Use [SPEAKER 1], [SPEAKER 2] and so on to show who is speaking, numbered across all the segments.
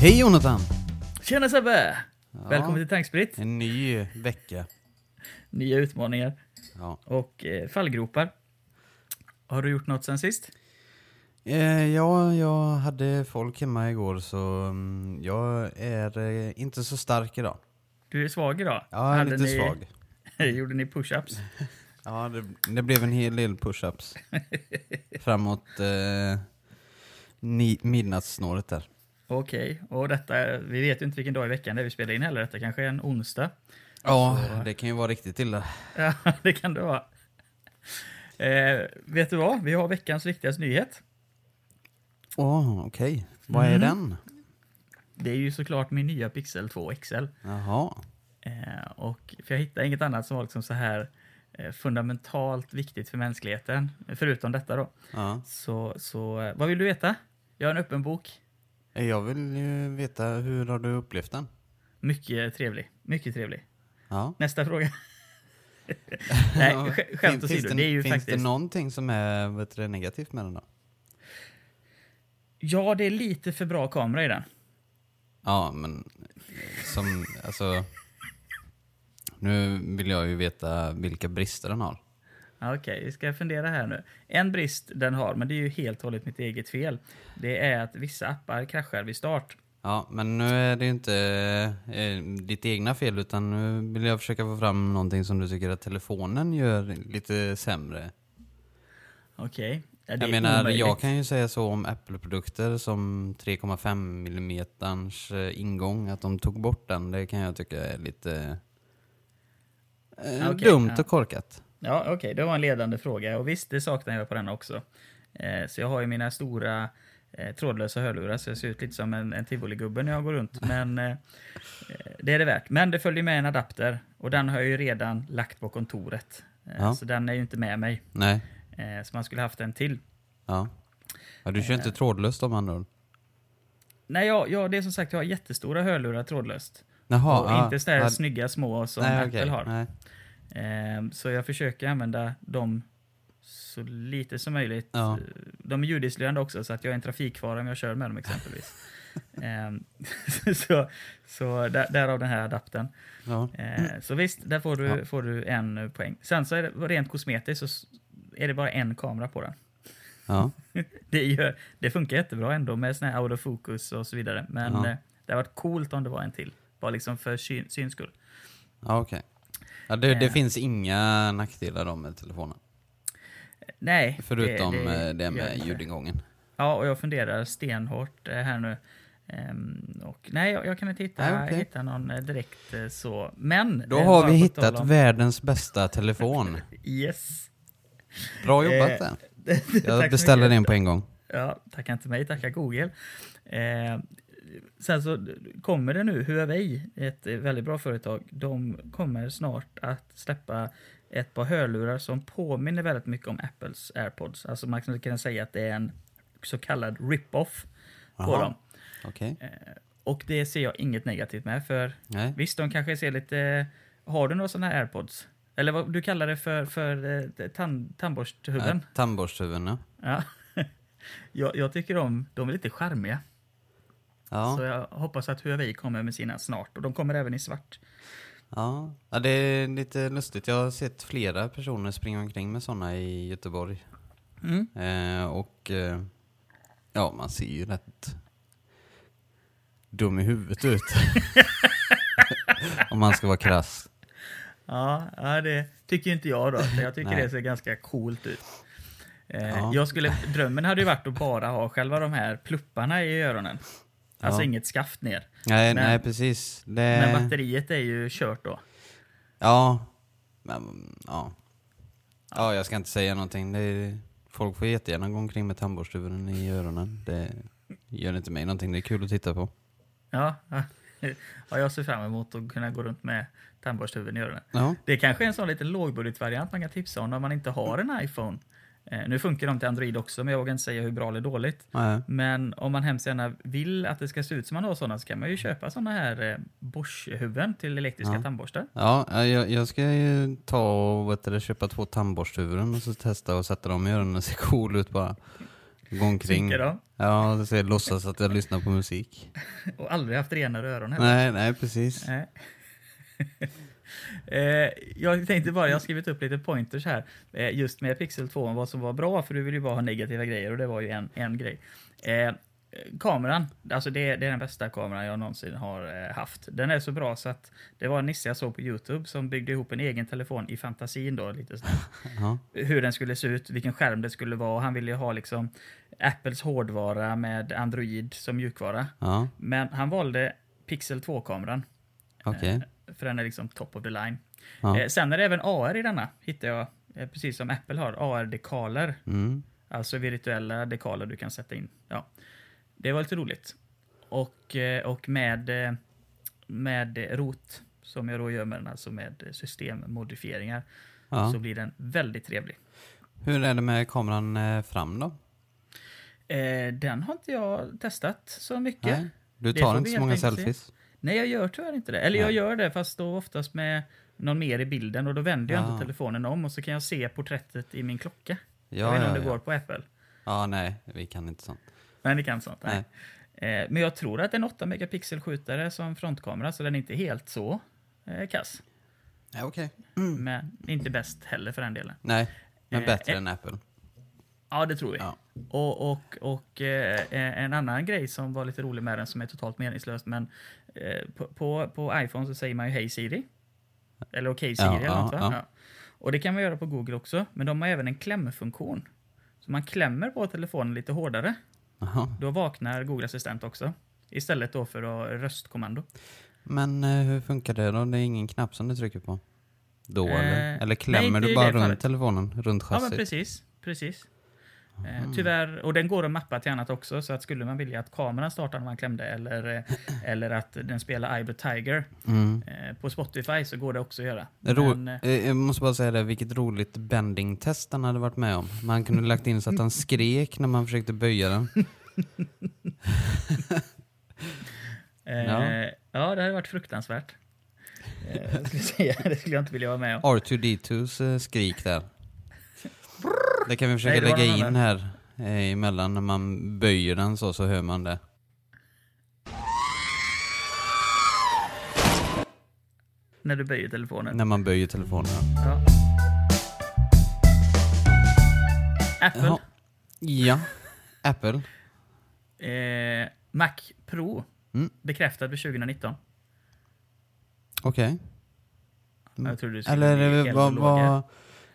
[SPEAKER 1] Hej Jonathan!
[SPEAKER 2] Tjena Sebbe!
[SPEAKER 1] Ja,
[SPEAKER 2] Välkommen till Tankspritt.
[SPEAKER 1] En ny vecka.
[SPEAKER 2] Nya utmaningar
[SPEAKER 1] Ja.
[SPEAKER 2] och eh, fallgropar. Har du gjort något sen sist?
[SPEAKER 1] Eh, ja, jag hade folk hemma igår så mm, jag är eh, inte så stark idag.
[SPEAKER 2] Du är svag idag.
[SPEAKER 1] Jag är lite
[SPEAKER 2] ni,
[SPEAKER 1] svag.
[SPEAKER 2] Gjorde ni push-ups?
[SPEAKER 1] Ja, det, det blev en hel del push-ups. Framåt eh, ni, midnattssnåret där.
[SPEAKER 2] Okej, och detta, vi vet ju inte vilken dag i veckan det är vi spelar in heller. Detta kanske är en onsdag.
[SPEAKER 1] Ja,
[SPEAKER 2] Så-
[SPEAKER 1] det kan ju vara riktigt illa.
[SPEAKER 2] Ja, det kan det vara. Eh, vet du vad? Vi har veckans viktigaste nyhet.
[SPEAKER 1] Åh, okej. Vad är
[SPEAKER 2] Mm.
[SPEAKER 1] den?
[SPEAKER 2] Det är ju såklart min nya Pixel 2 XL.
[SPEAKER 1] Jaha.
[SPEAKER 2] Eh, och, för jag hittade inget annat som var liksom så här eh, fundamentalt viktigt för mänskligheten, förutom detta då.
[SPEAKER 1] Ja.
[SPEAKER 2] Så, så eh, vad vill du veta? Jag har en öppen bok.
[SPEAKER 1] Jag vill ju veta, hur har du upplevt den?
[SPEAKER 2] Mycket trevlig. Mycket trevlig.
[SPEAKER 1] Ja.
[SPEAKER 2] Nästa fråga. Nej, sk- skämt
[SPEAKER 1] finns
[SPEAKER 2] åsido.
[SPEAKER 1] det,
[SPEAKER 2] Det är ju
[SPEAKER 1] finns
[SPEAKER 2] faktiskt...
[SPEAKER 1] det någonting som är vet du, negativt med den då?
[SPEAKER 2] Ja, det är lite för bra kamera i den.
[SPEAKER 1] Ja, men som, alltså... Nu vill jag ju veta vilka brister den har.
[SPEAKER 2] Ja, Okej, vi ska fundera här nu. En brist den har, men det är ju helt och hållet mitt eget fel. Det är att vissa appar kraschar vid start.
[SPEAKER 1] Ja, men nu är det ju inte eh, ditt egna fel, utan nu vill jag försöka få fram någonting som du tycker att telefonen gör lite sämre.
[SPEAKER 2] Okej. Ja, det
[SPEAKER 1] Jag menar,
[SPEAKER 2] omöjligt.
[SPEAKER 1] jag kan ju säga så om Apple-produkter som 3,5 millimeters eh, ingång, att de tog bort den, det kan jag tycka är lite eh,
[SPEAKER 2] Okej,
[SPEAKER 1] dumt
[SPEAKER 2] ja.
[SPEAKER 1] och korkat.
[SPEAKER 2] Ja, okej, det var en ledande fråga. Och visst, det saknar jag på den också. Eh, så jag har ju mina stora eh, trådlösa hörlurar, så jag ser ut lite som en, en tivoligubbe när jag går runt. Men eh, eh, det är det värt. Men det följer med en adapter och den har jag ju redan lagt på kontoret. Eh,
[SPEAKER 1] Ja.
[SPEAKER 2] Så den är ju inte med mig.
[SPEAKER 1] Nej,
[SPEAKER 2] Eh, så man skulle haft en till.
[SPEAKER 1] ja. ja du kör inte trådlöst om andra?
[SPEAKER 2] Nej, ja, ja, det är som sagt, jag har jättestora hörlurar trådlöst.
[SPEAKER 1] Jaha,
[SPEAKER 2] och
[SPEAKER 1] ja,
[SPEAKER 2] inte sådär
[SPEAKER 1] ja,
[SPEAKER 2] snygga små som
[SPEAKER 1] nej,
[SPEAKER 2] Apple
[SPEAKER 1] okej,
[SPEAKER 2] har.
[SPEAKER 1] Nej.
[SPEAKER 2] Eh, så jag försöker använda dem så lite som möjligt.
[SPEAKER 1] Ja.
[SPEAKER 2] De är ljudisolerande också, så att jag är en trafikfara om jag kör med dem exempelvis. eh, så så där, därav den här adaptern.
[SPEAKER 1] Ja.
[SPEAKER 2] Eh, så visst, där får du,
[SPEAKER 1] Ja.
[SPEAKER 2] får du en eh, poäng. Sen så är det rent kosmetiskt så är det bara en kamera på den.
[SPEAKER 1] Ja.
[SPEAKER 2] Det, gör, det funkar jättebra ändå med sån här out of focus och så vidare. Men eh, det har varit coolt om det var en till. Bara liksom för syn, syns skull.
[SPEAKER 1] Ja, okej. Ja, det, det
[SPEAKER 2] Eh.
[SPEAKER 1] finns inga nackdelar då med telefonen.
[SPEAKER 2] Nej.
[SPEAKER 1] Förutom
[SPEAKER 2] det,
[SPEAKER 1] det,
[SPEAKER 2] det
[SPEAKER 1] det med ljudingången.
[SPEAKER 2] Ja, och jag funderar stenhårt eh, här nu. Ehm, och nej, jag, jag kan inte hitta,
[SPEAKER 1] Nej, okej.
[SPEAKER 2] hitta någon eh, direkt eh, så. Men...
[SPEAKER 1] Då
[SPEAKER 2] eh,
[SPEAKER 1] har vi hittat
[SPEAKER 2] om-
[SPEAKER 1] världens bästa telefon.
[SPEAKER 2] Yes.
[SPEAKER 1] Bra jobbat
[SPEAKER 2] Eh,
[SPEAKER 1] där. Jag beställer den på en gång.
[SPEAKER 2] Ja, tacka inte mig, tacka Google. Eh, sen så kommer det nu, Huawei, ett väldigt bra företag, de kommer snart att släppa ett par hörlurar som påminner väldigt mycket om Apples AirPods. Alltså man skulle kunna säga att det är en så kallad rip-off på dem.
[SPEAKER 1] Okej.
[SPEAKER 2] Eh, och det ser jag inget negativt med, för
[SPEAKER 1] Nej.
[SPEAKER 2] visst, de kanske ser lite... Har du några sådana här AirPods? Eller vad du kallar det för, för eh, tand, tandborsthuvuden?
[SPEAKER 1] Äh, Tandborsthuvuden, ja.
[SPEAKER 2] Ja. jag, jag tycker de, de är lite charmiga. Så
[SPEAKER 1] Ja,
[SPEAKER 2] jag hoppas att Huawei kommer med sina snart. Och de kommer även i svart.
[SPEAKER 1] ja. ja, det är lite lustigt. Jag har sett flera personer springa omkring med sådana i Göteborg.
[SPEAKER 2] Mm.
[SPEAKER 1] Eh, och eh, ja, man ser ju rätt dum i huvudet ut. Om man ska vara krass.
[SPEAKER 2] Ja, det tycker inte jag då. Jag tycker det ser ganska coolt ut. Eh,
[SPEAKER 1] Ja.
[SPEAKER 2] jag skulle, drömmen hade ju varit att bara ha själva de här plupparna i öronen. Alltså
[SPEAKER 1] Ja.
[SPEAKER 2] inget skaft ner.
[SPEAKER 1] Nej,
[SPEAKER 2] Men-
[SPEAKER 1] nej precis. Det...
[SPEAKER 2] Men batteriet är ju kört då.
[SPEAKER 1] Ja, men ja. Ja, jag ska inte säga någonting. Är, folk får jättegärna gå omkring med tandborsthuvuden i öronen. Det gör inte mig någonting. Det är kul att titta på.
[SPEAKER 2] Ja, ja jag ser fram emot att kunna gå runt med tandborsthuvuden i öronen.
[SPEAKER 1] Ja,
[SPEAKER 2] Det kanske är en sån liten lågbudgetvariant man kan tipsa om när man inte har en iPhone. Eh, nu funkar de till Android också, men jag vågar inte säga hur bra eller dåligt.
[SPEAKER 1] nej.
[SPEAKER 2] Men om man hemskt gärna vill att det ska se ut som man har sådana så kan man ju köpa sådana här eh, Bosch-huvuden till elektriska
[SPEAKER 1] Ja.
[SPEAKER 2] tandborstar.
[SPEAKER 1] Ja, jag, jag ska ju ta och vet du, köpa två tandborsthuvuden och så testa och sätta dem i öronen och se cool ut bara. Gå omkring. Ja, det ser låtsas att jag lyssnar på musik.
[SPEAKER 2] Och aldrig haft renare öron heller.
[SPEAKER 1] Nej, nej precis.
[SPEAKER 2] Nej. Eh, jag tänkte bara, jag har skrivit upp lite pointers här, eh, just med Pixel 2, om vad som var bra, för du vill ju bara ha negativa grejer och det var ju en, en grej. Eh, kameran, alltså det, det är den bästa kameran jag någonsin har haft. Den är så bra så att det var en nisse jag såg på Youtube som byggde ihop en egen telefon i fantasin då, lite sådär.
[SPEAKER 1] Ja.
[SPEAKER 2] Hur den skulle se ut, vilken skärm det skulle vara. Han ville ju ha liksom Apples hårdvara med Android som mjukvara.
[SPEAKER 1] Ja,
[SPEAKER 2] Men han valde Pixel 2-kameran.
[SPEAKER 1] okej.
[SPEAKER 2] För den är liksom top of the line.
[SPEAKER 1] Ja.
[SPEAKER 2] Eh, sen är det även AR i denna, hittar jag. Eh, precis som Apple har, AR-dekaler.
[SPEAKER 1] Mm.
[SPEAKER 2] Alltså virtuella dekaler du kan sätta in. Ja. Det var lite roligt. Och, eh, och med, med rot, som jag då gör med den, alltså med systemmodifieringar,
[SPEAKER 1] Ja.
[SPEAKER 2] så blir den väldigt trevlig.
[SPEAKER 1] Hur är det med kameran fram då?
[SPEAKER 2] Eh, den har inte jag testat så mycket.
[SPEAKER 1] Nej, du tar inte så många selfies?
[SPEAKER 2] Nej, jag gör tyvärr inte det. Eller jag
[SPEAKER 1] Nej.
[SPEAKER 2] gör det, fast då oftast med någon mer i bilden och då vänder jag
[SPEAKER 1] Ah.
[SPEAKER 2] inte telefonen om och så kan jag se porträttet i min klocka. jag
[SPEAKER 1] Ja,
[SPEAKER 2] vet inte
[SPEAKER 1] ja,
[SPEAKER 2] om det
[SPEAKER 1] ja.
[SPEAKER 2] går på Apple.
[SPEAKER 1] ja, nej, vi kan inte sånt.
[SPEAKER 2] Men det kan sånt. Nej. Eh, men jag tror att en 8 megapixel skjutare som frontkamera, så den är inte helt så eh, kass.
[SPEAKER 1] Ja, okej.
[SPEAKER 2] Men inte bäst heller för den delen.
[SPEAKER 1] Nej, men
[SPEAKER 2] Eh,
[SPEAKER 1] bättre
[SPEAKER 2] eh.
[SPEAKER 1] än Apple.
[SPEAKER 2] Ja, det tror vi.
[SPEAKER 1] Ja.
[SPEAKER 2] Och, och, och eh, en annan grej som var lite rolig med den, som är totalt meningslöst, men på, på, på iPhone så säger man ju Hej Siri. Eller Okej Siri
[SPEAKER 1] Ja,
[SPEAKER 2] eller något,
[SPEAKER 1] ja.
[SPEAKER 2] Ja. Och det kan man göra på Google också, men de har även en klämfunktion. Så man klämmer på telefonen lite hårdare,
[SPEAKER 1] Jaha.
[SPEAKER 2] då vaknar Google Assistent också. Istället då för att röstkommando.
[SPEAKER 1] Men eh, hur funkar det då? Det är ingen knapp som du trycker på? Då
[SPEAKER 2] Eh,
[SPEAKER 1] eller? Eller
[SPEAKER 2] nej,
[SPEAKER 1] klämmer
[SPEAKER 2] inte
[SPEAKER 1] du bara runt
[SPEAKER 2] fallet.
[SPEAKER 1] telefonen? Runt
[SPEAKER 2] Ja, men
[SPEAKER 1] chassit?
[SPEAKER 2] precis. precis. Eh, tyvärr, och den går att mappa till annat också, så att skulle man vilja att kameran startar när man klämde eller, eh, eller att den spelar Ibro Tiger
[SPEAKER 1] Mm.
[SPEAKER 2] eh, på Spotify så går det också att göra.
[SPEAKER 1] Ro-
[SPEAKER 2] Men,
[SPEAKER 1] jag måste bara säga det, vilket roligt bending-test han hade varit med om. Man kunde lagt in så att han skrek när man försökte böja den. ja.
[SPEAKER 2] ja. det hade varit fruktansvärt. Jag skulle säga, det skulle jag inte vilja vara med om.
[SPEAKER 1] R2D2s eh, skrik där. Det kan vi försöka
[SPEAKER 2] Nej,
[SPEAKER 1] lägga in här eh, emellan när man böjer den så, så hör man det.
[SPEAKER 2] När du böjer telefonen.
[SPEAKER 1] När man böjer telefonen.
[SPEAKER 2] Ja. Apple.
[SPEAKER 1] Jaha. Ja, Apple.
[SPEAKER 2] Eh, Mac Pro.
[SPEAKER 1] Mm.
[SPEAKER 2] Bekräftad för 2019.
[SPEAKER 1] Okej.
[SPEAKER 2] Jag trodde det skulle
[SPEAKER 1] Eller vad, vad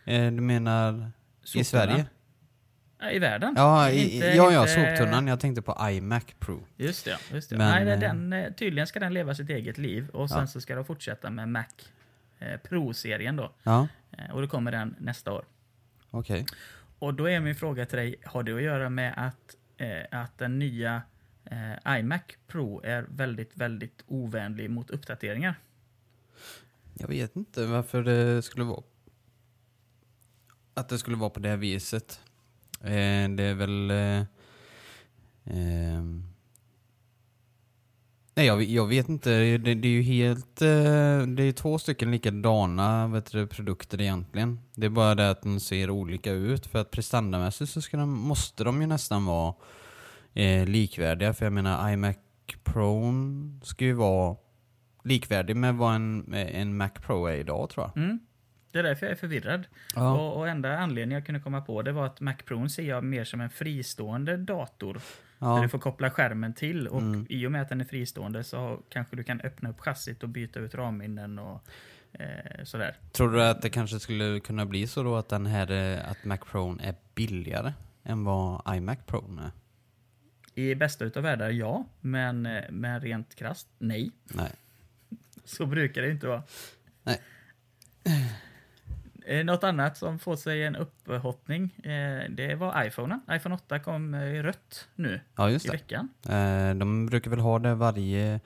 [SPEAKER 1] eh, du menar i. Sverige?
[SPEAKER 2] Ja, I världen.
[SPEAKER 1] Ja, i,
[SPEAKER 2] Inte-
[SPEAKER 1] ja, ja,
[SPEAKER 2] inte-
[SPEAKER 1] soptunnan. Jag tänkte på iMac Pro.
[SPEAKER 2] Just det. Just det.
[SPEAKER 1] Men,
[SPEAKER 2] Nej,
[SPEAKER 1] eh,
[SPEAKER 2] den, eh, tydligen ska den leva sitt eget liv och sen
[SPEAKER 1] Ja.
[SPEAKER 2] så ska de fortsätta med Mac eh, Pro-serien då.
[SPEAKER 1] Ja,
[SPEAKER 2] och då kommer den nästa år.
[SPEAKER 1] okej.
[SPEAKER 2] Och då är min fråga till dig, har det att göra med att, eh, att den nya eh, iMac Pro är väldigt, väldigt ovänlig mot uppdateringar?
[SPEAKER 1] Jag vet inte varför det skulle vara att det skulle vara på det här viset. Eh, det är väl... Eh, eh nej, jag, jag vet inte. Det, det är ju helt... Eh, det är två stycken likadana vet du, produkter egentligen. Det är bara det att de ser olika ut. För att prestandamässigt så ska de, måste de ju nästan vara eh, likvärdiga. För jag menar, iMac Pro ska ju vara likvärdig med vad en, en Mac Pro är idag tror jag.
[SPEAKER 2] Mm. Det är därför jag är förvirrad.
[SPEAKER 1] Ja.
[SPEAKER 2] Och, och enda anledningen jag kunde komma på det var att Mac Pro ser jag mer som en fristående dator. Där
[SPEAKER 1] Ja,
[SPEAKER 2] du får koppla skärmen till och
[SPEAKER 1] Mm.
[SPEAKER 2] i och med att den är fristående så kanske du kan öppna upp chassit och byta ut ramminnen och eh, sådär.
[SPEAKER 1] tror du att det kanske skulle kunna bli så då att den här, eh, att Mac Pro är billigare än vad iMac Pro är?
[SPEAKER 2] I bästa utav världar, ja. Men, eh, men rent krasst, nej.
[SPEAKER 1] Nej.
[SPEAKER 2] Så brukar det inte vara.
[SPEAKER 1] Nej.
[SPEAKER 2] Eh, Något annat som får sig en upphottning, eh, det var iPhonen. iPhone 8 kom eh, i rött nu
[SPEAKER 1] Ja,
[SPEAKER 2] i veckan.
[SPEAKER 1] Eh, De brukar väl ha det varje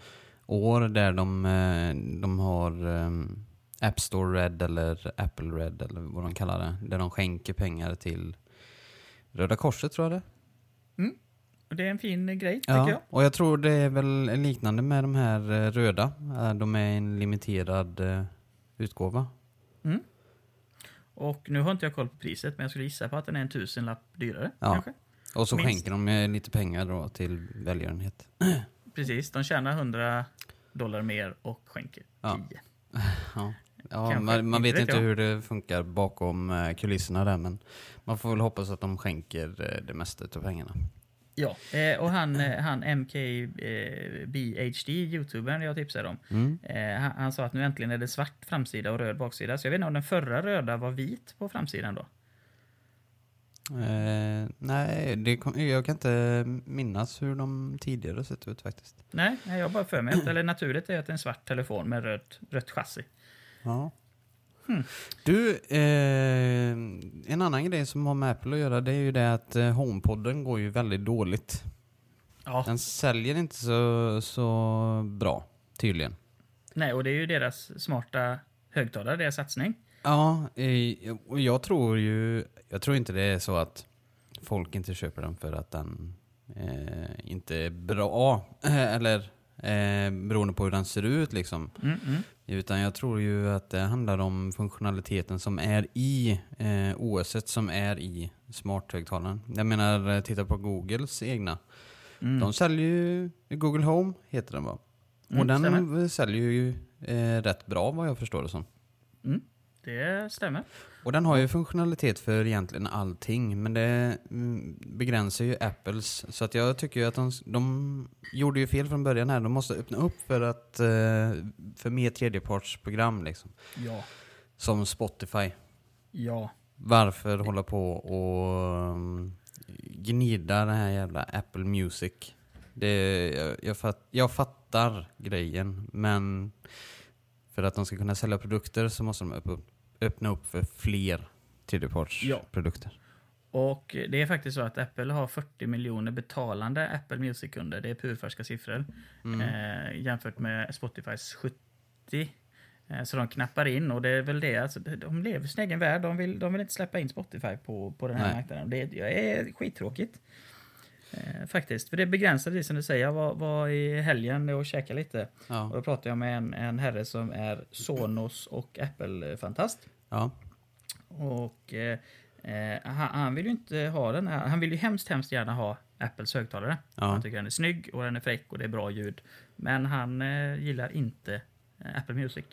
[SPEAKER 1] år där de, eh, de har um, App Store Red eller Apple Red eller vad de kallar det. Där de skänker pengar till Röda Korset tror jag det
[SPEAKER 2] Och det är en fin grej,
[SPEAKER 1] Ja,
[SPEAKER 2] tycker jag.
[SPEAKER 1] och jag tror det är väl liknande med de här eh, röda. Eh, De är en limiterad eh, utgåva.
[SPEAKER 2] Och nu har inte jag koll på priset, men jag skulle gissa på att den är en tusenlapp dyrare.
[SPEAKER 1] Ja.
[SPEAKER 2] Kanske.
[SPEAKER 1] Och så
[SPEAKER 2] Minst.
[SPEAKER 1] skänker de lite pengar då till välgörenhet.
[SPEAKER 2] Precis, de tjänar 100 dollar mer och skänker 10.
[SPEAKER 1] Ja. Ja, ja man, man vet inte
[SPEAKER 2] jag.
[SPEAKER 1] hur det funkar bakom eh, kulisserna där men man får väl hoppas att de skänker eh, det mesta av pengarna.
[SPEAKER 2] Ja, eh, och han, eh, han MKBHD, youtubern jag tipsade om,
[SPEAKER 1] Mm.
[SPEAKER 2] eh, han, han sa att nu äntligen är det svart framsida och röd baksida. Så jag vet inte om den förra röda var vit på framsidan då?
[SPEAKER 1] Eh, nej, det kom, jag kan inte minnas hur de tidigare sett ut faktiskt.
[SPEAKER 2] Nej, jag har bara för mig att, eller naturligt är att det är en svart telefon med rött, rött chassi.
[SPEAKER 1] Ja.
[SPEAKER 2] Hmm.
[SPEAKER 1] Du, eh, en annan grej som har med Apple att göra det är ju det att eh, HomePodden går ju väldigt dåligt.
[SPEAKER 2] Ja,
[SPEAKER 1] Den säljer inte så, så bra, tydligen.
[SPEAKER 2] nej, och det är ju deras smarta högtalare, deras satsning.
[SPEAKER 1] Ja, eh, och jag tror ju, jag tror inte det är så att folk inte köper den för att den eh, inte är bra, eller eh, beroende på hur den ser ut liksom.
[SPEAKER 2] Mm, mm.
[SPEAKER 1] Utan jag tror ju att det handlar om funktionaliteten som är i eh, OS som är i smarthögtalaren. Jag menar, eh, titta på Googles egna.
[SPEAKER 2] Mm.
[SPEAKER 1] De säljer ju, Google Home heter den va?
[SPEAKER 2] Mm,
[SPEAKER 1] Och den
[SPEAKER 2] stämmer.
[SPEAKER 1] säljer ju eh, rätt bra vad jag förstår det som.
[SPEAKER 2] Mm, det stämmer.
[SPEAKER 1] Och den har ju funktionalitet för egentligen allting, men det mm, begränsar ju Apples. Så att jag tycker ju att de, de gjorde ju fel från början här. De måste öppna upp för, att, eh, för mer tredjepartsprogram liksom.
[SPEAKER 2] Ja.
[SPEAKER 1] Som Spotify.
[SPEAKER 2] Ja.
[SPEAKER 1] Varför hålla på och um, gnida den här jävla Apple Music? Det, jag, jag, fatt, jag fattar grejen, men för att de ska kunna sälja produkter så måste de öpp- öppna upp för fler
[SPEAKER 2] Ja.
[SPEAKER 1] tredjepartsprodukter.
[SPEAKER 2] Och det är faktiskt så att Apple har 40 miljoner betalande Apple Music-kunder. Det är purfärska siffror.
[SPEAKER 1] Mm.
[SPEAKER 2] Eh, jämfört med Spotifys 70. Eh, så de knappar in och det är väl det. Alltså, de lever sin egen värld. De vill, de vill inte släppa in Spotify på, på den här
[SPEAKER 1] Nej.
[SPEAKER 2] marknaden. Det, det är skittråkigt. Eh, faktiskt. För det begränsar det som du säger. Jag var, var i helgen och käkade lite. Och
[SPEAKER 1] Ja.
[SPEAKER 2] då pratade jag med en, en herre som är Sonos och Apple-fantast.
[SPEAKER 1] Ja.
[SPEAKER 2] Och eh, eh, han, han vill ju inte ha den här. Han vill ju hemskt, hemskt gärna ha Apples högtalare.
[SPEAKER 1] Ja.
[SPEAKER 2] Han tycker den är snygg och den är fräck och det är bra ljud. Men han eh, gillar inte eh, Apple Music.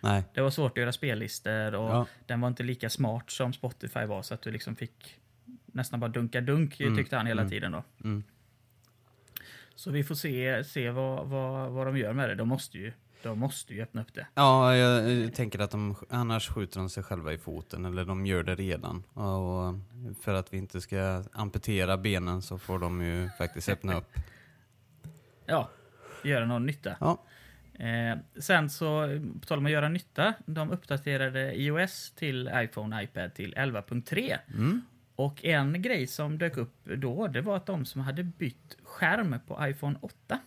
[SPEAKER 1] Nej.
[SPEAKER 2] Det var svårt att göra spellistor och
[SPEAKER 1] Ja.
[SPEAKER 2] den var inte lika smart som Spotify var så att du liksom fick nästan bara dunka dunk
[SPEAKER 1] Mm,
[SPEAKER 2] tyckte han hela
[SPEAKER 1] mm.
[SPEAKER 2] tiden då.
[SPEAKER 1] Mm.
[SPEAKER 2] Så vi får se, se vad, vad, vad de gör med det. De måste ju, de måste ju öppna upp det.
[SPEAKER 1] Ja, jag eh, tänker att de, annars skjuter de sig själva i foten, eller de gör det redan. Och för att vi inte ska amputera benen så får de ju faktiskt öppna upp.
[SPEAKER 2] Ja, göra någon nytta.
[SPEAKER 1] Ja.
[SPEAKER 2] Eh, sen så, på tal om att göra nytta, de uppdaterade iOS till iPhone iPad till 11.3.
[SPEAKER 1] Mm.
[SPEAKER 2] Och en grej som dök upp då, det var att de som hade bytt skärm på iPhone 8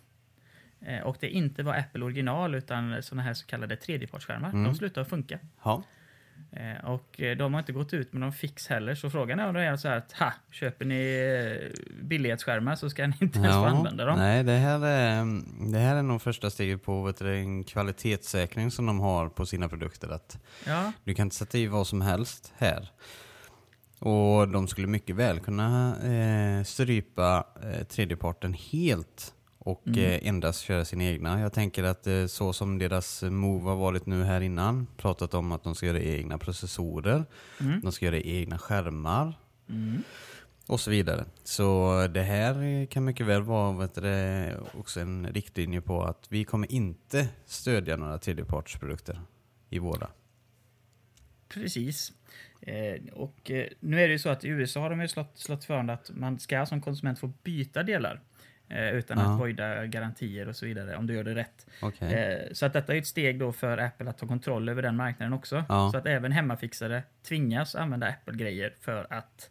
[SPEAKER 2] eh, och det inte var Apple original utan såna här så kallade tredjepartsskärmar,
[SPEAKER 1] Mm.
[SPEAKER 2] de slutade funka.
[SPEAKER 1] Ja.
[SPEAKER 2] Eh, och eh, de har inte gått ut med någon fix heller, så frågan är om det är så här att ha, köper ni billighetsskärmar så ska ni inte ens få använda dem.
[SPEAKER 1] Nej, det här, är, det här är nog första steget på vet du, en kvalitetssäkring som de har på sina produkter. Att
[SPEAKER 2] Ja,
[SPEAKER 1] du kan inte sätta i vad som helst här. Och de skulle mycket väl kunna eh, strypa eh, tredjeparten helt och
[SPEAKER 2] Mm.
[SPEAKER 1] eh, endast köra sina egna. Jag tänker att eh, så som deras move har varit nu här innan, pratat om att de ska göra egna processorer,
[SPEAKER 2] mm.
[SPEAKER 1] de ska göra egna skärmar
[SPEAKER 2] Mm.
[SPEAKER 1] och så vidare. Så det här kan mycket väl vara vet du, också en riktlinje på att vi kommer inte stödja några tredjepartsprodukter i våra.
[SPEAKER 2] Precis. Eh, och eh, nu är det ju så att i USA har de ju slått, slått för att man ska som konsument få byta delar eh, utan
[SPEAKER 1] Ja.
[SPEAKER 2] att voida garantier och så vidare om du gör det rätt.
[SPEAKER 1] Okej.
[SPEAKER 2] Eh, så att detta är ett steg då för Apple att ta kontroll över den marknaden också.
[SPEAKER 1] Ja.
[SPEAKER 2] Så att även hemmafixare tvingas använda Apple-grejer för att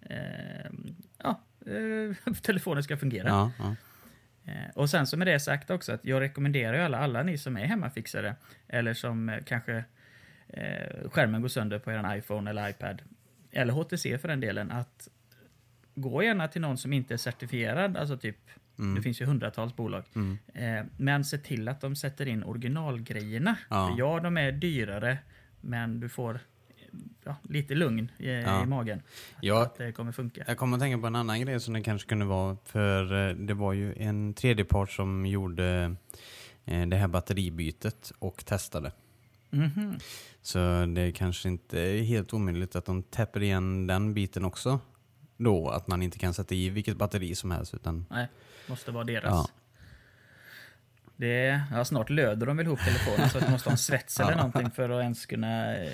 [SPEAKER 2] eh, ja, eh, telefonen ska fungera.
[SPEAKER 1] Ja,
[SPEAKER 2] Och sen så med det sagt också att jag rekommenderar ju alla, alla ni som är hemmafixare eller som kanske eh, skärmen går sönder på er iPhone eller iPad eller HTC för den delen att gå gärna till någon som inte är certifierad, alltså typ
[SPEAKER 1] Mm.
[SPEAKER 2] det finns ju hundratals bolag.
[SPEAKER 1] Mm.
[SPEAKER 2] Eh, men se till att de sätter in originalgrejerna.
[SPEAKER 1] Ja.
[SPEAKER 2] För ja, de är dyrare, men du får ja, lite lugn i,
[SPEAKER 1] Ja.
[SPEAKER 2] i magen.
[SPEAKER 1] Ja.
[SPEAKER 2] Att det kommer funka.
[SPEAKER 1] Jag kommer att tänka på en annan grej som det kanske kunde vara. För eh, det var ju en tredjepart som gjorde eh, det här batteribytet och testade.
[SPEAKER 2] Mhm.
[SPEAKER 1] Så det är kanske inte är helt omöjligt att de täpper igen den biten också. Då att man inte kan sätta i vilket batteri som helst. Utan,
[SPEAKER 2] Nej, måste vara deras.
[SPEAKER 1] Ja.
[SPEAKER 2] Det är, ja, snart löder de väl ihop telefonen så att du måste ha en svets eller
[SPEAKER 1] Ja.
[SPEAKER 2] någonting för att ens kunna eh,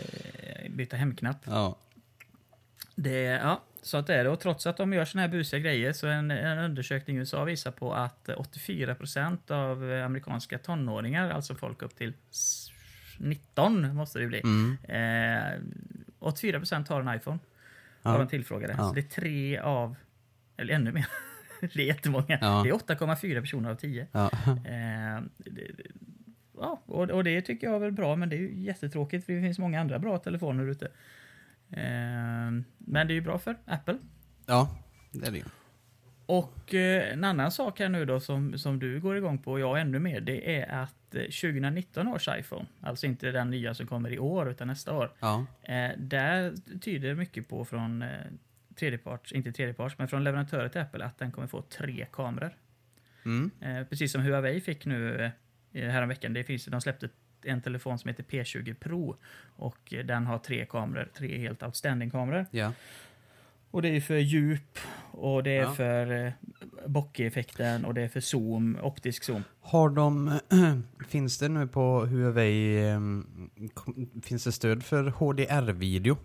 [SPEAKER 2] byta hemknapp.
[SPEAKER 1] ja.
[SPEAKER 2] Det, ja, så att det är det. Och trots att de gör såna här busiga grejer så en, en undersökning i USA visar på att 84% av eh, amerikanska tonåringar, alltså folk upp till 19 måste det bli,
[SPEAKER 1] Mm.
[SPEAKER 2] eh, 84% har en iPhone.
[SPEAKER 1] Ja.
[SPEAKER 2] Av de tillfrågade.
[SPEAKER 1] Ja.
[SPEAKER 2] Så det är tre av, eller ännu mer. det är jättemånga.
[SPEAKER 1] Ja.
[SPEAKER 2] Det är 8,4 personer av 10.
[SPEAKER 1] Ja.
[SPEAKER 2] Eh, det- det- ja, och, och det tycker jag är väl bra, men det är ju jättetråkigt för det finns många andra bra telefoner ute. Eh, men det är ju bra för Apple.
[SPEAKER 1] ja, det är det ju.
[SPEAKER 2] Och eh, en annan sak här nu då som, som du går igång på, och jag ännu mer, det är att eh, 2019 års iPhone, alltså inte den nya som kommer i år utan nästa år,
[SPEAKER 1] Ja.
[SPEAKER 2] eh, där tyder mycket på från eh, tredjeparts, inte tredjeparts, men från leverantörer till Apple att den kommer få tre kameror.
[SPEAKER 1] Mm.
[SPEAKER 2] Eh, precis som Huawei fick nu eh, häromveckan. Det finns, de släppte en telefon som heter P20 Pro och eh, den har tre kameror, tre helt outstanding kameror. Och det är för djup och det är
[SPEAKER 1] Ja.
[SPEAKER 2] för eh, bokeh-effekten och det är för zoom, optisk zoom.
[SPEAKER 1] Har de, finns det nu på Huawei, ehm, finns det stöd för HDR-video?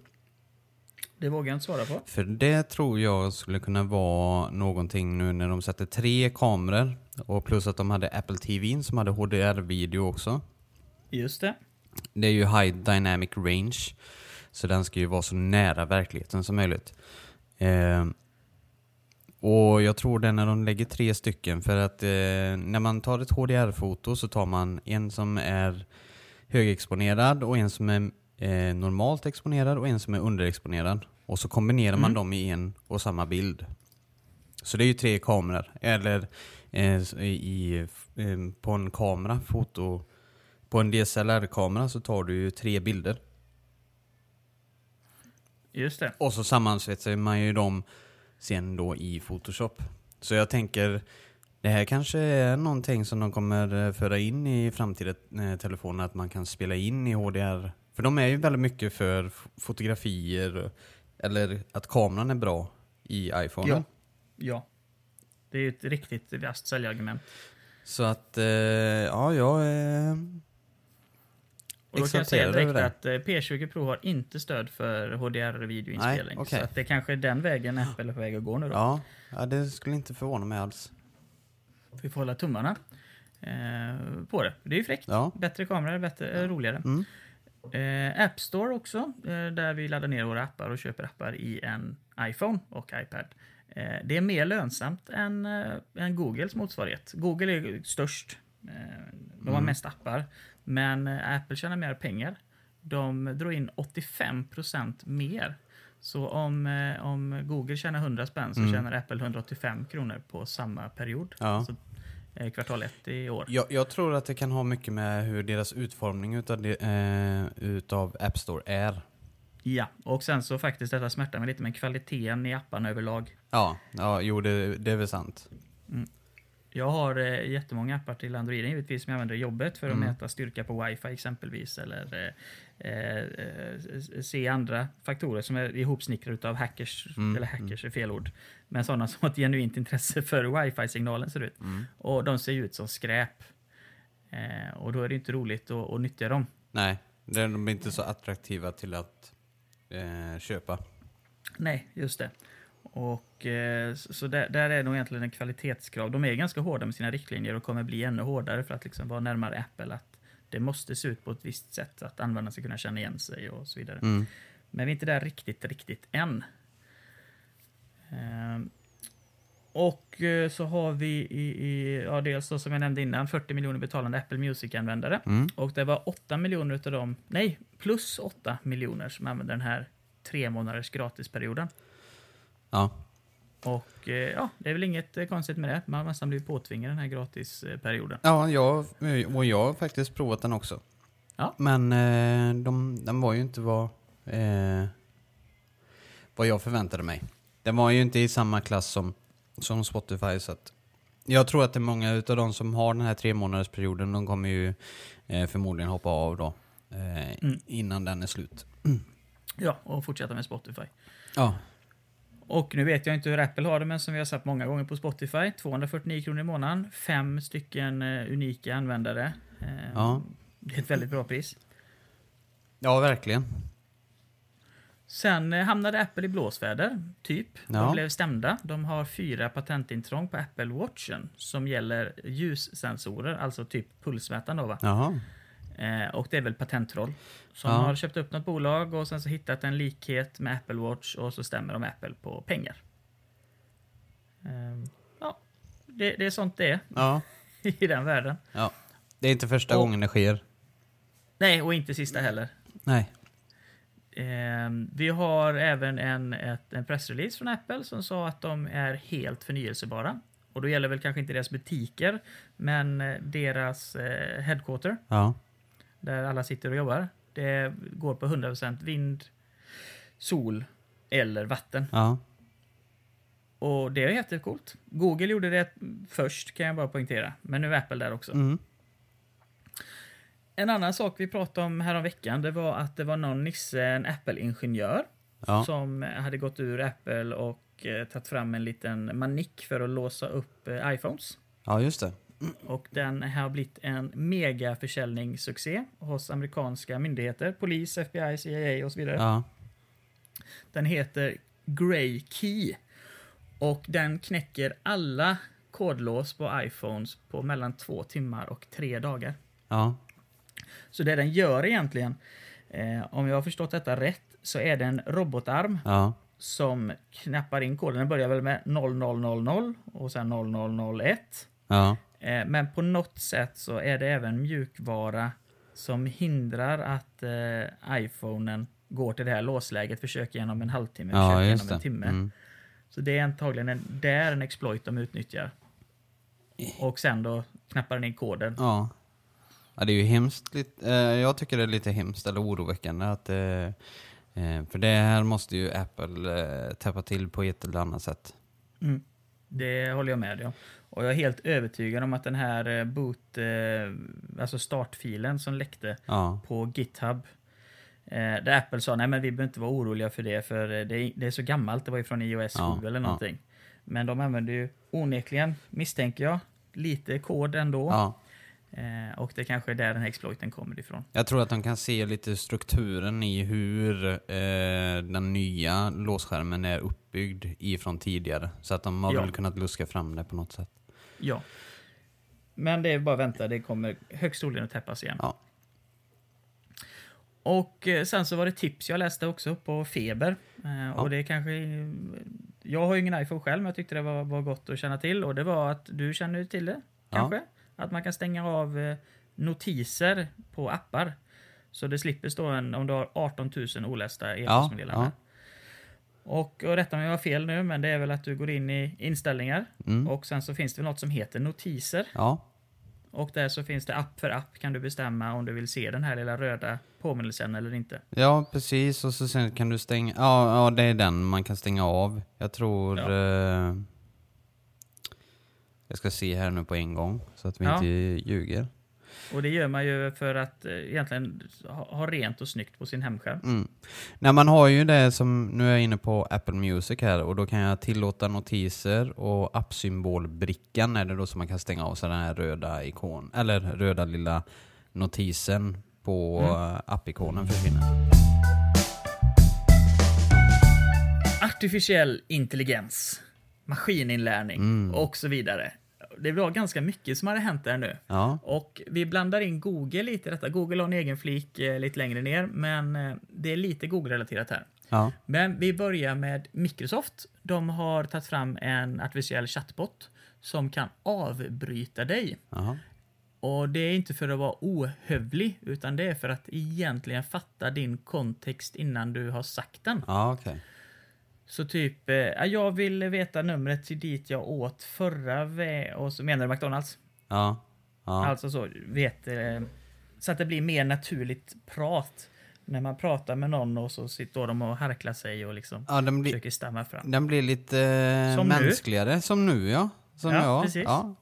[SPEAKER 2] Det vågar jag inte svara på.
[SPEAKER 1] För det tror jag skulle kunna vara någonting nu när de sätter tre kameror och plus att de hade Apple TV som hade HDR-video också.
[SPEAKER 2] Just det.
[SPEAKER 1] Det är ju High Dynamic Range, så den ska ju vara så nära verkligheten som möjligt. Eh, och jag tror det när de lägger tre stycken, för att eh, när man tar ett HDR-foto så tar man en som är högexponerad och en som är eh, normalt exponerad och en som är underexponerad. Och så kombinerar man
[SPEAKER 2] Mm.
[SPEAKER 1] dem i en och samma bild. Så det är ju tre kameror. Eller eh, i, eh, på en kamera, foto, på en DSLR-kamera så tar du ju tre bilder.
[SPEAKER 2] Just det.
[SPEAKER 1] Och så sammansvetsar man ju dem sen då i Photoshop. Så jag tänker, det här kanske är någonting som de kommer eh, föra in i framtida eh, telefoner, att man kan spela in i HDR. För de är ju väldigt mycket för fotografier, eller att kameran är bra i iPhone.
[SPEAKER 2] Ja. Ja. Det är ju ett riktigt vasst säljargument.
[SPEAKER 1] Så att, eh, ja, jag är
[SPEAKER 2] Och då kan jag säga direkt att eh, P20 Pro har inte stöd för HDR-videoinspelning.
[SPEAKER 1] Okej.
[SPEAKER 2] Så att det kanske är den vägen Apple är på väg att gå nu då.
[SPEAKER 1] Ja, ja, det skulle inte förvåna mig alls.
[SPEAKER 2] Vi får hålla tummarna eh, på det. Det är ju fräckt.
[SPEAKER 1] Ja.
[SPEAKER 2] Bättre kameror, bättre, eh, roligare.
[SPEAKER 1] Mm.
[SPEAKER 2] Eh, App Store också, eh, där vi laddar ner våra appar och köper appar i en iPhone och iPad. Eh, det är mer lönsamt än, än Googles motsvarighet. Google är störst. De har
[SPEAKER 1] Mm.
[SPEAKER 2] mest appar. Men eh, Apple tjänar mer pengar. De drar in 85% mer. Så om, eh, om Google tjänar 100 spänn så
[SPEAKER 1] Mm.
[SPEAKER 2] tjänar Apple 185 kronor på samma period.
[SPEAKER 1] Ja.
[SPEAKER 2] Alltså, kvartal ett i år.
[SPEAKER 1] Jag, jag tror att det kan ha mycket med hur deras utformning utav, det, eh, utav App Store är.
[SPEAKER 2] Ja, och sen så faktiskt, detta smärtar mig lite, men kvaliteten i apparna överlag.
[SPEAKER 1] Ja, ja jo det, det är väl sant.
[SPEAKER 2] Jag har eh, jättemånga appar till Androiden givetvis som jag använder i jobbet för att
[SPEAKER 1] Mm.
[SPEAKER 2] mäta styrka på wifi exempelvis eller eh, eh, se andra faktorer som är ihopsnickrade av hackers,
[SPEAKER 1] Mm,
[SPEAKER 2] eller hackers är fel ord, men sådana som har ett genuint intresse för wifi-signalen ser ut.
[SPEAKER 1] Mm.
[SPEAKER 2] Och de ser ju ut som skräp. Eh, och då är det inte roligt att, att nyttja dem.
[SPEAKER 1] Nej, de är inte så attraktiva till att eh, köpa.
[SPEAKER 2] Nej, just det. Och, eh, så där, där är nog egentligen en kvalitetskrav. De är ganska hårda med sina riktlinjer och kommer bli ännu hårdare för att liksom vara närmare Apple. Att det måste se ut på ett visst sätt, att användaren ska kunna känna igen sig och så vidare.
[SPEAKER 1] Mm.
[SPEAKER 2] Men vi är inte där riktigt, riktigt än. Ehm, och eh, så har vi i, i ja, dels då, som jag nämnde innan, 40 miljoner betalande Apple Music-användare.
[SPEAKER 1] Mm.
[SPEAKER 2] Och det var 8 miljoner utav dem, nej, plus 8 miljoner som använder den här tre månaders gratisperioden.
[SPEAKER 1] Ja.
[SPEAKER 2] Och eh, ja, det är väl inget eh, konstigt med det. Man har nästan blivit påtvingad den här gratisperioden.
[SPEAKER 1] Ja, jag, och jag har faktiskt provat den också.
[SPEAKER 2] Ja.
[SPEAKER 1] Men eh, de, den var ju inte vad eh, vad jag förväntade mig. Den var ju inte i samma klass som, som Spotify så att jag tror att det är många utav de som har den här tre månaders perioden de kommer ju eh, förmodligen hoppa av då. Eh,
[SPEAKER 2] Mm.
[SPEAKER 1] Innan den är slut.
[SPEAKER 2] Ja, och fortsätta med Spotify.
[SPEAKER 1] Ja.
[SPEAKER 2] Och nu vet jag inte hur Apple har det, men som vi har sagt många gånger på Spotify, 249 kronor i månaden, fem stycken eh, unika användare. Eh,
[SPEAKER 1] Ja.
[SPEAKER 2] Det är ett väldigt bra pris.
[SPEAKER 1] Ja, verkligen.
[SPEAKER 2] Sen eh, hamnade Apple i blåsväder, typ.
[SPEAKER 1] Ja.
[SPEAKER 2] De blev stämda. De har fyra patentintrång på Apple Watchen som gäller ljussensorer, alltså typ pulsmätaren då va.
[SPEAKER 1] Jaha.
[SPEAKER 2] Eh, och det är väl patenttroll som
[SPEAKER 1] Ja.
[SPEAKER 2] har köpt upp något bolag och sen så hittat en likhet med Apple Watch och så stämmer de Apple på pengar. Eh, ja, det, det är sånt det är
[SPEAKER 1] Ja.
[SPEAKER 2] i den världen.
[SPEAKER 1] ja. Det är inte första
[SPEAKER 2] Och-
[SPEAKER 1] gången det sker.
[SPEAKER 2] Nej, och inte sista heller.
[SPEAKER 1] Nej.
[SPEAKER 2] Eh, vi har även en, ett, en pressrelease från Apple som sa att de är helt förnyelsebara. Och då gäller väl kanske inte deras butiker, men eh, deras eh, headquarter,
[SPEAKER 1] Ja.
[SPEAKER 2] Där alla sitter och jobbar. Det går på 100% vind, sol eller vatten.
[SPEAKER 1] Ja.
[SPEAKER 2] Och det är jättecoolt. Google gjorde det först, kan jag bara poängtera. Men nu är Apple där också.
[SPEAKER 1] Mm.
[SPEAKER 2] En annan sak vi pratade om häromveckan, det var att det var någon nisse, en Apple-ingenjör,
[SPEAKER 1] Ja.
[SPEAKER 2] som hade gått ur Apple och eh, tagit fram en liten manik för att låsa upp eh, iPhones.
[SPEAKER 1] ja, just det.
[SPEAKER 2] Och den har blivit en mega försäljningssuccé hos amerikanska myndigheter, polis, FBI, CIA och så vidare.
[SPEAKER 1] Ja.
[SPEAKER 2] Den heter Grey Key. Och den knäcker alla kodlås på iPhones på mellan två timmar och tre dagar.
[SPEAKER 1] Ja. Så
[SPEAKER 2] det den gör egentligen, eh, om jag har förstått detta rätt, så är det en robotarm
[SPEAKER 1] Ja.
[SPEAKER 2] som knappar in koden. Den börjar väl med 0000 och sen 0001.
[SPEAKER 1] Ja.
[SPEAKER 2] Eh, men på något sätt så är det även mjukvara som hindrar att eh, iPhonen går till det här låsläget, försöker genom en halvtimme,
[SPEAKER 1] Ja,
[SPEAKER 2] försöker
[SPEAKER 1] just
[SPEAKER 2] genom
[SPEAKER 1] det.
[SPEAKER 2] en timme.
[SPEAKER 1] Mm.
[SPEAKER 2] Så det är antagligen en, det är en exploit de utnyttjar. Och sen då knappar den in koden.
[SPEAKER 1] Ja. ja. Det är ju hemskt. eh, Jag tycker det är lite hemskt eller oroväckande att eh, eh, för det här måste ju Apple eh, täppa till på ett eller annat sätt.
[SPEAKER 2] Mm. Det håller jag med om. Och jag är helt övertygad om att den här eh, boot, eh, alltså startfilen som läckte
[SPEAKER 1] Ja.
[SPEAKER 2] på GitHub. Eh, där Apple sa nej men vi behöver inte vara oroliga för det för det är, det är så gammalt, det var ju från iOS
[SPEAKER 1] Ja,
[SPEAKER 2] 7 eller
[SPEAKER 1] ja.
[SPEAKER 2] någonting. Men de använder ju onekligen, misstänker jag, lite kod ändå.
[SPEAKER 1] Ja.
[SPEAKER 2] Eh, och det kanske är där den här exploiten kommer ifrån.
[SPEAKER 1] Jag tror att de kan se lite strukturen i hur eh, den nya låsskärmen är uppbyggd ifrån tidigare. Så att de har
[SPEAKER 2] Ja.
[SPEAKER 1] väl kunnat luska fram det på något sätt.
[SPEAKER 2] Ja. Men det är bara att vänta, det kommer högst troligen att täppas igen.
[SPEAKER 1] Ja.
[SPEAKER 2] Och eh, sen så var det tips jag läste också på Feber. Eh, Och det är kanske... Jag har ju ingen iPhone själv, men jag tyckte det var, var gott att känna till. Och det var att du känner till det,
[SPEAKER 1] Ja.
[SPEAKER 2] Att man kan stänga av eh, notiser på appar. Så det slipper stå en, om du har 18 000 olästa e-postmeddelanden.
[SPEAKER 1] ja.
[SPEAKER 2] Och, och rätta mig om jag har fel nu, men det är väl att du går in i inställningar.
[SPEAKER 1] Mm.
[SPEAKER 2] Och sen så finns det något som heter notiser.
[SPEAKER 1] Ja.
[SPEAKER 2] Och där så finns det app för app kan du bestämma om du vill se den här lilla röda påminnelsen eller inte.
[SPEAKER 1] ja, precis. Och så sen kan du stänga... Ja, ja, det är den man kan stänga av. Jag tror...
[SPEAKER 2] Ja.
[SPEAKER 1] Eh, jag ska se här nu på en gång, så att vi
[SPEAKER 2] Ja.
[SPEAKER 1] inte ljuger.
[SPEAKER 2] Och det gör man ju för att eh, egentligen ha, rent och snyggt på sin hemskärm.
[SPEAKER 1] Mm. Nej, man har ju det som, nu är jag inne på Apple Music här och då kan jag tillåta notiser och appsymbolbrickan är det då som man kan stänga av så den här röda ikon, eller röda lilla notisen på
[SPEAKER 2] Mm.
[SPEAKER 1] mm. appikonen försvinner.
[SPEAKER 2] Artificiell intelligens, maskininlärning
[SPEAKER 1] Mm.
[SPEAKER 2] och så vidare. Det var ganska mycket som hade hänt där nu.
[SPEAKER 1] Ja,
[SPEAKER 2] Och vi blandar in Google lite i detta. Google har en egen flik eh, lite längre ner, men eh, det är lite Google-relaterat här.
[SPEAKER 1] ja,
[SPEAKER 2] Men vi börjar med Microsoft. De har tagit fram en artificiell chatbot som kan avbryta dig.
[SPEAKER 1] ja,
[SPEAKER 2] Och det är inte för att vara ohövlig, utan det är för att egentligen fatta din kontext innan du har sagt den.
[SPEAKER 1] ja okej.
[SPEAKER 2] Så typ, eh, ja, jag vill veta numret till dit jag åt förra vä- och så menar du McDonalds.
[SPEAKER 1] Ja, ja,
[SPEAKER 2] Alltså så, vet, eh, så att det blir mer naturligt prat. När man pratar med någon och så sitter de och harklar sig och liksom
[SPEAKER 1] Ja, den, blir,
[SPEAKER 2] försöker stamma fram.
[SPEAKER 1] den blir lite eh,
[SPEAKER 2] Som nu.
[SPEAKER 1] mänskligare, som nu ja. Som
[SPEAKER 2] Ja,
[SPEAKER 1] jag.
[SPEAKER 2] precis.
[SPEAKER 1] Ja,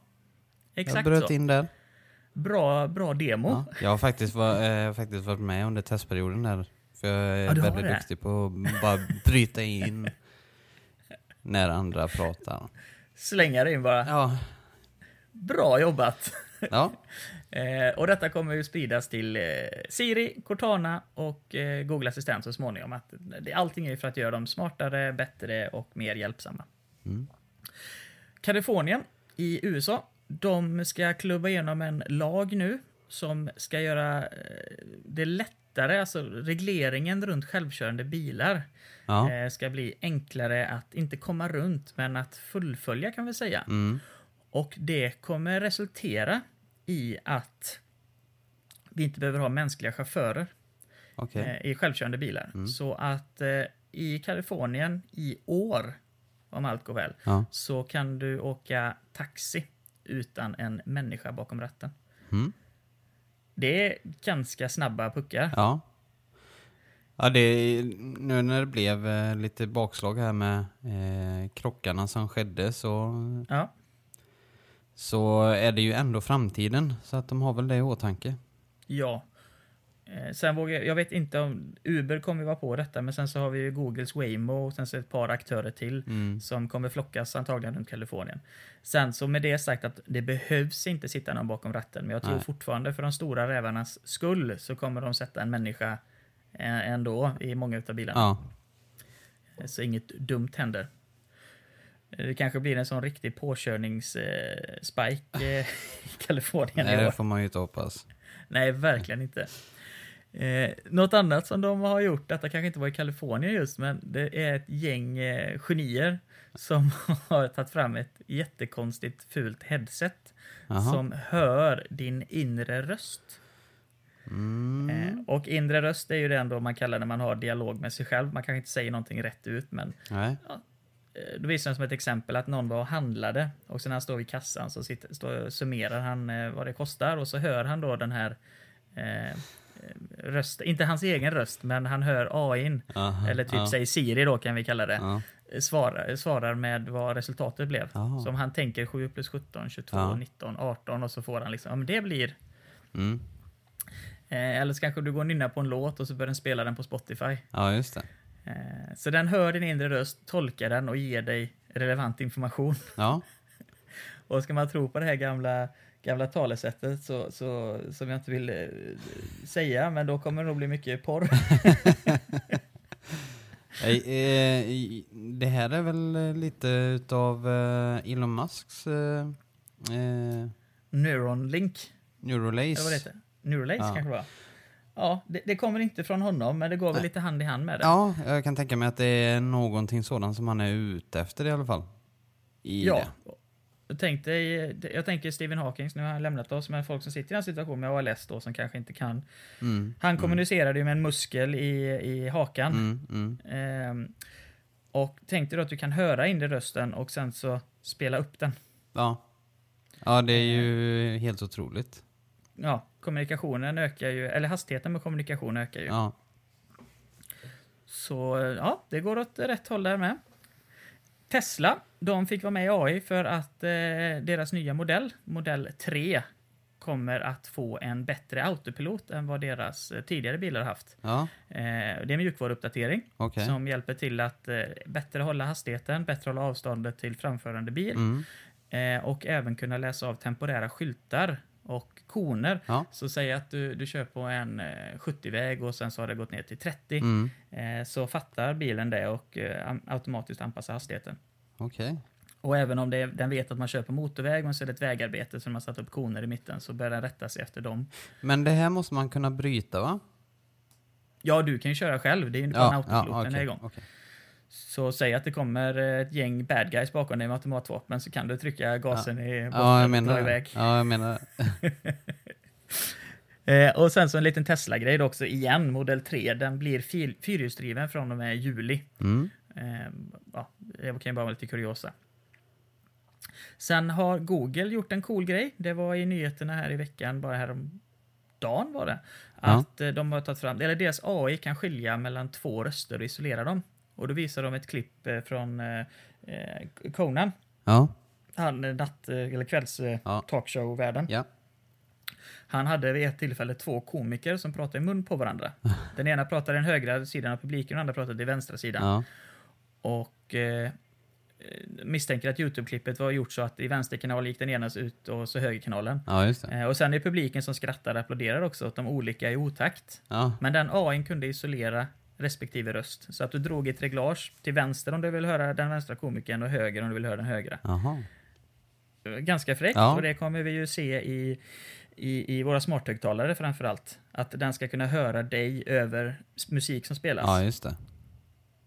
[SPEAKER 1] jag
[SPEAKER 2] Exakt
[SPEAKER 1] bröt
[SPEAKER 2] så.
[SPEAKER 1] in där.
[SPEAKER 2] Bra, bra demo.
[SPEAKER 1] Ja, jag har faktiskt, var, eh, faktiskt varit med under testperioden där. För jag är
[SPEAKER 2] Ja,
[SPEAKER 1] väldigt
[SPEAKER 2] det.
[SPEAKER 1] duktig på att bara bryta in när andra pratar.
[SPEAKER 2] Slänga in bara.
[SPEAKER 1] Ja,
[SPEAKER 2] Bra jobbat!
[SPEAKER 1] ja.
[SPEAKER 2] Eh, och detta kommer ju spridas till eh, Siri, Cortana och eh, Google Assistent så småningom. Att det, allting är för att göra dem smartare, bättre och mer hjälpsamma.
[SPEAKER 1] Mm.
[SPEAKER 2] Kalifornien i USA, de ska klubba igenom en lag nu som ska göra eh, det lättare, alltså regleringen runt självkörande bilar
[SPEAKER 1] ja.
[SPEAKER 2] eh, ska bli enklare att inte komma runt men att fullfölja kan vi säga.
[SPEAKER 1] Mm.
[SPEAKER 2] Och det kommer resultera i att vi inte behöver ha mänskliga chaufförer
[SPEAKER 1] Okej.
[SPEAKER 2] eh, i självkörande bilar.
[SPEAKER 1] Mm.
[SPEAKER 2] Så att eh, i Kalifornien i år, om allt går väl,
[SPEAKER 1] Ja.
[SPEAKER 2] så kan du åka taxi utan en människa bakom ratten.
[SPEAKER 1] Mm.
[SPEAKER 2] Det är ganska snabba puckar.
[SPEAKER 1] Ja. Ja, det är, nu när det blev eh, lite bakslag här med eh, krockarna som skedde så,
[SPEAKER 2] Ja,
[SPEAKER 1] så är det ju ändå framtiden. Så att de har väl det i åtanke.
[SPEAKER 2] ja. Eh, Sen vågar jag, jag vet inte om Uber kommer vara på detta, men sen så har vi ju Googles Waymo och sen så ett par aktörer till.
[SPEAKER 1] Mm.
[SPEAKER 2] som kommer flockas antagligen runt Kalifornien. Sen så med det sagt att det behövs inte sitta någon bakom ratten, men jag tror
[SPEAKER 1] Nej.
[SPEAKER 2] fortfarande för de stora rävarnas skull så kommer de sätta en människa eh, ändå i många utav bilarna.
[SPEAKER 1] Ja.
[SPEAKER 2] Så inget dumt händer. Eh, Det kanske blir en sån riktig påkörningsspike eh, spike, eh, i Kalifornien
[SPEAKER 1] Nej,
[SPEAKER 2] i år.
[SPEAKER 1] det får man ju inte hoppas.
[SPEAKER 2] Nej, verkligen inte. Eh, något annat som de har gjort, detta kanske inte var i Kalifornien just, men det är ett gäng eh, genier som har tagit fram ett jättekonstigt fult headset
[SPEAKER 1] Jaha.
[SPEAKER 2] som hör din inre röst.
[SPEAKER 1] Mm.
[SPEAKER 2] Eh, och inre röst är ju det ändå man kallar när man har dialog med sig själv. Man kanske inte säger någonting rätt ut, men
[SPEAKER 1] Nej.
[SPEAKER 2] eh, då visar det som ett exempel att någon var och handlade och sen när han står vid kassan så sitter, står, summerar han eh, vad det kostar och så hör han då den här eh, röst, inte hans egen röst, men han hör AIn,
[SPEAKER 1] Aha,
[SPEAKER 2] eller typ
[SPEAKER 1] ja.
[SPEAKER 2] säg Siri då kan vi kalla det,
[SPEAKER 1] Ja.
[SPEAKER 2] svarar, svarar med vad resultatet blev.
[SPEAKER 1] Jaha.
[SPEAKER 2] Så om han tänker 7 plus 17, 22,
[SPEAKER 1] Ja.
[SPEAKER 2] 19, 18 och så får han liksom, ja men det blir
[SPEAKER 1] Mm.
[SPEAKER 2] Eh, eller så kanske du går och nynnar på en låt och så börjar den spela den på Spotify.
[SPEAKER 1] ja, just det.
[SPEAKER 2] Eh, så den hör din inre röst, tolkar den och ger dig relevant information.
[SPEAKER 1] Ja.
[SPEAKER 2] Och ska man tro på det här gamla, gamla talesättet så, så, som jag inte vill eh, säga, men då kommer det nog bli mycket porr.
[SPEAKER 1] Eh, Det här är väl eh, lite utav Elon Musks eh,
[SPEAKER 2] Neuronlink,
[SPEAKER 1] Neuralace.
[SPEAKER 2] eller vad det heter. Neuralace
[SPEAKER 1] Ja.
[SPEAKER 2] kanske det var. Ja, det, det kommer inte från honom, men det går väl
[SPEAKER 1] Nej.
[SPEAKER 2] lite hand i hand med det.
[SPEAKER 1] Ja, jag kan tänka mig att det är någonting sådant som han är ute efter i alla fall. I
[SPEAKER 2] Ja.
[SPEAKER 1] det.
[SPEAKER 2] Jag, tänkte, jag tänker Stephen Hawking, nu har han lämnat oss, men folk som sitter i den situationen med ALS då, som kanske inte kan.
[SPEAKER 1] Mm.
[SPEAKER 2] Han kommunicerade ju med en muskel i, i hakan.
[SPEAKER 1] Mm, mm.
[SPEAKER 2] Ehm, och tänkte då att du kan höra in i rösten och sen så spela upp den.
[SPEAKER 1] Ja. Ja, det är ju helt otroligt.
[SPEAKER 2] Ja, kommunikationen ökar ju, eller hastigheten med kommunikation ökar ju.
[SPEAKER 1] Ja.
[SPEAKER 2] Så ja, det går åt rätt håll där med. Tesla, de fick vara med i AI för att eh, deras nya modell, modell 3, kommer att få en bättre autopilot än vad deras eh, tidigare bilar haft.
[SPEAKER 1] Ja,
[SPEAKER 2] Eh, det är en mjukvaruuppdatering
[SPEAKER 1] okej.
[SPEAKER 2] som hjälper till att eh, bättre hålla hastigheten, bättre hålla avståndet till framförande bil
[SPEAKER 1] Mm.
[SPEAKER 2] eh, och även kunna läsa av temporära skyltar och koner.
[SPEAKER 1] Ja.
[SPEAKER 2] Så säg att du, du kör på en eh, 70-väg och sen så har det gått ner till 30.
[SPEAKER 1] Mm.
[SPEAKER 2] Eh, så fattar bilen det och eh, automatiskt anpassar hastigheten.
[SPEAKER 1] Okej.
[SPEAKER 2] Och även om det, den vet att man kör på motorväg men så är det ett vägarbete så har satt upp koner i mitten så börjar den rätta sig efter dem.
[SPEAKER 1] Men det här måste man kunna bryta va?
[SPEAKER 2] Ja, du kan ju köra själv. Det är ju inte bara en autopilot den är
[SPEAKER 1] okej,
[SPEAKER 2] igång. Så säg att det kommer eh, ett gäng bad guys bakom dig med automatvapen så kan du trycka gasen i botten
[SPEAKER 1] Ja, jag
[SPEAKER 2] och
[SPEAKER 1] menar
[SPEAKER 2] iväg.
[SPEAKER 1] Ja, jag menar.
[SPEAKER 2] Eh, och sen så en liten Tesla-grej också igen, modell 3. Den blir fyr- fyrhjulsdriven från och med juli.
[SPEAKER 1] Mm.
[SPEAKER 2] Eh, ja, det kan ju bara vara lite kuriosa. Sen har Google gjort en cool grej. Det var i nyheterna här i veckan, bara härom dagen var det.
[SPEAKER 1] Ja.
[SPEAKER 2] Att eh, de har tagit fram, eller deras AI kan skilja mellan två röster och isolera dem. Och då visar de ett klipp eh, från eh, eh, Conan.
[SPEAKER 1] Ja.
[SPEAKER 2] Han natt eller kvälls
[SPEAKER 1] Ja.
[SPEAKER 2] talkshow-världen.
[SPEAKER 1] Ja.
[SPEAKER 2] Han hade vid ett tillfälle två komiker som pratade i mun på varandra. Den ena pratade den högra sidan av publiken och den andra pratade i vänstra sidan.
[SPEAKER 1] Ja.
[SPEAKER 2] Och eh, misstänker att Youtube-klippet var gjort så att i vänster kanal gick den ena ut och så högerkanalen.
[SPEAKER 1] Ja.
[SPEAKER 2] Eh, och sen är publiken som skrattar och applåderar också åt de olika i otakt.
[SPEAKER 1] Ja.
[SPEAKER 2] Men den AI kunde isolera respektive röst. Så att du drog ett reglage till vänster om du vill höra den vänstra komikern och höger om du vill höra den högra.
[SPEAKER 1] Jaha.
[SPEAKER 2] Ganska fräckt
[SPEAKER 1] Ja.
[SPEAKER 2] och det kommer vi ju se i, i, i våra smarthögtalare framför allt. Att den ska kunna höra dig över musik som spelas.
[SPEAKER 1] Ja, just det.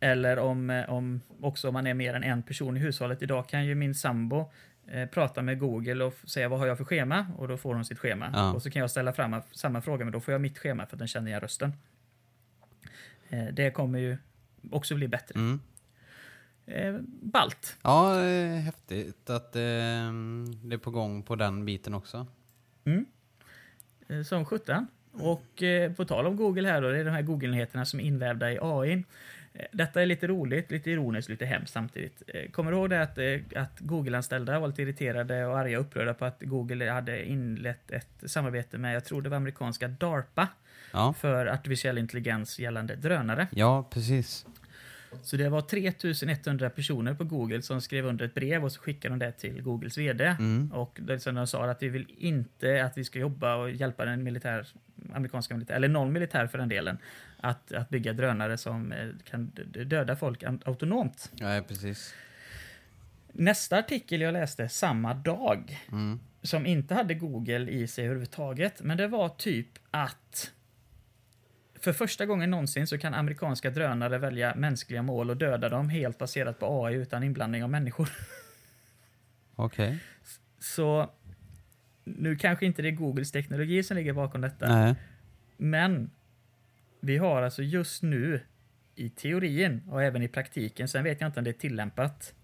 [SPEAKER 2] Eller om, om också om man är mer än en person i hushållet. Idag kan ju min sambo eh, prata med Google och säga vad har jag för schema? Och då får hon sitt schema.
[SPEAKER 1] Ja.
[SPEAKER 2] Och så kan jag ställa fram samma fråga men då får jag mitt schema för att den känner igen rösten. Eh, det kommer ju också bli bättre.
[SPEAKER 1] Mm.
[SPEAKER 2] Eh, balt.
[SPEAKER 1] Ja, eh, häftigt att det är på gång på den biten också.
[SPEAKER 2] Mm. Som sjutton. Och på tal om Google här då, det är de här Google-nyheterna som är invävda i AI. Detta är lite roligt, lite ironiskt, lite hemskt samtidigt. Kommer du ihåg det att, att Google-anställda var lite irriterade och arga och upprörda på att Google hade inlett ett samarbete med, jag tror det var amerikanska DARPA,
[SPEAKER 1] Ja,
[SPEAKER 2] för artificiell intelligens gällande drönare.
[SPEAKER 1] ja precis.
[SPEAKER 2] Så det var 3100 personer på Google som skrev under ett brev och så skickade de det till Googles VD.
[SPEAKER 1] Mm.
[SPEAKER 2] Och som de sa att vi vill inte att vi ska jobba och hjälpa den militär, amerikanska militär, eller någon militär för den delen, att, att bygga drönare som eh, kan döda folk autonomt.
[SPEAKER 1] Ja, precis.
[SPEAKER 2] Nästa artikel jag läste samma dag,
[SPEAKER 1] Mm.
[SPEAKER 2] som inte hade Google i sig överhuvudtaget, men det var typ att för första gången någonsin så kan amerikanska drönare välja mänskliga mål och döda dem helt baserat på AI utan inblandning av människor.
[SPEAKER 1] Okej.
[SPEAKER 2] Så nu kanske inte det är Googles teknologi som ligger bakom detta,
[SPEAKER 1] Nej.
[SPEAKER 2] men vi har alltså just nu i teorin och även i praktiken, sen vet jag inte om det är tillämpat,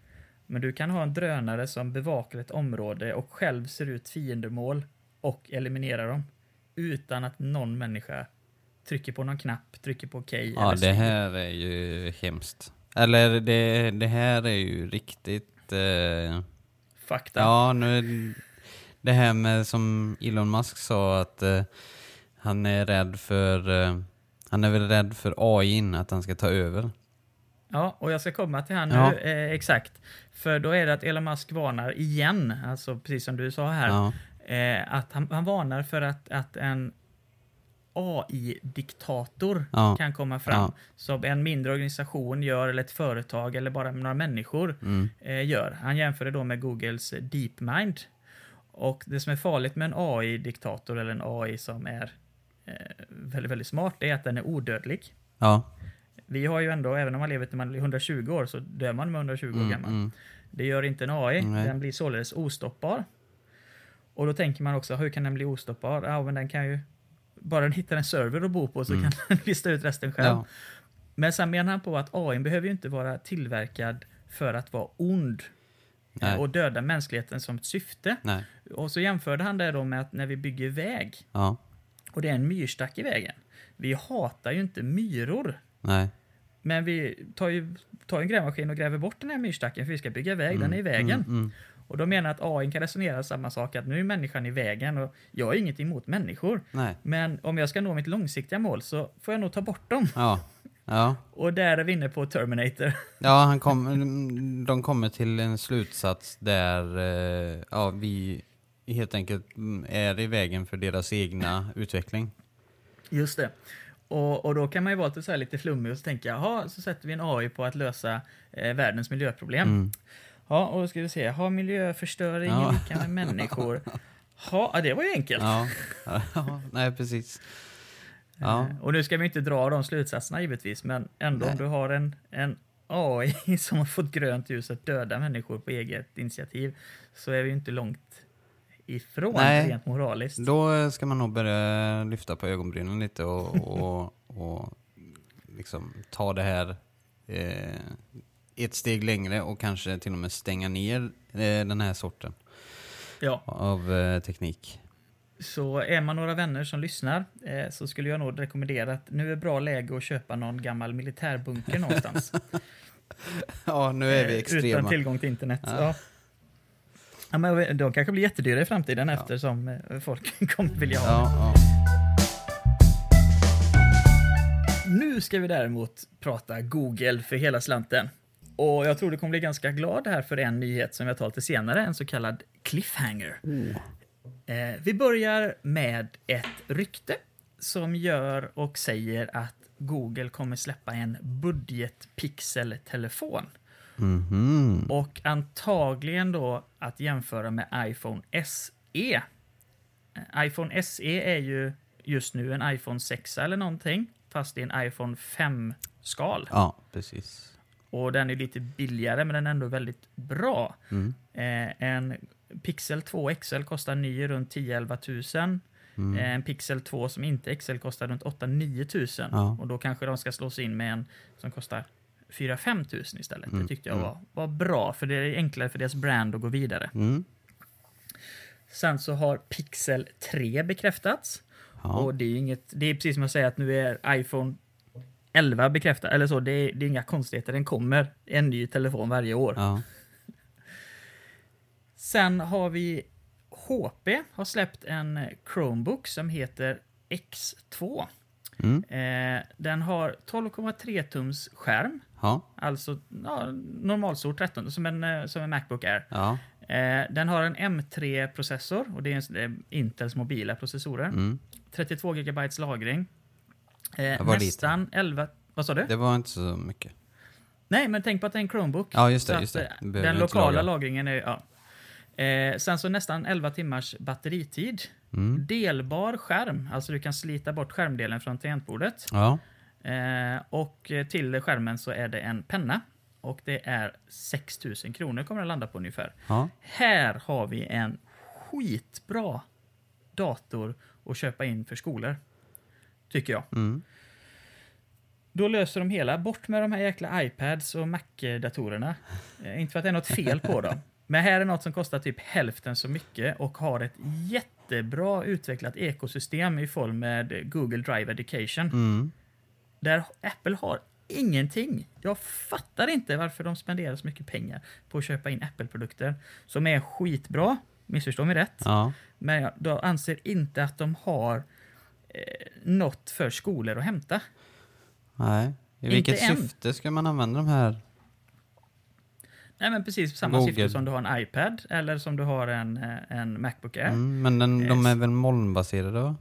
[SPEAKER 2] men du kan ha en drönare som bevakar ett område och själv ser ut fiendemål och eliminerar dem utan att någon människa trycker på någon knapp, trycker på okej.
[SPEAKER 1] Ja,
[SPEAKER 2] eller
[SPEAKER 1] det här är ju hemskt. Eller det, det här är ju riktigt... Eh,
[SPEAKER 2] fakta.
[SPEAKER 1] ja, nu... Det här med som Elon Musk sa att eh, han är rädd för... Eh, han är väl rädd för AI, att han ska ta över.
[SPEAKER 2] Ja, och jag ska komma till han
[SPEAKER 1] Ja.
[SPEAKER 2] nu, eh, exakt. För då är det att Elon Musk varnar igen, alltså precis som du sa här,
[SPEAKER 1] Ja.
[SPEAKER 2] eh, att han, han varnar för att, att en AI-diktator
[SPEAKER 1] Ja.
[SPEAKER 2] kan komma fram.
[SPEAKER 1] Ja.
[SPEAKER 2] Som en mindre organisation gör, eller ett företag, eller bara några människor
[SPEAKER 1] Mm.
[SPEAKER 2] eh, gör. Han jämför det då med Googles DeepMind. Och det som är farligt med en AI-diktator, eller en AI som är eh, väldigt, väldigt smart, det är att den är odödlig.
[SPEAKER 1] Ja.
[SPEAKER 2] Vi har ju ändå, även om man lever till man är 120 år, så dör man med 120 år
[SPEAKER 1] Mm,
[SPEAKER 2] gammal.
[SPEAKER 1] mm.
[SPEAKER 2] Det gör inte en AI,
[SPEAKER 1] Nej.
[SPEAKER 2] den blir således ostoppbar. Och då tänker man också, hur kan den bli ostoppbar? Ja, men den kan ju, bara den hittar en server att bo på så
[SPEAKER 1] Mm.
[SPEAKER 2] kan den lista ut resten själv.
[SPEAKER 1] Ja.
[SPEAKER 2] Men sen menar han på att AI behöver ju inte vara tillverkad för att vara ond
[SPEAKER 1] Nej.
[SPEAKER 2] och döda mänskligheten som ett syfte.
[SPEAKER 1] Nej.
[SPEAKER 2] Och så jämförde han det då med att när vi bygger väg
[SPEAKER 1] Ja.
[SPEAKER 2] och det är en myrstack i vägen. Vi hatar ju inte myror.
[SPEAKER 1] Nej.
[SPEAKER 2] Men vi tar ju tar en grävmaskin och gräver bort den här myrstacken för vi ska bygga väg, den är i vägen.
[SPEAKER 1] Mm, mm.
[SPEAKER 2] Och då menar att AI kan resonera samma sak, att nu är människan i vägen och jag har inget emot människor.
[SPEAKER 1] Nej.
[SPEAKER 2] Men om jag ska nå mitt långsiktiga mål så får jag nog ta bort dem.
[SPEAKER 1] Ja. Ja.
[SPEAKER 2] Och där är vi inne på Terminator.
[SPEAKER 1] Ja, han kom, de kommer till en slutsats där eh, ja, vi helt enkelt är i vägen för deras egna utveckling.
[SPEAKER 2] Just det. Och, och då kan man ju vara så lite flummig och så tänka, jaha, så sätter vi en AI på att lösa eh, världens miljöproblem.
[SPEAKER 1] Mm.
[SPEAKER 2] Ja, och då ska vi se, har miljöförstöring
[SPEAKER 1] Ja.
[SPEAKER 2] lika med människor? Ja, ja, det var ju enkelt.
[SPEAKER 1] Ja. ja, nej precis. Ja.
[SPEAKER 2] Eh, Och nu ska vi inte dra de slutsatserna givetvis, men ändå
[SPEAKER 1] Nej.
[SPEAKER 2] om du har en, en AI som har fått grönt ljus att döda människor på eget initiativ så är vi ju inte långt ifrån
[SPEAKER 1] Nej.
[SPEAKER 2] rent moraliskt.
[SPEAKER 1] Då ska man nog börja lyfta på ögonbrynen lite och, och, och liksom ta det här eh, ett steg längre och kanske till och med stänga ner eh, den här sorten
[SPEAKER 2] Ja,
[SPEAKER 1] av eh, teknik.
[SPEAKER 2] Så är man några vänner som lyssnar eh, så skulle jag nog rekommendera att nu är bra läge att köpa någon gammal militärbunker någonstans.
[SPEAKER 1] Ja, nu är vi extrema.
[SPEAKER 2] Utan tillgång till internet.
[SPEAKER 1] Ja.
[SPEAKER 2] Ja. Ja, men de kanske blir jättedyra i framtiden eftersom eh, folk kommer vilja ha
[SPEAKER 1] Ja, ja.
[SPEAKER 2] Nu ska vi däremot prata Google för hela slanten. Och jag tror du kommer bli ganska glad här för en nyhet som jag tar lite senare, en så kallad cliffhanger. Eh, vi börjar med ett rykte som gör och säger att Google kommer släppa en budgetpixeltelefon.
[SPEAKER 1] Mhm.
[SPEAKER 2] Och antagligen då att jämföra med iPhone SE. Eh, iPhone SE är ju just nu en iPhone 6 eller någonting, fast är en iPhone 5-skal.
[SPEAKER 1] ja, precis.
[SPEAKER 2] Och den är lite billigare, men den är ändå väldigt bra.
[SPEAKER 1] Mm.
[SPEAKER 2] Eh, en Pixel 2 XL kostar ny runt 10-11 tusen.
[SPEAKER 1] Mm.
[SPEAKER 2] Eh, En Pixel 2 som inte XL kostar runt 8-9 tusen.
[SPEAKER 1] Ja.
[SPEAKER 2] Och då kanske de ska slås in med en som kostar 4-5 tusen istället.
[SPEAKER 1] Mm,
[SPEAKER 2] Det tyckte jag
[SPEAKER 1] mm.
[SPEAKER 2] var, var bra, för det är enklare för deras brand att gå vidare.
[SPEAKER 1] Mm.
[SPEAKER 2] Sen så har Pixel 3 bekräftats.
[SPEAKER 1] Ja.
[SPEAKER 2] Och det är inget, det är precis som att säga att nu är iPhone 11 bekräftad, eller så, det är, det är inga konstigheter. Den kommer en ny telefon varje år.
[SPEAKER 1] ja.
[SPEAKER 2] Sen har vi HP har släppt en Chromebook som heter X2.
[SPEAKER 1] Mm.
[SPEAKER 2] Eh, den har 12,3 tums skärm,
[SPEAKER 1] Ja.
[SPEAKER 2] alltså ja, normalstor 13, som en, eh, som en Macbook Air.
[SPEAKER 1] Ja.
[SPEAKER 2] Eh, den har en M3-processor och det är, en, det är Intels mobila processorer.
[SPEAKER 1] Mm.
[SPEAKER 2] 32 GB lagring. Eh, nästan 11... Vad sa du?
[SPEAKER 1] Det var inte så mycket.
[SPEAKER 2] Nej, men tänk på att det är en Chromebook.
[SPEAKER 1] Ja, just det, just det.
[SPEAKER 2] eh, Den lokala lagringen är... Ja. Eh, sen så nästan 11 timmars batteritid.
[SPEAKER 1] Mm.
[SPEAKER 2] Delbar skärm, alltså du kan slita bort skärmdelen från tangentbordet.
[SPEAKER 1] Ja.
[SPEAKER 2] Eh, och till skärmen så är det en penna. Och det är 6000 kronor kommer den landa på ungefär.
[SPEAKER 1] Ja.
[SPEAKER 2] Här har vi en skitbra dator att köpa in för skolor. Tycker jag.
[SPEAKER 1] Mm.
[SPEAKER 2] Då löser de hela. Bort med de här jäkla iPads och Mac-datorerna. Eh, inte för att det är något fel på dem. Men här är något som kostar typ hälften så mycket och har ett jättebra utvecklat ekosystem i form med Google Drive Education.
[SPEAKER 1] Mm.
[SPEAKER 2] Där Apple har ingenting. Jag fattar inte varför de spenderar så mycket pengar på att köpa in Apple-produkter som är skitbra, missförstå mig rätt.
[SPEAKER 1] Ja.
[SPEAKER 2] Men jag anser inte att de har något för skolor att hämta.
[SPEAKER 1] Nej. I vilket
[SPEAKER 2] än.
[SPEAKER 1] syfte ska man använda de här?
[SPEAKER 2] Nej men precis samma
[SPEAKER 1] Google.
[SPEAKER 2] syfte som du har en iPad eller som du har en, eh, en Macbook Air.
[SPEAKER 1] Mm. Men den, de är väl molnbaserade va?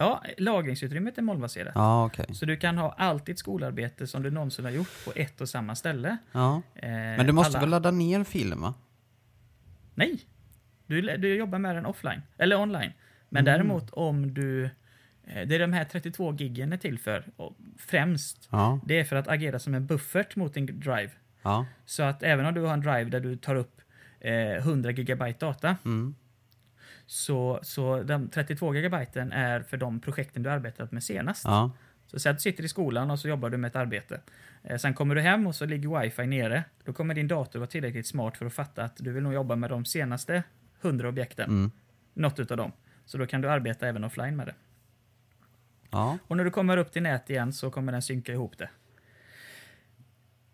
[SPEAKER 2] Ja, lagringsutrymmet är molnbaserat.
[SPEAKER 1] Ja, okej.
[SPEAKER 2] Så du kan ha allt ditt skolarbete som du någonsin har gjort på ett och samma ställe.
[SPEAKER 1] Ja.
[SPEAKER 2] Eh,
[SPEAKER 1] Men du måste
[SPEAKER 2] alla-
[SPEAKER 1] väl ladda ner filen va?
[SPEAKER 2] Nej! Du, du jobbar med den offline, eller online. Men
[SPEAKER 1] Mm.
[SPEAKER 2] däremot om du... eh, Det är de här 32 giggen är till för, främst.
[SPEAKER 1] Ja.
[SPEAKER 2] Det är för att agera som en buffert mot din drive.
[SPEAKER 1] Ja.
[SPEAKER 2] Så att även om du har en drive där du tar upp eh, 100 gigabyte data,
[SPEAKER 1] Mm.
[SPEAKER 2] så, så de 32 gigabyten är för de projekten du arbetat med senast.
[SPEAKER 1] Ja.
[SPEAKER 2] Så säg att du sitter i skolan och så jobbar du med ett arbete. Eh, sen kommer du hem och så ligger wifi nere. Då kommer din dator vara tillräckligt smart för att fatta att du vill nog jobba med de senaste 100 objekten.
[SPEAKER 1] Mm.
[SPEAKER 2] Något utav dem. Så då kan du arbeta även offline med det.
[SPEAKER 1] Ja.
[SPEAKER 2] Och när du kommer upp till nät igen så kommer den synka ihop det.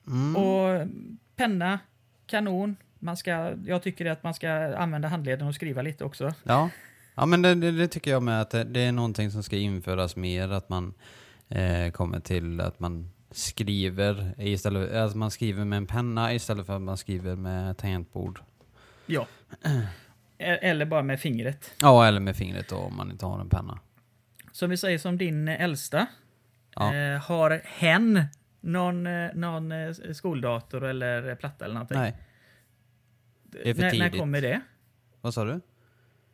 [SPEAKER 1] Mm.
[SPEAKER 2] Och penna, kanon. Man ska, jag tycker att man ska använda handleden och skriva lite också.
[SPEAKER 1] Ja. Ja men det, det, det tycker jag med att det, det är någonting som ska införas mer, att man eh, kommer till att man skriver istället, att man skriver med en penna istället för att man skriver med tangentbord.
[SPEAKER 2] Ja. E- Eller bara med fingret.
[SPEAKER 1] Ja, eller med fingret då om man inte har en penna.
[SPEAKER 2] Som vi säger som din äldsta.
[SPEAKER 1] Ja.
[SPEAKER 2] Eh, har hen någon, eh, någon eh, skoldator eller platta eller någonting?
[SPEAKER 1] Nej, det är för
[SPEAKER 2] när, när
[SPEAKER 1] tidigt.
[SPEAKER 2] kommer det?
[SPEAKER 1] vad sa du?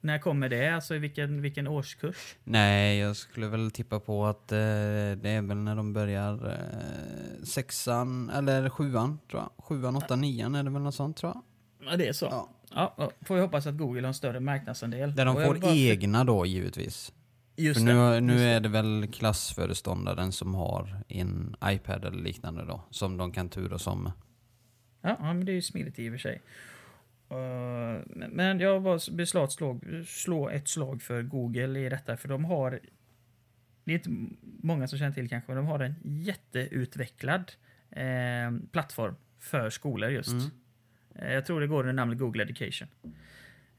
[SPEAKER 2] När kommer det? Alltså i vilken, vilken årskurs?
[SPEAKER 1] Nej, jag skulle väl tippa på att eh, det är väl när de börjar eh, sexan eller sjuan tror jag. Sjuan, åttan, nian är det väl något sånt tror jag.
[SPEAKER 2] Ja, det är så.
[SPEAKER 1] Ja.
[SPEAKER 2] Ja. ja, får vi hoppas att Google har en större marknadsandel.
[SPEAKER 1] Där de får
[SPEAKER 2] bara-
[SPEAKER 1] egna då givetvis.
[SPEAKER 2] Just
[SPEAKER 1] För
[SPEAKER 2] det.
[SPEAKER 1] nu, nu
[SPEAKER 2] det.
[SPEAKER 1] är det väl klassföreståndaren som har en iPad eller liknande då, som de kan turas om med.
[SPEAKER 2] Ja, ja, men det är ju smidigt i och för sig. Eh, men jag beslagslå slå, slå ett slag för Google i detta, för de har... Det är inte många som känner till kanske, men de har en jätteutvecklad eh, plattform för skolor just.
[SPEAKER 1] Mm.
[SPEAKER 2] Eh, jag tror det går under namnet Google Education.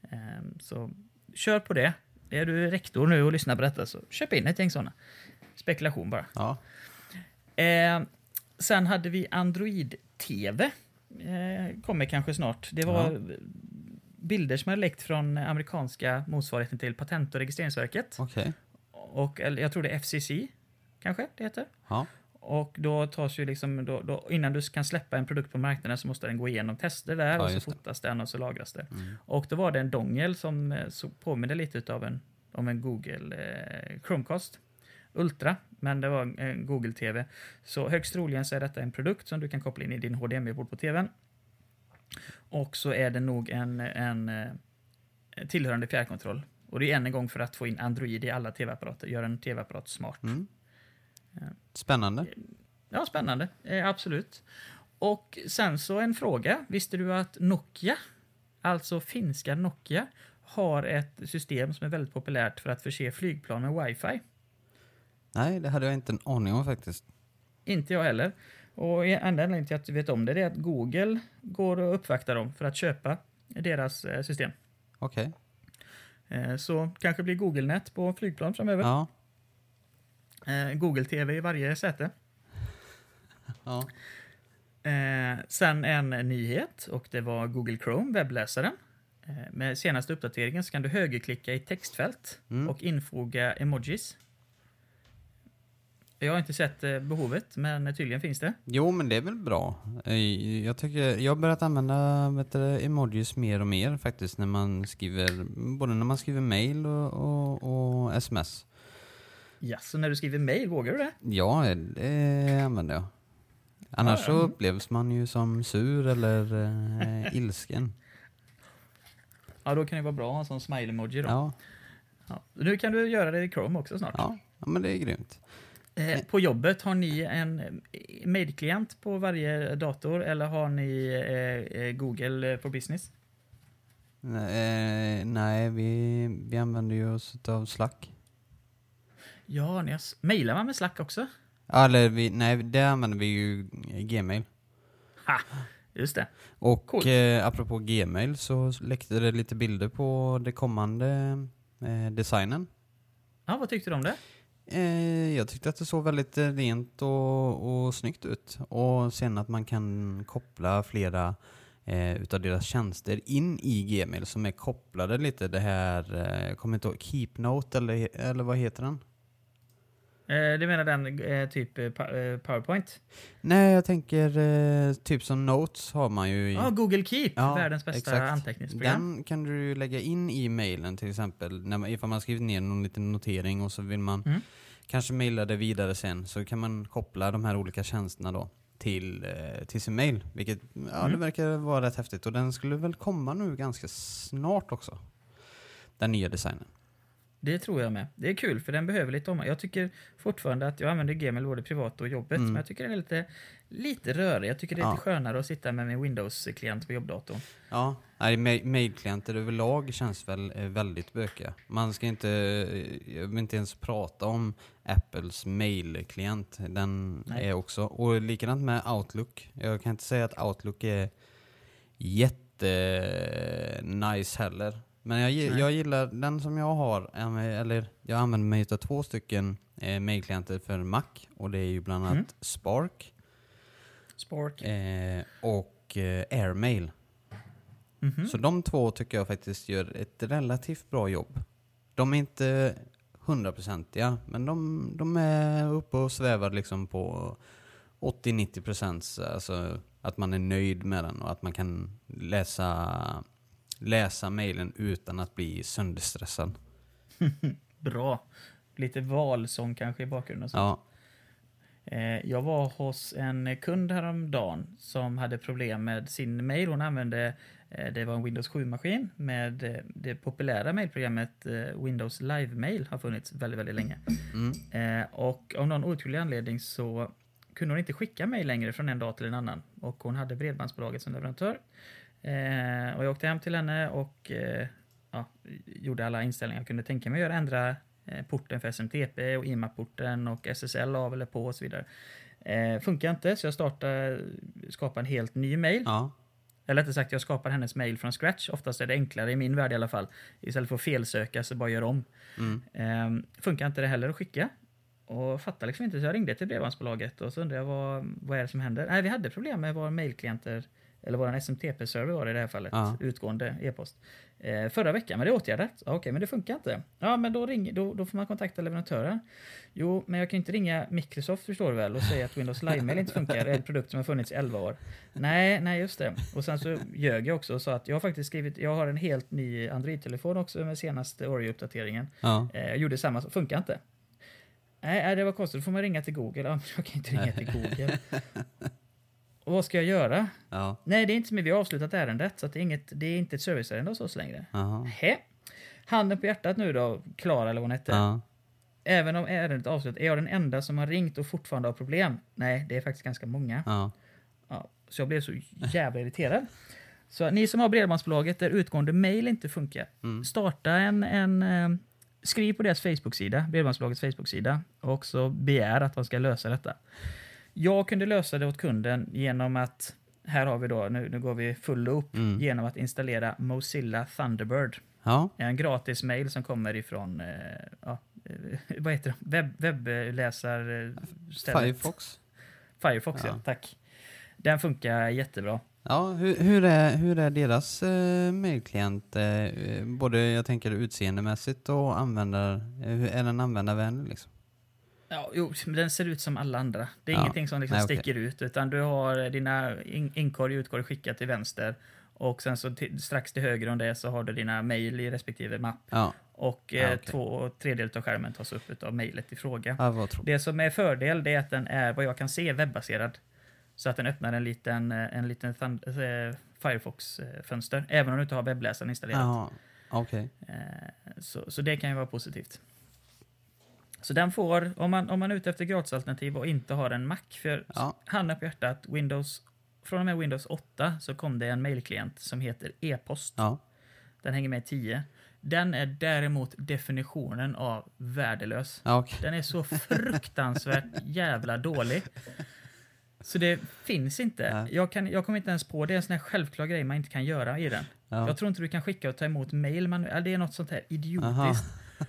[SPEAKER 2] Eh, så kör på det. Är du rektor nu och lyssnar på detta så köp in ett gäng sådana. Spekulation bara.
[SPEAKER 1] Ja.
[SPEAKER 2] Eh, sen hade vi Android-TV. Eh, kommer kanske snart. Det var
[SPEAKER 1] Ja.
[SPEAKER 2] bilder som hade läckt från amerikanska motsvarigheten till Patent och registreringsverket.
[SPEAKER 1] Okej.
[SPEAKER 2] Och jag tror det är FCC, kanske det heter.
[SPEAKER 1] Ja.
[SPEAKER 2] Och då tas ju liksom, då, då, innan du kan släppa en produkt på marknaden så måste den gå igenom tester där
[SPEAKER 1] Ja,
[SPEAKER 2] och så
[SPEAKER 1] just det.
[SPEAKER 2] fotas den och så lagras det.
[SPEAKER 1] Mm.
[SPEAKER 2] Och då var det en dongel som eh, så påminner lite av en, om en Google eh, Chromecast Ultra, men det var en Google TV. Så högst troligen så är detta en produkt som du kan koppla in i din HDMI-bord på TVn. Och så är det nog en, en eh, tillhörande fjärrkontroll. Och det är än en gång för att få in Android i alla TV-apparater, göra en TV-apparat smart.
[SPEAKER 1] Mm. Spännande.
[SPEAKER 2] Ja, spännande. Eh, absolut. Och sen så en fråga. Visste du att Nokia, alltså finska Nokia, har ett system som är väldigt populärt för att förse flygplan med wifi?
[SPEAKER 1] Nej, det hade jag inte en aning om faktiskt.
[SPEAKER 2] Inte jag heller. Och enda anledningen till att du vet om det, det är att Google går och uppvaktar dem för att köpa deras eh, system.
[SPEAKER 1] Okej.
[SPEAKER 2] Eh, Så kanske blir Google-nät på flygplan framöver.
[SPEAKER 1] Ja.
[SPEAKER 2] Eh, Google-TV i varje säte.
[SPEAKER 1] Ja.
[SPEAKER 2] Eh, sen en nyhet och det var Google Chrome, webbläsaren. Eh, med senaste uppdateringen så kan du högerklicka i textfält
[SPEAKER 1] Mm.
[SPEAKER 2] och infoga emojis. Jag har inte sett eh, behovet, men tydligen finns det.
[SPEAKER 1] Jo, men det är väl bra. Jag tycker, jag har börjat använda vet du, emojis mer och mer faktiskt när man skriver, både när man skriver mail och, och, och sms.
[SPEAKER 2] Ja, så när du skriver mail, vågar du det?
[SPEAKER 1] Ja, det använder jag. Annars
[SPEAKER 2] Ja,
[SPEAKER 1] så upplevs man ju som sur eller eh, ilsken.
[SPEAKER 2] Ja, då kan det vara bra att ha en sån smile-emoji då. Ja.
[SPEAKER 1] Ja,
[SPEAKER 2] Nu kan du göra det i Chrome också snart.
[SPEAKER 1] ja, ja, men det är grymt.
[SPEAKER 2] Eh, på jobbet, har ni en mailklient på varje dator eller har ni eh, eh, Google for Business?
[SPEAKER 1] Eh, nej, vi, vi använder ju oss av Slack.
[SPEAKER 2] Ja, ni har, mailar man med Slack också?
[SPEAKER 1] Eller vi, nej, det använder vi ju Gmail.
[SPEAKER 2] Ha, just det.
[SPEAKER 1] Och eh, apropå Gmail så läckte det lite bilder på det kommande eh, designen.
[SPEAKER 2] Ja, vad tyckte du om det?
[SPEAKER 1] Eh, jag tyckte att det såg väldigt eh, rent och, och snyggt ut. Och sen att man kan koppla flera eh, utav deras tjänster in i Gmail som är kopplade lite det här, eh, kommer inte ihåg, Keepnote eller, eller vad heter den?
[SPEAKER 2] Eh, du menar den eh, typ eh, PowerPoint?
[SPEAKER 1] Nej, jag tänker typ som Notes har man ju i...
[SPEAKER 2] Ja, Google Keep,
[SPEAKER 1] Ja,
[SPEAKER 2] världens bästa
[SPEAKER 1] exakt.
[SPEAKER 2] anteckningsprogram.
[SPEAKER 1] Den kan du lägga in i mailen till exempel, när man, ifall man skrivit ner någon liten notering och så vill man
[SPEAKER 2] Mm.
[SPEAKER 1] kanske mejla det vidare sen, så kan man koppla de här olika tjänsterna då till, till sin mail. Vilket, ja det
[SPEAKER 2] Mm.
[SPEAKER 1] verkar vara rätt häftigt. Och den skulle väl komma nu ganska snart också. Den nya designen.
[SPEAKER 2] Det tror jag med. Det är kul, för den behöver lite om. Jag tycker fortfarande att jag använder Gmail både privat och jobbet,
[SPEAKER 1] Mm.
[SPEAKER 2] men jag tycker den är lite, lite rörig. Jag tycker det är
[SPEAKER 1] Ja.
[SPEAKER 2] lite skönare att sitta med min Windows-klient på jobbdatorn.
[SPEAKER 1] Ja, nej, ma- mailklienter överlag känns väl eh, väldigt bökiga. Man ska inte, eh, jag vill inte ens prata om Apples mailklient. Den
[SPEAKER 2] Nej.
[SPEAKER 1] är också, och likadant med Outlook. Jag kan inte säga att Outlook är jätte nice heller. Men jag, jag gillar den som jag har, eller jag använder mig av två stycken eh, mailklienter för Mac. Och det är ju bland annat
[SPEAKER 2] Mm.
[SPEAKER 1] Spark
[SPEAKER 2] Spark.
[SPEAKER 1] eh, och eh, Airmail.
[SPEAKER 2] Mhm.
[SPEAKER 1] Så de två tycker jag faktiskt gör ett relativt bra jobb. De är inte hundraprocentiga, men de, de är uppe och svävar liksom på 80-90 procent. Alltså att man är nöjd med den och att man kan läsa, läsa mejlen utan att bli sönderstressad.
[SPEAKER 2] Bra. Lite valsång kanske i bakgrunden. och så.
[SPEAKER 1] Ja,
[SPEAKER 2] Eh, Jag var hos en kund häromdagen som hade problem med sin mail. Hon använde, eh, det var en Windows 7-maskin med eh, det populära mailprogrammet Windows Live Mail har funnits väldigt, väldigt länge.
[SPEAKER 1] mm,
[SPEAKER 2] Och av någon outgrundlig anledning så kunde hon inte skicka mail längre från en dag till en annan. Och hon hade Bredbandsbolaget som leverantör. Eh, och jag åkte hem till henne och eh, ja, gjorde alla inställningar jag kunde tänka mig att göra. Ändra eh, porten för SMTP och IMAP-porten och SSL av eller på och så vidare. Eh, funkar inte, så jag startade, skapade en helt ny mail.
[SPEAKER 1] Ja.
[SPEAKER 2] Eller rättare sagt, jag skapar hennes mail från scratch. Oftast är det enklare i min värld i alla fall. Istället för att felsöka så bara gör om.
[SPEAKER 1] Mm.
[SPEAKER 2] Ehm, funkar inte det heller att skicka. Och fattar liksom inte, så jag ringde till bredbandsbolaget och så undrade jag vad, vad är det som händer? Nej, vi hade problem med våra mailklienter, eller vår SMTP-server var det i det här fallet,
[SPEAKER 1] Ja.
[SPEAKER 2] utgående e-post. Eh, förra veckan, men det är åtgärdat. Ja, Okej, men det funkar inte. Ja, men då, ring, då, då får man kontakta leverantören. Jo, men jag kan inte ringa Microsoft förstår du väl och säga att Windows Live-mail inte funkar. En produkt som har funnits i 11 år. Nej, nej just det. Och sen så ljög jag också och sa att jag har faktiskt skrivit, jag har en helt ny Android-telefon också med senaste Oreo-uppdateringen.
[SPEAKER 1] Ja.
[SPEAKER 2] Eh, jag gjorde samma, funkar inte. Nej, nej, det var konstigt, då får man ringa till Google. Ja, men jag kan inte ringa till Google. Och vad ska jag göra?
[SPEAKER 1] Ja.
[SPEAKER 2] Nej, det är inte som vi har avslutat ärendet, så det, är inget, det är inte ett serviceärende hos oss längre.
[SPEAKER 1] Jaha.
[SPEAKER 2] Hä? Handen på hjärtat nu då, Klara eller vad hon hette.
[SPEAKER 1] Ja.
[SPEAKER 2] Även om ärendet är avslutat, är jag den enda som har ringt och fortfarande har problem? Nej, det är faktiskt ganska många.
[SPEAKER 1] Ja.
[SPEAKER 2] Ja, så jag blev så jävla irriterad. Så ni som har Bredbandsbolaget där utgående mail inte funkar,
[SPEAKER 1] Mm.
[SPEAKER 2] starta en, en eh, skriv på deras Facebook-sida, Bredbandsbolagets Facebook-sida och så begär att de ska lösa detta. Jag kunde lösa det åt kunden genom att, här har vi då, nu, nu går vi full loop,
[SPEAKER 1] Mm.
[SPEAKER 2] genom att installera Mozilla Thunderbird.
[SPEAKER 1] Ja.
[SPEAKER 2] En gratis mail som kommer ifrån, eh, ja, eh, vad heter det, Webb, webbläsar...
[SPEAKER 1] Firefox.
[SPEAKER 2] Firefox, ja.
[SPEAKER 1] Ja.
[SPEAKER 2] tack. Den funkar jättebra.
[SPEAKER 1] Ja, hur, hur, är, hur är deras eh, mailklient? Eh, både jag tänker utseendemässigt och användar... Eh, hur- är den användarvänlig liksom?
[SPEAKER 2] Ja, jo, men den ser ut som alla andra. Det är
[SPEAKER 1] Ja.
[SPEAKER 2] ingenting som liksom
[SPEAKER 1] Nej,
[SPEAKER 2] sticker ut, utan du har dina in- inkorg och utkorg skickat till vänster. Och sen så strax till höger om det så har du dina mejl i respektive mapp.
[SPEAKER 1] Ja,
[SPEAKER 2] Och
[SPEAKER 1] Ja,
[SPEAKER 2] eh,
[SPEAKER 1] okej.
[SPEAKER 2] två tredjedelar av skärmen tas upp av mejlet i fråga.
[SPEAKER 1] ja
[SPEAKER 2] Det som är fördel det är att den är, vad jag kan se, webbaserad. Så att den öppnar en liten, eh, en liten eh, Firefox-fönster, även om du inte har webbläsaren installerad. Eh, Så, så det kan ju vara positivt. Så den får, om man, om man är ute efter gratisalternativ och inte har en Mac, för
[SPEAKER 1] Ja.
[SPEAKER 2] handen på hjärtat, Windows, från och med Windows 8 så kom det en mailklient som heter e-post.
[SPEAKER 1] Ja.
[SPEAKER 2] Den hänger med i 10. Den är däremot definitionen av värdelös.
[SPEAKER 1] Ja, okej.
[SPEAKER 2] Den är så fruktansvärt jävla dålig. Så det finns inte.
[SPEAKER 1] Ja.
[SPEAKER 2] Jag, kan, jag kommer inte ens på det. är en sån här självklar grej man inte kan göra i den.
[SPEAKER 1] Ja.
[SPEAKER 2] Jag tror inte du kan skicka och ta emot mail. Man, det är något sånt här idiotiskt.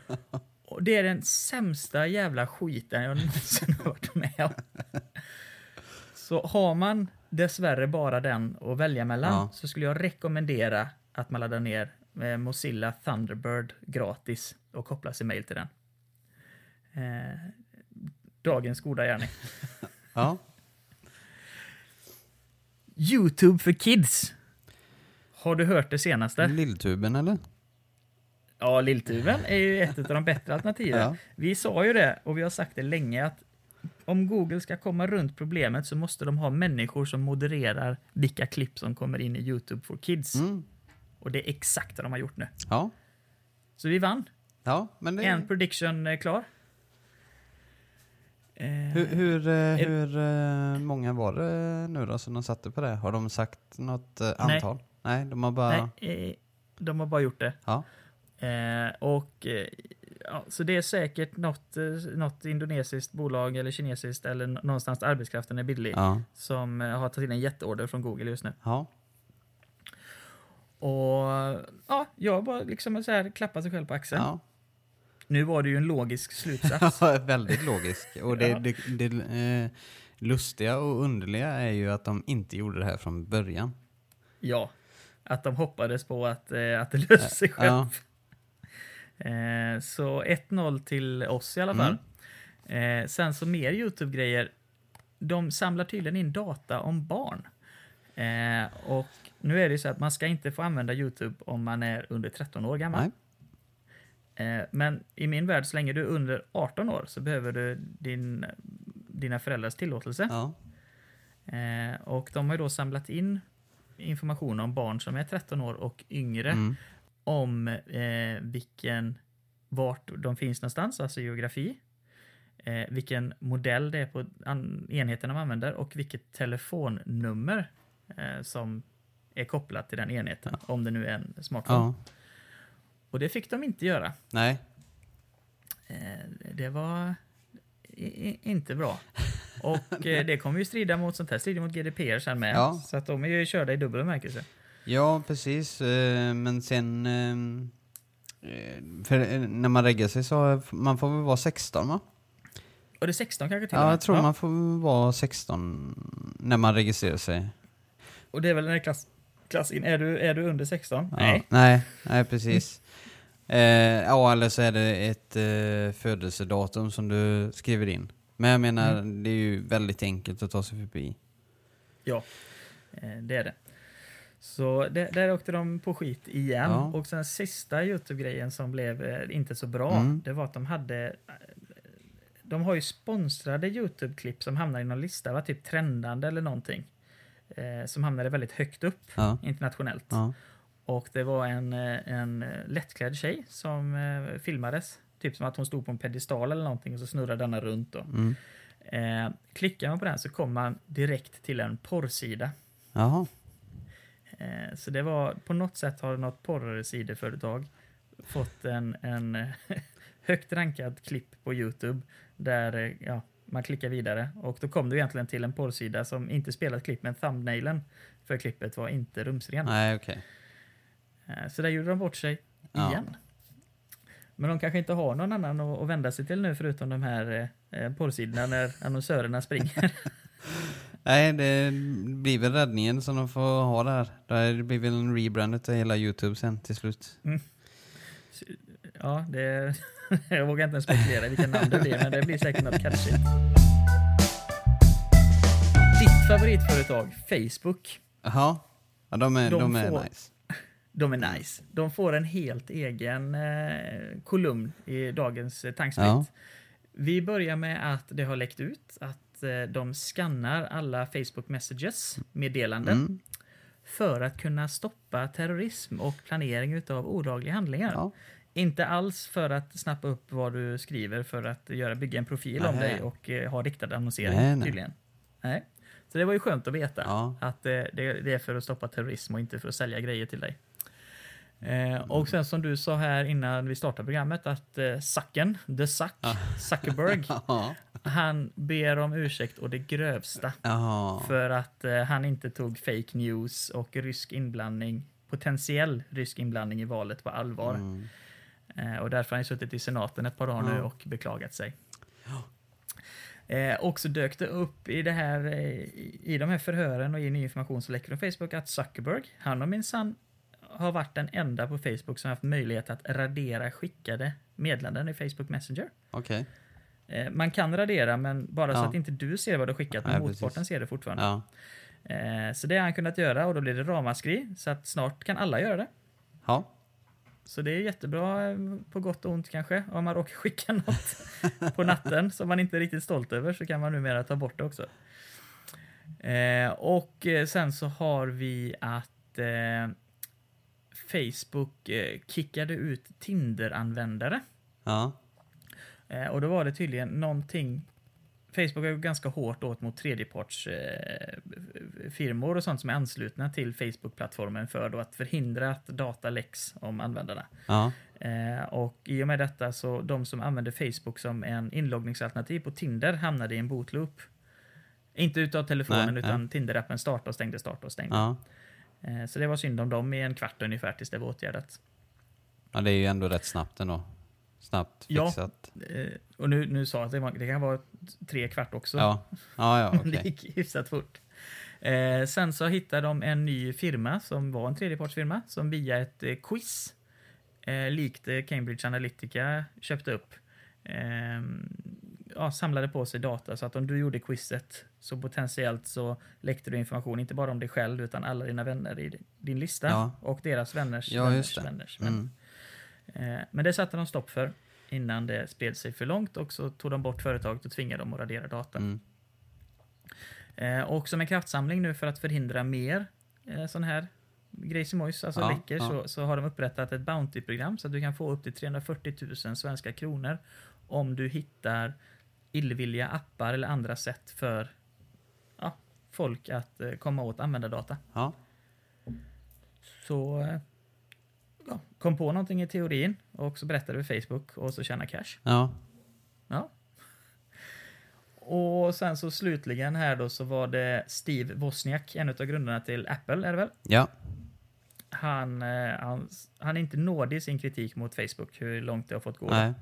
[SPEAKER 2] Och det är den sämsta jävla skiten jag någonsin har varit med om. Så har man dessvärre bara den att välja mellan
[SPEAKER 1] Ja.
[SPEAKER 2] så skulle jag rekommendera att man laddar ner eh, Mozilla Thunderbird gratis och kopplar sig mail till den. Eh, dagens goda gärning.
[SPEAKER 1] Ja.
[SPEAKER 2] Youtube för kids. Har du hört det senaste?
[SPEAKER 1] Lilltuben eller?
[SPEAKER 2] Ja, Lilltuben är ju ett av de bättre alternativen.
[SPEAKER 1] Ja.
[SPEAKER 2] Vi sa ju det, och vi har sagt det länge, att om Google ska komma runt problemet så måste de ha människor som modererar vilka klipp som kommer in i Youtube for Kids.
[SPEAKER 1] Mm.
[SPEAKER 2] Och det är exakt vad de har gjort nu.
[SPEAKER 1] Ja.
[SPEAKER 2] Så vi vann.
[SPEAKER 1] Ja, men det...
[SPEAKER 2] En prediction är klar. Eh,
[SPEAKER 1] Hur, hur, eh, hur eh, många var det nu då som de satte på det? Har de sagt något eh,
[SPEAKER 2] Nej.
[SPEAKER 1] antal? Nej, de har bara...
[SPEAKER 2] Nej, eh, de har bara gjort det.
[SPEAKER 1] Ja.
[SPEAKER 2] Eh, och eh, ja, Så det är säkert något, eh, något indonesiskt bolag eller kinesiskt eller någonstans där arbetskraften är billig
[SPEAKER 1] Ja.
[SPEAKER 2] som eh, har tagit in en jätteorder från Google just nu.
[SPEAKER 1] Ja.
[SPEAKER 2] Och ja, jag bara liksom så här klappat sig själv på axeln.
[SPEAKER 1] ja.
[SPEAKER 2] Nu var det ju en logisk slutsats.
[SPEAKER 1] Väldigt logisk. Och det,
[SPEAKER 2] Ja.
[SPEAKER 1] det, det eh, lustiga och underliga är ju att de inte gjorde det här från början.
[SPEAKER 2] ja, att de hoppades på att, eh, att det löser sig själv. Eh, så 1-0 till oss i alla fall. Eh, sen så mer YouTube-grejer. De samlar tydligen in data om barn. Eh, och nu är det ju så att man ska inte få använda YouTube om man är under 13 år gammal.
[SPEAKER 1] Nej.
[SPEAKER 2] Men i min värld, så länge du är under 18 år så behöver du din, dina föräldrars tillåtelse.
[SPEAKER 1] Ja.
[SPEAKER 2] Och de har ju då samlat in information om barn som är 13 år och yngre
[SPEAKER 1] Mm.
[SPEAKER 2] Om eh, vilken, vart de finns någonstans, alltså geografi, eh, vilken modell det är på an, enheten de använder och vilket telefonnummer eh, som är kopplat till den enheten, om det nu är en smartphone.
[SPEAKER 1] Ja.
[SPEAKER 2] Och det fick de inte göra.
[SPEAKER 1] Nej.
[SPEAKER 2] Eh, Det var i- i- inte bra. Och eh, det kommer ju strida mot sånt här, strider mot GDPR sen med.
[SPEAKER 1] Ja.
[SPEAKER 2] Så att de är ju körda i dubbel bemärkelse.
[SPEAKER 1] Ja, precis. eh, Men sen... eh, eh, För när man reggar sig så man får väl vara 16 va?
[SPEAKER 2] Och det är 16 kanske till
[SPEAKER 1] Ja, jag tror man får vara 16 när man registrerar sig.
[SPEAKER 2] Och det är väl den klass, klass in. Är du, är du under 16?
[SPEAKER 1] Ja.
[SPEAKER 2] Nej.
[SPEAKER 1] Nej, nej precis. Eh, ja, eller så är det ett eh, födelsedatum som du skriver in. Men jag menar, det är ju väldigt enkelt att ta sig förbi.
[SPEAKER 2] Ja, eh, det är det. Så det, där åkte de på skit igen.
[SPEAKER 1] Ja.
[SPEAKER 2] Och sen sista Youtube-grejen som blev eh, inte så bra,
[SPEAKER 1] Mm.
[SPEAKER 2] det var att de hade... eh, De har ju sponsrade Youtube-klipp som hamnar i någon lista, va? typ trendande eller någonting. Eh, som hamnade väldigt högt upp
[SPEAKER 1] Ja.
[SPEAKER 2] internationellt.
[SPEAKER 1] Ja.
[SPEAKER 2] Och det var en, eh, en lättklädd tjej som eh, filmades. Typ som att hon stod på en pedestal eller någonting och så snurrade denna runt. Då.
[SPEAKER 1] Mm.
[SPEAKER 2] Eh, klickar man på den så kommer man direkt till en porrsida.
[SPEAKER 1] Jaha.
[SPEAKER 2] Eh, så det var på något sätt har något porrsideföretag fått en, en högt rankad klipp på Youtube där eh, ja, man klickar vidare och då kom du egentligen till en porrsida som inte spelade ett klipp men thumbnailen för klippet var inte rumsren.
[SPEAKER 1] Nej, okej.
[SPEAKER 2] Eh, Så där gjorde de bort sig
[SPEAKER 1] Ja.
[SPEAKER 2] igen. Men de kanske inte har någon annan att vända sig till nu förutom de här porrsidorna när annonsörerna springer.
[SPEAKER 1] Nej, det blir väl räddningen som de får ha där. Det blir väl en rebrand av hela Youtube sen till slut.
[SPEAKER 2] Ja, det, jag vågar inte ens spekulera vilka namn det blir, men det blir säkert något catchigt. Ditt favoritföretag, Facebook,
[SPEAKER 1] Jaha. Ja, de är,
[SPEAKER 2] De
[SPEAKER 1] de är
[SPEAKER 2] får-
[SPEAKER 1] nice.
[SPEAKER 2] de är nice. De får en helt egen eh, kolumn i dagens eh, tankspritt.
[SPEAKER 1] Ja.
[SPEAKER 2] Vi börjar med att det har läckt ut att eh, de skannar alla Facebook Messages meddelanden
[SPEAKER 1] Mm.
[SPEAKER 2] för att kunna stoppa terrorism och planering utav olagliga handlingar.
[SPEAKER 1] Ja.
[SPEAKER 2] Inte alls för att snappa upp vad du skriver för att göra, bygga en profil om
[SPEAKER 1] Nej.
[SPEAKER 2] dig och eh, ha riktad annonsering
[SPEAKER 1] Nej, nej.
[SPEAKER 2] tydligen. Nej. Så det var ju skönt att veta
[SPEAKER 1] Ja.
[SPEAKER 2] att eh, det, det är för att stoppa terrorism och inte för att sälja grejer till dig. Eh, och sen som du sa här innan vi startade programmet att eh, Sacken, the Suck, Zuckerberg,
[SPEAKER 1] Ja.
[SPEAKER 2] han ber om ursäkt och det grövsta för att eh, han inte tog fake news och rysk inblandning, potentiell rysk inblandning i valet på allvar.
[SPEAKER 1] Mm.
[SPEAKER 2] Eh, och därför har han suttit i senaten ett par dagar nu och beklagat sig. Eh, och så dök det upp i, det här, eh, i, i de här förhören och i ny information som läcker från Facebook att Zuckerberg, han har minsann har varit den enda på Facebook som haft möjlighet att radera skickade meddelanden i Facebook Messenger.
[SPEAKER 1] Okej.
[SPEAKER 2] Eh, man kan radera, men bara så
[SPEAKER 1] Ja.
[SPEAKER 2] att inte du ser vad du skickat, men
[SPEAKER 1] Nej,
[SPEAKER 2] motparten
[SPEAKER 1] precis.
[SPEAKER 2] ser det fortfarande.
[SPEAKER 1] Ja.
[SPEAKER 2] Eh, så det har han kunnat göra och då blir det ramaskri, så att snart kan alla göra det.
[SPEAKER 1] Ja.
[SPEAKER 2] Så det är jättebra eh, på gott och ont kanske. Om man råkar skicka något på natten som man inte är riktigt stolt över så kan man numera ta bort det också. Eh, och sen så har vi att eh, Facebook eh, kickade ut Tinder-användare.
[SPEAKER 1] Ja.
[SPEAKER 2] Eh, och då var det tydligen någonting Facebook gått ganska hårt åt mot tredjeparts eh, och sånt som är anslutna till Facebook-plattformen för att förhindra att data läcks om användarna.
[SPEAKER 1] Ja.
[SPEAKER 2] Eh, och i och med detta så de som använder Facebook som en inloggningsalternativ på Tinder hamnade i en bootloop. Inte utav telefonen
[SPEAKER 1] Nej,
[SPEAKER 2] utan Tinder-appen startade och stängde, startade och stängde.
[SPEAKER 1] Ja.
[SPEAKER 2] Eh, så det var synd om dem i en kvart ungefär tills det var åtgärdat.
[SPEAKER 1] Ja, det är ju ändå rätt snabbt ändå. Snabbt
[SPEAKER 2] Ja.
[SPEAKER 1] fixat.
[SPEAKER 2] Eh, och nu, nu sa jag att det, var, det kan vara tre kvart också.
[SPEAKER 1] Ja. Ja, ja, okej.
[SPEAKER 2] Det gick hyfsat fort. Eh, sen så hittade de en ny firma som var en tredjepartsfirma som via ett eh, quiz eh, likt eh, Cambridge Analytica köpte upp. Ja, samlade på sig data så att om du gjorde quizet så potentiellt så läckte du information inte bara om dig själv utan alla dina vänner i din lista
[SPEAKER 1] Ja.
[SPEAKER 2] och deras vänners
[SPEAKER 1] Ja,
[SPEAKER 2] vänners vänners vänner.
[SPEAKER 1] Mm.
[SPEAKER 2] Eh, Men det satte de stopp för innan det spred sig för långt och så tog de bort företaget och tvingade dem att radera data.
[SPEAKER 1] Mm.
[SPEAKER 2] Eh, Och som en kraftsamling nu för att förhindra mer eh, sån här grejsimojs, alltså
[SPEAKER 1] Ja,
[SPEAKER 2] läckor,
[SPEAKER 1] ja.
[SPEAKER 2] Så, så har de upprättat ett Bounty-program så att du kan få upp till 340 000 svenska kronor om du hittar illvilliga appar eller andra sätt för ja, folk att eh, komma åt användardata.
[SPEAKER 1] Ja.
[SPEAKER 2] Så eh, ja, kom på någonting i teorin och så berättade vi Facebook och så tjäna cash.
[SPEAKER 1] Ja.
[SPEAKER 2] Ja. Och sen så slutligen här då så var det Steve Wozniak, en av grundarna till Apple är det väl?
[SPEAKER 1] Ja.
[SPEAKER 2] Han, eh, han, han är inte nådig i sin kritik mot Facebook, hur långt det har fått gå.
[SPEAKER 1] Nej.
[SPEAKER 2] Eh,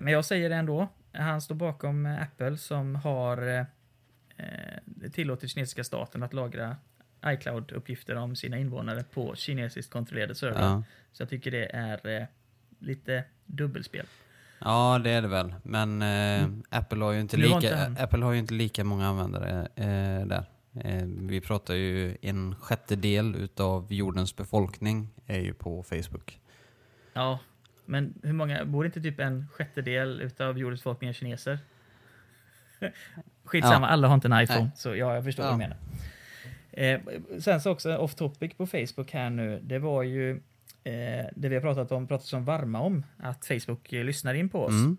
[SPEAKER 2] men jag säger det ändå. Han står bakom eh, Apple som har eh, eh, tillåtit kinesiska staten att lagra iCloud-uppgifter om sina invånare på kinesiskt kontrollerade servrar.
[SPEAKER 1] Ja.
[SPEAKER 2] Så jag tycker det är eh, lite dubbelspel.
[SPEAKER 1] ja, det är det väl. Men eh,
[SPEAKER 2] Mm.
[SPEAKER 1] Apple, har ju inte lika,
[SPEAKER 2] inte
[SPEAKER 1] Apple har ju inte lika många användare eh, där. Eh, vi pratar ju en sjättedel utav jordens befolkning är ju på Facebook.
[SPEAKER 2] Ja, men hur många, bor inte typ en sjättedel utav jordens befolkning är kineser? Skitsamma,
[SPEAKER 1] Ja.
[SPEAKER 2] alla har inte en iPhone,
[SPEAKER 1] Nej.
[SPEAKER 2] så ja, jag förstår
[SPEAKER 1] Ja.
[SPEAKER 2] vad du menar. Eh, sen så också off topic på Facebook här nu, det var ju eh, det vi har pratat om, pratat som varma om, att Facebook eh, lyssnar in på oss.
[SPEAKER 1] Mm.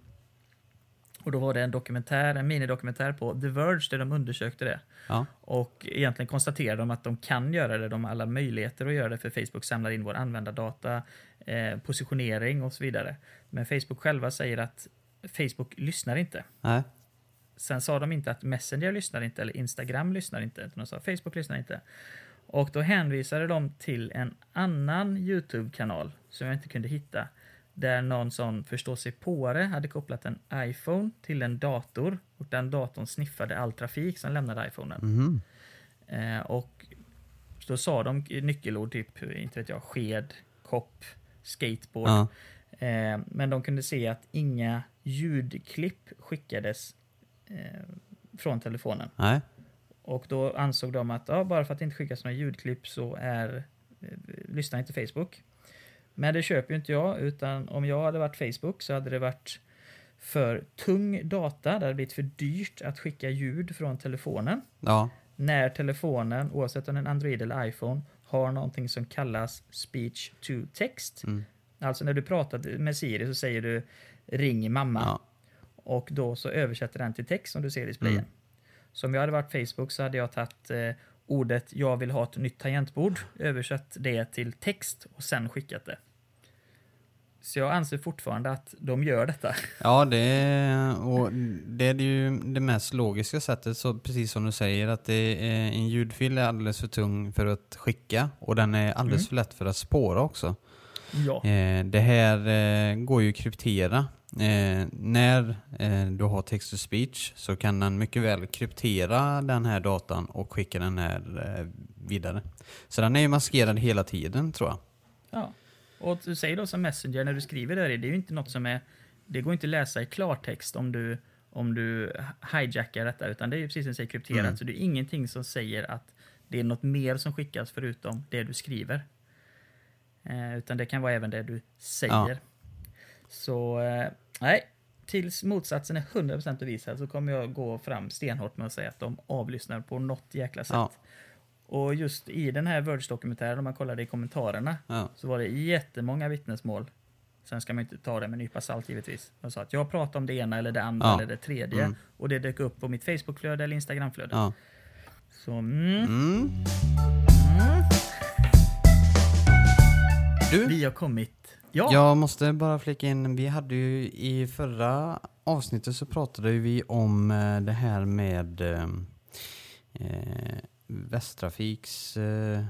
[SPEAKER 2] Och då var det en dokumentär, en minidokumentär på The Verge där de undersökte det.
[SPEAKER 1] Ja.
[SPEAKER 2] Och egentligen konstaterade de att de kan göra det, de har alla möjligheter att göra det för Facebook samlar in vår användardata, eh, positionering och så vidare. Men Facebook själva säger att Facebook lyssnar inte.
[SPEAKER 1] Nej.
[SPEAKER 2] Sen sa de inte att Messenger lyssnar inte eller Instagram lyssnar inte, utan de sa Facebook lyssnar inte. Och då hänvisade de till en annan YouTube-kanal som jag inte kunde hitta, där någon sån förståsigpåare hade kopplat en iPhone till en dator och den datorn sniffade all trafik som lämnade iPhonen.
[SPEAKER 1] Mhm.
[SPEAKER 2] Eh, och då sa de nyckelord, typ, inte vet jag, sked, kopp, skateboard.
[SPEAKER 1] Ja.
[SPEAKER 2] Eh, men de kunde se att inga ljudklipp skickades eh, från telefonen.
[SPEAKER 1] Nej.
[SPEAKER 2] Och då ansåg de att ja, bara för att det inte skickas några ljudklipp så är, eh, lyssnar inte Facebook. Men det köper ju inte jag, utan om jag hade varit Facebook så hade det varit för tung data, det hade blivit för dyrt att skicka ljud från telefonen
[SPEAKER 1] Ja.
[SPEAKER 2] när telefonen, oavsett om det är en Android eller iPhone, har någonting som kallas speech to text.
[SPEAKER 1] Mm.
[SPEAKER 2] Alltså när du pratar med Siri så säger du ring mamma
[SPEAKER 1] Ja.
[SPEAKER 2] och då så översätter den till text som du ser i displayen.
[SPEAKER 1] Mm.
[SPEAKER 2] Så om jag hade varit Facebook så hade jag tagit eh, ordet jag vill ha ett nytt tangentbord, översatt det till text och sen skickat det. Så jag anser fortfarande att de gör detta.
[SPEAKER 1] Ja, det är, och det är ju det mest logiska sättet, så precis som du säger, att det är, en ljudfil är alldeles för tung för att skicka och den är alldeles
[SPEAKER 2] Mm.
[SPEAKER 1] för lätt för att spåra också.
[SPEAKER 2] Ja.
[SPEAKER 1] Eh, det här eh, går ju att kryptera. Eh, när du har text to speech så kan den mycket väl kryptera den här datan och skicka den här vidare. Så den är ju maskerad hela tiden tror jag.
[SPEAKER 2] Ja. Och du säger då som Messenger när du skriver där, det är ju inte något som är... Det går inte att läsa i klartext om du, om du hijackar detta, utan det är ju precis som säger krypterat.
[SPEAKER 1] Mm.
[SPEAKER 2] Så det är ingenting som säger att det är något mer som skickas förutom det du skriver. Eh, utan det kan vara även det du säger.
[SPEAKER 1] Ja.
[SPEAKER 2] Så, eh, nej. Tills motsatsen är 100% bevisad så kommer jag gå fram stenhårt med att säga att de avlyssnar på något jäkla sätt.
[SPEAKER 1] Ja.
[SPEAKER 2] Och just i den här Verge-dokumentären, om man kollade i kommentarerna,
[SPEAKER 1] Ja.
[SPEAKER 2] så var det jättemånga vittnesmål. Sen ska man inte ta det med en nypa salt givetvis. De sa att jag pratade om det ena eller det andra
[SPEAKER 1] Ja.
[SPEAKER 2] eller det tredje.
[SPEAKER 1] Mm.
[SPEAKER 2] Och det dök upp på mitt Facebookflöde eller Instagramflöde.
[SPEAKER 1] Ja.
[SPEAKER 2] Så mm,
[SPEAKER 1] Mm.
[SPEAKER 2] mm,
[SPEAKER 1] Du?
[SPEAKER 2] vi har kommit... Ja,
[SPEAKER 1] Jag måste bara flika in, vi hade ju i förra avsnittet så pratade vi om eh, det här med eh, eh, Västtrafiks eh,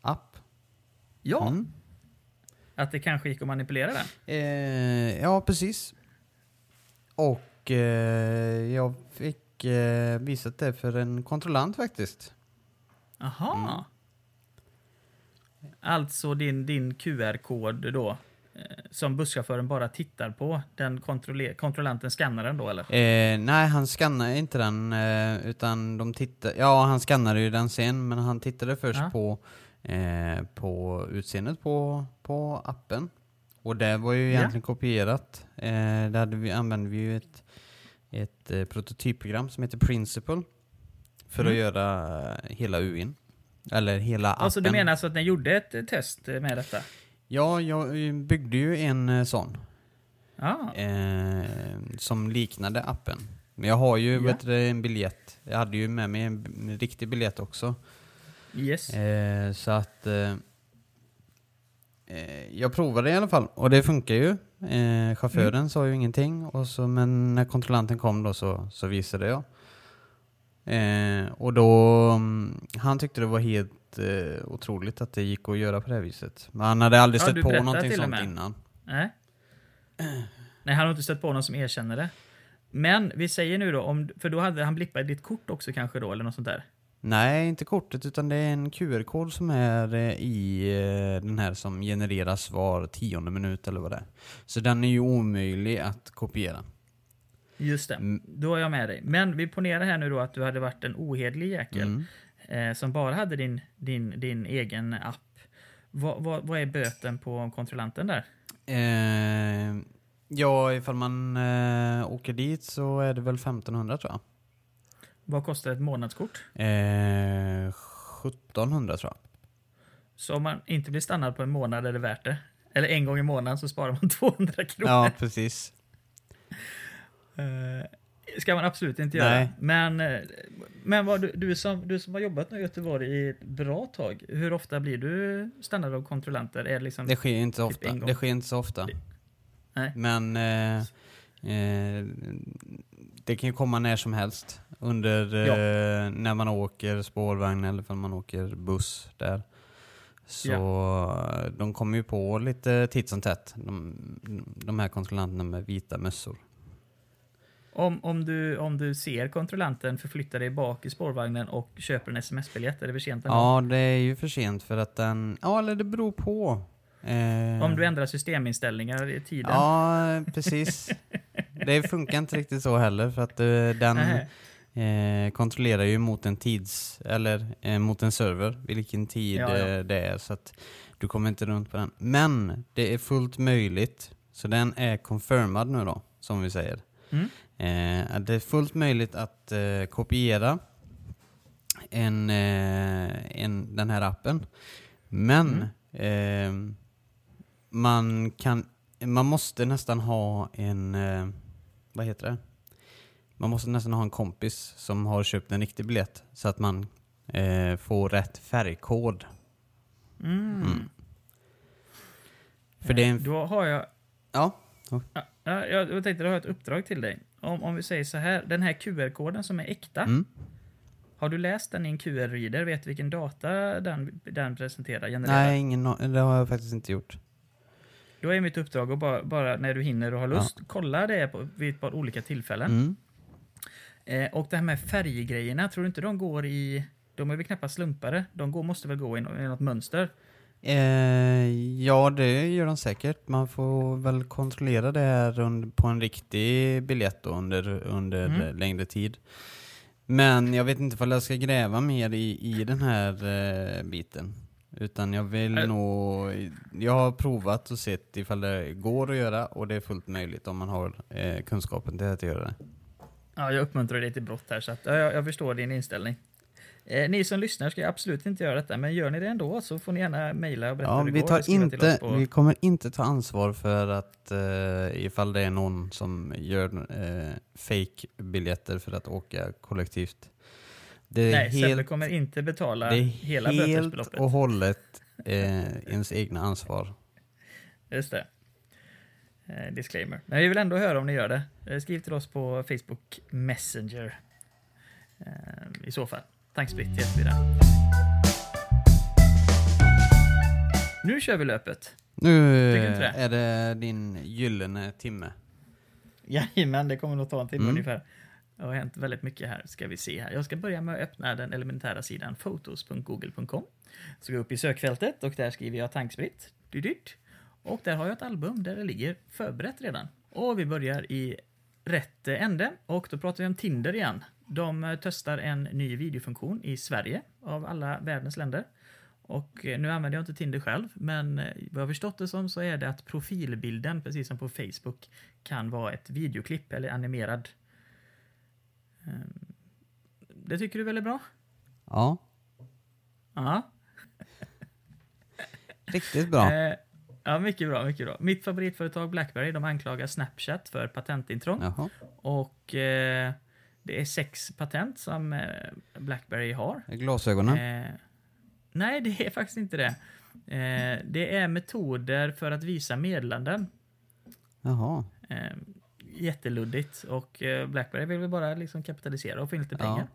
[SPEAKER 1] app.
[SPEAKER 2] ja
[SPEAKER 1] Mm.
[SPEAKER 2] att det kanske gick att manipulera den.
[SPEAKER 1] Eh, ja, precis. Och eh, jag fick eh, visat det för en kontrollant faktiskt.
[SPEAKER 2] Aha.
[SPEAKER 1] Mm.
[SPEAKER 2] Alltså din, din QR-kod då, som busschauffören bara tittar på, den kontrollanten skannar den då eller?
[SPEAKER 1] Eh, nej, han skannade inte den, eh, utan de tittade, ja han skannade ju den sen, men han tittade först
[SPEAKER 2] Ja.
[SPEAKER 1] på, eh, på utseendet på, på appen. Och det var ju
[SPEAKER 2] Ja.
[SPEAKER 1] egentligen kopierat. Eh, där hade vi, använde vi ju ett, ett eh, prototypprogram som heter Principle för
[SPEAKER 2] Mm.
[SPEAKER 1] att göra eh, hela UIn. Eller hela appen.
[SPEAKER 2] Alltså du menar alltså att ni gjorde ett eh, test eh, med detta?
[SPEAKER 1] Ja, jag eh, byggde ju en eh, sån.
[SPEAKER 2] Ja.
[SPEAKER 1] eh, som liknade appen. Men jag har ju vet du, en biljett. Jag hade ju med mig en, en riktig biljett också.
[SPEAKER 2] Yes.
[SPEAKER 1] Eh, så att eh, eh, jag provade i alla fall och det funkar ju. Chauffören
[SPEAKER 2] Mm.
[SPEAKER 1] sa ju ingenting och så, men när kontrollanten kom då så, så visade jag. Eh, och då, mm, han tyckte det var helt eh, otroligt att det gick att göra på det här viset. Men han hade aldrig
[SPEAKER 2] Ja,
[SPEAKER 1] stött på någonting sånt innan.
[SPEAKER 2] Nej. Nej, han har inte stött på någon som erkänner det. Men vi säger nu då, om, för då hade han blippat ditt kort också kanske då, eller något sånt där.
[SPEAKER 1] Nej, inte kortet utan det är en QR-kod som är eh, i eh, den här som genereras var tionde minut eller vad det är. Så den är ju omöjlig att kopiera.
[SPEAKER 2] Just det,
[SPEAKER 1] Mm.
[SPEAKER 2] då är jag med dig. Men vi ponerar här nu då att du hade varit en ohederlig jäkel
[SPEAKER 1] Mm.
[SPEAKER 2] eh, som bara hade din, din, din egen app. Vad, vad, vad är böten på kontrollanten där?
[SPEAKER 1] Eh, ja, ifall man eh, åker dit så är det väl 1500 tror jag.
[SPEAKER 2] Vad kostar ett månadskort?
[SPEAKER 1] Eh, 1700 tror jag.
[SPEAKER 2] Så om man inte blir stannad på en månad är det värt det. Eller en gång i månaden så sparar man 200 kronor.
[SPEAKER 1] Ja, precis.
[SPEAKER 2] Eh, ska man absolut inte göra.
[SPEAKER 1] Nej.
[SPEAKER 2] Men, eh, men vad, du, du, som, du som har jobbat i Göteborg i ett bra tag, hur ofta blir du stannad av kontrollanter? Är det liksom,
[SPEAKER 1] Det sker inte
[SPEAKER 2] Typ
[SPEAKER 1] ofta. Det sker inte så ofta.
[SPEAKER 2] Nej.
[SPEAKER 1] Men eh, eh, det kan ju komma när som helst. Under eh, när man åker spårvagn eller om man åker buss där. Så eh, de kommer ju på lite titt som tätt. De, de här kontrollanterna med vita mössor.
[SPEAKER 2] Om, om, du, om du ser kontrollanten förflytta dig bak i spårvagnen och köper en sms-biljett, är det för sent ändå?
[SPEAKER 1] Ja, det är ju för sent för att den... Ja, eller det beror på. Eh,
[SPEAKER 2] Om du ändrar systeminställningar i tiden?
[SPEAKER 1] Ja, precis. Det funkar inte riktigt så heller för att eh, den eh, kontrollerar ju mot en tids, eller eh, mot en server, vilken tid
[SPEAKER 2] Ja, ja.
[SPEAKER 1] eh, det är så att du kommer inte runt på den. Men det är fullt möjligt, så den är confirmad nu då, som vi säger.
[SPEAKER 2] Mm.
[SPEAKER 1] Eh, det är fullt möjligt att eh, kopiera en, eh, en, den här appen. Men eh, man kan man måste nästan ha en, vad heter det? Man måste nästan ha en kompis som har köpt en riktig biljett så att man eh, får rätt färgkod.
[SPEAKER 2] Mm.
[SPEAKER 1] Mm. För det är en...
[SPEAKER 2] Då har jag
[SPEAKER 1] Ja.
[SPEAKER 2] Ja, ja, jag jag tänkte, då har jag ett uppdrag till dig. Om, om vi säger så här, den här QR-koden som är äkta,
[SPEAKER 1] Mm.
[SPEAKER 2] har du läst den i en QR-reader? Vet du vilken data den, den presenterar, genererar?
[SPEAKER 1] Nej, ingen, det har jag faktiskt inte gjort.
[SPEAKER 2] Då är mitt uppdrag att bara, bara när du hinner och har lust, kolla det på, vid ett par olika tillfällen.
[SPEAKER 1] Mm.
[SPEAKER 2] Eh, och det här med färggrejerna, tror du inte de går i... De är väl knappast slumpare? De går, måste väl gå i något mönster?
[SPEAKER 1] Eh, ja, det gör de säkert. Man får väl kontrollera det här på en riktig biljett under, under
[SPEAKER 2] Mm.
[SPEAKER 1] längre tid. Men jag vet inte om jag ska gräva mer i, i den här eh, biten. Utan jag vill
[SPEAKER 2] Äh.
[SPEAKER 1] nog... Jag har provat och sett ifall det går att göra och det är fullt möjligt om man har eh, kunskapen till att göra det.
[SPEAKER 2] Ja, jag uppmuntrar dig till brott här, så att, ja, jag, jag förstår din inställning. Eh, ni som lyssnar ska absolut inte göra detta, men gör ni det ändå så får ni gärna mejla och berätta
[SPEAKER 1] Ja,
[SPEAKER 2] hur det
[SPEAKER 1] vi,
[SPEAKER 2] går.
[SPEAKER 1] tar inte,
[SPEAKER 2] på-
[SPEAKER 1] vi kommer inte ta ansvar för att eh, ifall det är någon som gör eh, fake-biljetter för att åka kollektivt. Det
[SPEAKER 2] Nej, Sebbe
[SPEAKER 1] helt,
[SPEAKER 2] kommer inte betala
[SPEAKER 1] det är
[SPEAKER 2] hela
[SPEAKER 1] helt
[SPEAKER 2] bötesbeloppet.
[SPEAKER 1] och hållet eh, ens egna ansvar.
[SPEAKER 2] Just det. Eh, disclaimer. Men vi vill ändå höra om ni gör det. Eh, skriv till oss på Facebook Messenger. Eh, I så fall. Tack Britt, jättebra. Nu kör vi löpet.
[SPEAKER 1] Nu
[SPEAKER 2] det?
[SPEAKER 1] är det din gyllene timme.
[SPEAKER 2] Jajamän, det kommer nog ta en timme
[SPEAKER 1] Mm.
[SPEAKER 2] ungefär. Det har hänt väldigt mycket här, ska vi se här. Jag ska börja med att öppna den elementära sidan fotos.google.com. Så går jag upp i sökfältet och där skriver jag tankspritt. Och där har jag ett album där det ligger förberett redan. Och vi börjar i rätt ände och då pratar vi om Tinder igen. De eh, testar en ny videofunktion i Sverige av alla världens länder. Och eh, nu använder jag inte Tinder själv, men eh, vad jag förstått det som så är det att profilbilden, precis som på Facebook, kan vara ett videoklipp eller animerad. Ehm, Det tycker du väl är bra?
[SPEAKER 1] Ja,
[SPEAKER 2] Ja.
[SPEAKER 1] riktigt bra.
[SPEAKER 2] Ja, mycket bra, mycket bra. Mitt favoritföretag Blackberry, de anklagar Snapchat för patentintrång.
[SPEAKER 1] Jaha.
[SPEAKER 2] Och eh, det är sex patent som eh, Blackberry har.
[SPEAKER 1] Glasögonen.
[SPEAKER 2] Eh, Nej, det är faktiskt inte det. Eh, det är metoder för att visa meddelanden.
[SPEAKER 1] Jaha.
[SPEAKER 2] Eh, jätteluddigt och eh, Blackberry vill väl bara liksom kapitalisera och få in lite
[SPEAKER 1] Ja.
[SPEAKER 2] pengar.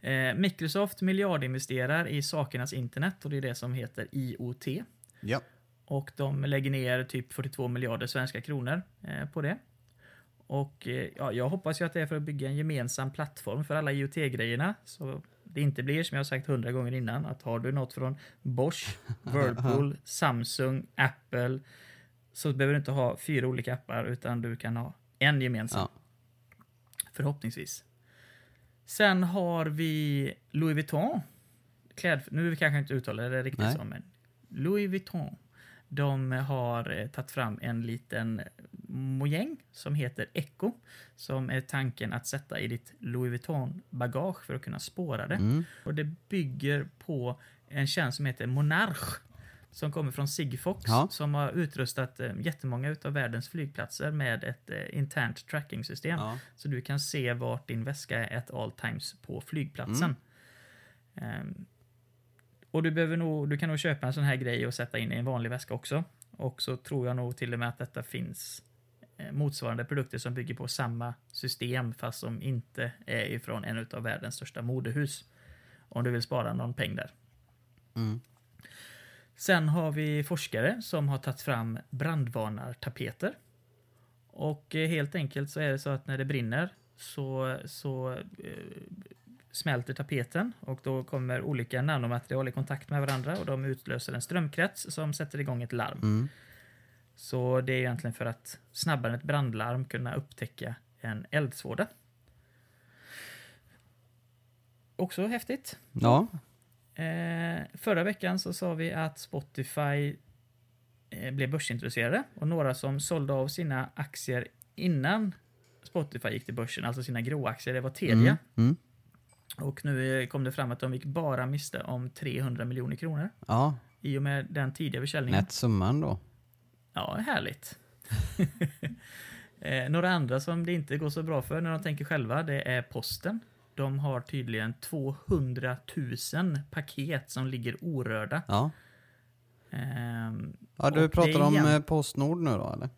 [SPEAKER 2] Eh, Microsoft miljardinvesterar i sakernas internet och det är det som heter IoT.
[SPEAKER 1] Ja.
[SPEAKER 2] Och de lägger ner typ 42 miljarder svenska kronor på det. Och eh, ja, jag hoppas ju att det är för att bygga en gemensam plattform för alla IoT-grejerna. Så det inte blir som jag har sagt hundra gånger innan att har du något från Bosch, Whirlpool, Samsung, Apple så behöver du inte ha fyra olika appar utan du kan ha en gemensam.
[SPEAKER 1] Ja.
[SPEAKER 2] Förhoppningsvis. Sen har vi Louis Vuitton. Kläd, nu kanske jag inte uttalar det riktigt
[SPEAKER 1] Nej.
[SPEAKER 2] så, men Louis Vuitton. De har eh, tagit fram en liten mojäng som heter Echo. Som är tanken att sätta i ditt Louis Vuitton-bagage för att kunna spåra det.
[SPEAKER 1] Mm.
[SPEAKER 2] Och det bygger på en tjänst som heter Monarch. Som kommer från Sigfox.
[SPEAKER 1] Ja.
[SPEAKER 2] Som har utrustat eh, jättemånga av världens flygplatser med ett eh, internt tracking-system.
[SPEAKER 1] Ja.
[SPEAKER 2] Så du kan se vart din väska är at all times på flygplatsen. Ehm, och du, behöver nog, du kan nog köpa en sån här grej och sätta in i en vanlig väska också. Och så tror jag nog till och med att detta finns eh, motsvarande produkter som bygger på samma system fast som inte är ifrån en av världens största modehus. Om du vill spara någon peng där.
[SPEAKER 1] Mm.
[SPEAKER 2] Sen har vi forskare som har tagit fram brandvarnartapeter. Och eh, helt enkelt så är det så att när det brinner så, så eh, smälter tapeten och då kommer olika nanomaterial i kontakt med varandra och de utlöser en strömkrets som sätter igång ett larm.
[SPEAKER 1] Mm.
[SPEAKER 2] Så det är egentligen för att snabbare än ett brandlarm kunna upptäcka en eldsvåda. Också häftigt.
[SPEAKER 1] Ja.
[SPEAKER 2] Eh, förra veckan så sa vi att Spotify eh, blev börsintroducerade och några som sålde av sina aktier innan Spotify gick till börsen, alltså sina gråaktier, det var Telia.
[SPEAKER 1] Mm. Mm.
[SPEAKER 2] Och nu eh, kom det fram att de gick bara miste om 300 miljoner kronor
[SPEAKER 1] Ja.
[SPEAKER 2] i och med den tidiga försäljningen.
[SPEAKER 1] Nätt summan då.
[SPEAKER 2] Ja, härligt. eh, några andra som det inte går så bra för när de tänker själva, det är posten. De har tydligen 200 000 paket som ligger orörda.
[SPEAKER 1] Ja.
[SPEAKER 2] Ehm,
[SPEAKER 1] Ja, du pratar om
[SPEAKER 2] igen-
[SPEAKER 1] eh, Postnord nu då eller?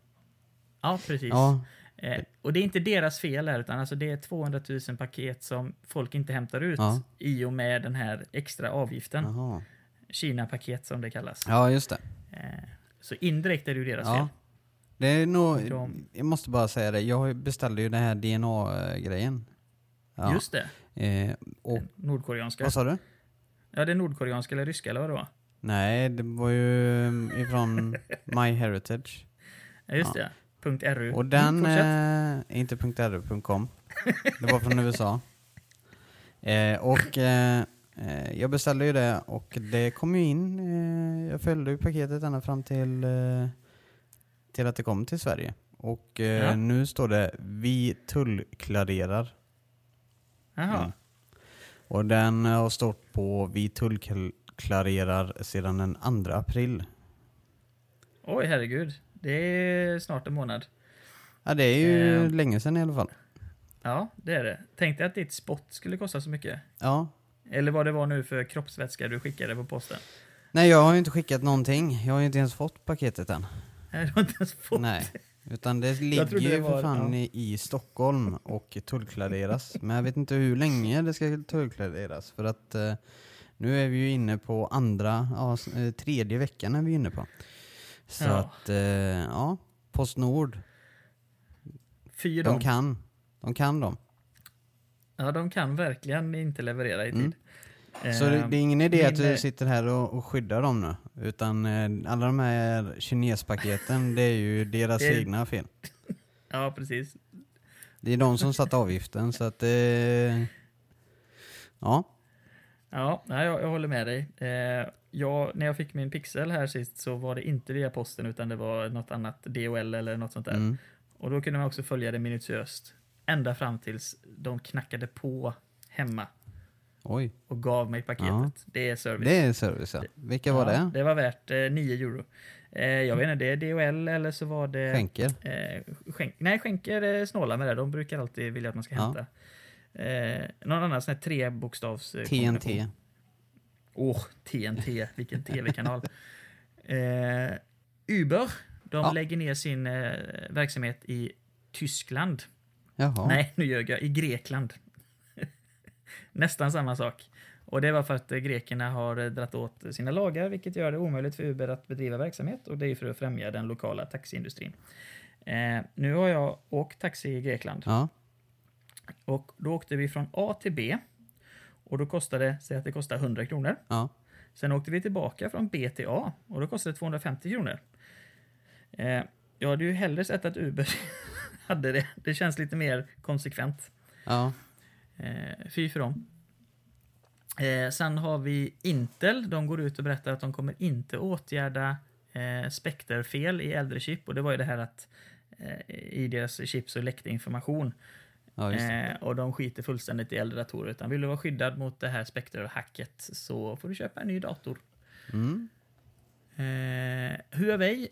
[SPEAKER 2] ja, precis.
[SPEAKER 1] Ja.
[SPEAKER 2] Eh, och det är inte deras fel här, utan alltså det är 200 000 paket som folk inte hämtar ut
[SPEAKER 1] Ja.
[SPEAKER 2] i och med den här extra avgiften. Kina-paket som det kallas.
[SPEAKER 1] Ja, just det.
[SPEAKER 2] Eh, så indirekt är det ju deras
[SPEAKER 1] Ja.
[SPEAKER 2] fel.
[SPEAKER 1] Det är nog,
[SPEAKER 2] De-
[SPEAKER 1] jag måste bara säga det, jag beställde ju den här DNA-grejen. Ja.
[SPEAKER 2] Just det.
[SPEAKER 1] Eh, och,
[SPEAKER 2] Nordkoreanska.
[SPEAKER 1] vad sa du?
[SPEAKER 2] Ja, det är nordkoreanska eller ryska eller vad det var.
[SPEAKER 1] Nej, det var ju eh, ifrån MyHeritage.
[SPEAKER 2] Ja, just
[SPEAKER 1] Ja.
[SPEAKER 2] det. .ru.
[SPEAKER 1] Och den,
[SPEAKER 2] Mm, fortsätt.
[SPEAKER 1] eh, inte .ru.com. Det var från USA. Eh, och eh, eh, jag beställde ju det och det kom ju in, eh, jag följde ju paketet ända fram till, eh, till att det kom till Sverige. Och
[SPEAKER 2] Ja.
[SPEAKER 1] nu står det vi tullklarerar.
[SPEAKER 2] Jaha.
[SPEAKER 1] Mm. Och den har stått på vi tullklarerar sedan den 2 april.
[SPEAKER 2] Oj, herregud. Det är snart en månad.
[SPEAKER 1] Ja, det är ju
[SPEAKER 2] Eh.
[SPEAKER 1] länge sedan i alla fall.
[SPEAKER 2] Ja, det är det. Tänkte att ditt spott skulle kosta så mycket.
[SPEAKER 1] Ja.
[SPEAKER 2] Eller vad det var nu för kroppsvätska du skickade på posten.
[SPEAKER 1] Nej, jag har ju inte skickat någonting. Jag har ju inte ens fått paketet än.
[SPEAKER 2] Nej, du har inte ens fått
[SPEAKER 1] Nej. Utan det ligger ju
[SPEAKER 2] det
[SPEAKER 1] för fan
[SPEAKER 2] ja.
[SPEAKER 1] i, Stockholm och tullklareras. Men jag vet inte hur länge det ska tullklareras. För att eh, nu är vi ju inne på andra, ja, eh, tredje veckan är vi inne på. Så
[SPEAKER 2] Ja.
[SPEAKER 1] att, eh, ja, Postnord,
[SPEAKER 2] Fy
[SPEAKER 1] de
[SPEAKER 2] dem.
[SPEAKER 1] kan. De kan de.
[SPEAKER 2] Ja, de kan verkligen inte leverera i tid.
[SPEAKER 1] Mm. Så det, det är ingen idé att
[SPEAKER 2] eh,
[SPEAKER 1] du sitter här och, och skyddar dem nu. Utan eh, alla de här kinespaketen, det är ju deras
[SPEAKER 2] är-
[SPEAKER 1] egna fel.
[SPEAKER 2] Ja, precis.
[SPEAKER 1] Det är de som satt avgiften så att eh, Ja.
[SPEAKER 2] Ja, jag, jag håller med dig. Eh, jag, när jag fick min pixel här sist så var det inte via posten utan det var något annat DHL eller något sånt där.
[SPEAKER 1] Mm.
[SPEAKER 2] Och då kunde man också följa det minutiöst. Ända fram tills de knackade på hemma
[SPEAKER 1] Oj.
[SPEAKER 2] och gav mig paketet.
[SPEAKER 1] Ja.
[SPEAKER 2] Det är service.
[SPEAKER 1] Det är service ja. Vilka var
[SPEAKER 2] Ja,
[SPEAKER 1] det?
[SPEAKER 2] Det var värt eh, 9 euro. Eh, jag vet inte, det är DHL eller så var det...
[SPEAKER 1] Skänker?
[SPEAKER 2] Eh, skänk, nej, skänker är snåla med det. De brukar alltid vilja att man ska
[SPEAKER 1] Ja.
[SPEAKER 2] hämta. Eh, någon annan sån här trebokstavs...
[SPEAKER 1] TNT?
[SPEAKER 2] Åh, TNT, vilken tv-kanal. Eh, Uber, de
[SPEAKER 1] Ja.
[SPEAKER 2] lägger ner sin eh, verksamhet i Tyskland.
[SPEAKER 1] Jaha.
[SPEAKER 2] Nej, nu ljög jag. I Grekland. Nästan samma sak. Och det var för att eh, grekerna har eh, dratt åt sina lagar, vilket gör det omöjligt för Uber att bedriva verksamhet. Och det är för att främja den lokala taxiindustrin. Eh, nu har jag åkt taxi i Grekland.
[SPEAKER 1] Ja.
[SPEAKER 2] Och då åkte vi från A till B. Och då kostade, säg att det kostar 100 kronor.
[SPEAKER 1] Ja.
[SPEAKER 2] Sen åkte vi tillbaka från B till A och då kostade det 250 kronor. Eh, jag hade ju hellre sett att Uber hade det. Det känns lite mer konsekvent.
[SPEAKER 1] Ja.
[SPEAKER 2] Eh, fy för dem. Eh, sen har vi Intel. De går ut och berättar att de kommer inte åtgärda eh, spekterfel i äldre chip. Och det var ju det här att eh, i deras chip så läckte information.
[SPEAKER 1] Ja.
[SPEAKER 2] Eh, och de skiter fullständigt i äldre datorer. Utan vill du vara skyddad mot det här spekterhacket så får du köpa en ny dator.
[SPEAKER 1] Mm.
[SPEAKER 2] Eh, Huawei,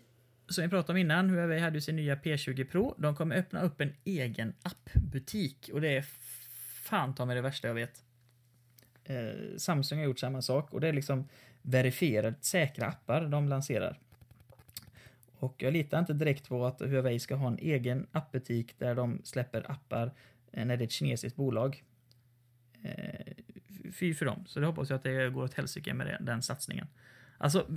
[SPEAKER 2] som vi pratade om innan, Huawei hade ju sin nya P20 Pro. De kommer öppna upp en egen appbutik och det är fan ta mig det värsta jag vet. Eh, Samsung har gjort samma sak och det är liksom verifierat säkra appar de lanserar. Och jag litar inte direkt på att Huawei ska ha en egen appbutik där de släpper appar när det är ett kinesiskt bolag. Eh, fy för dem. Så det hoppas jag att det går åt helsike med det, den satsningen. Alltså,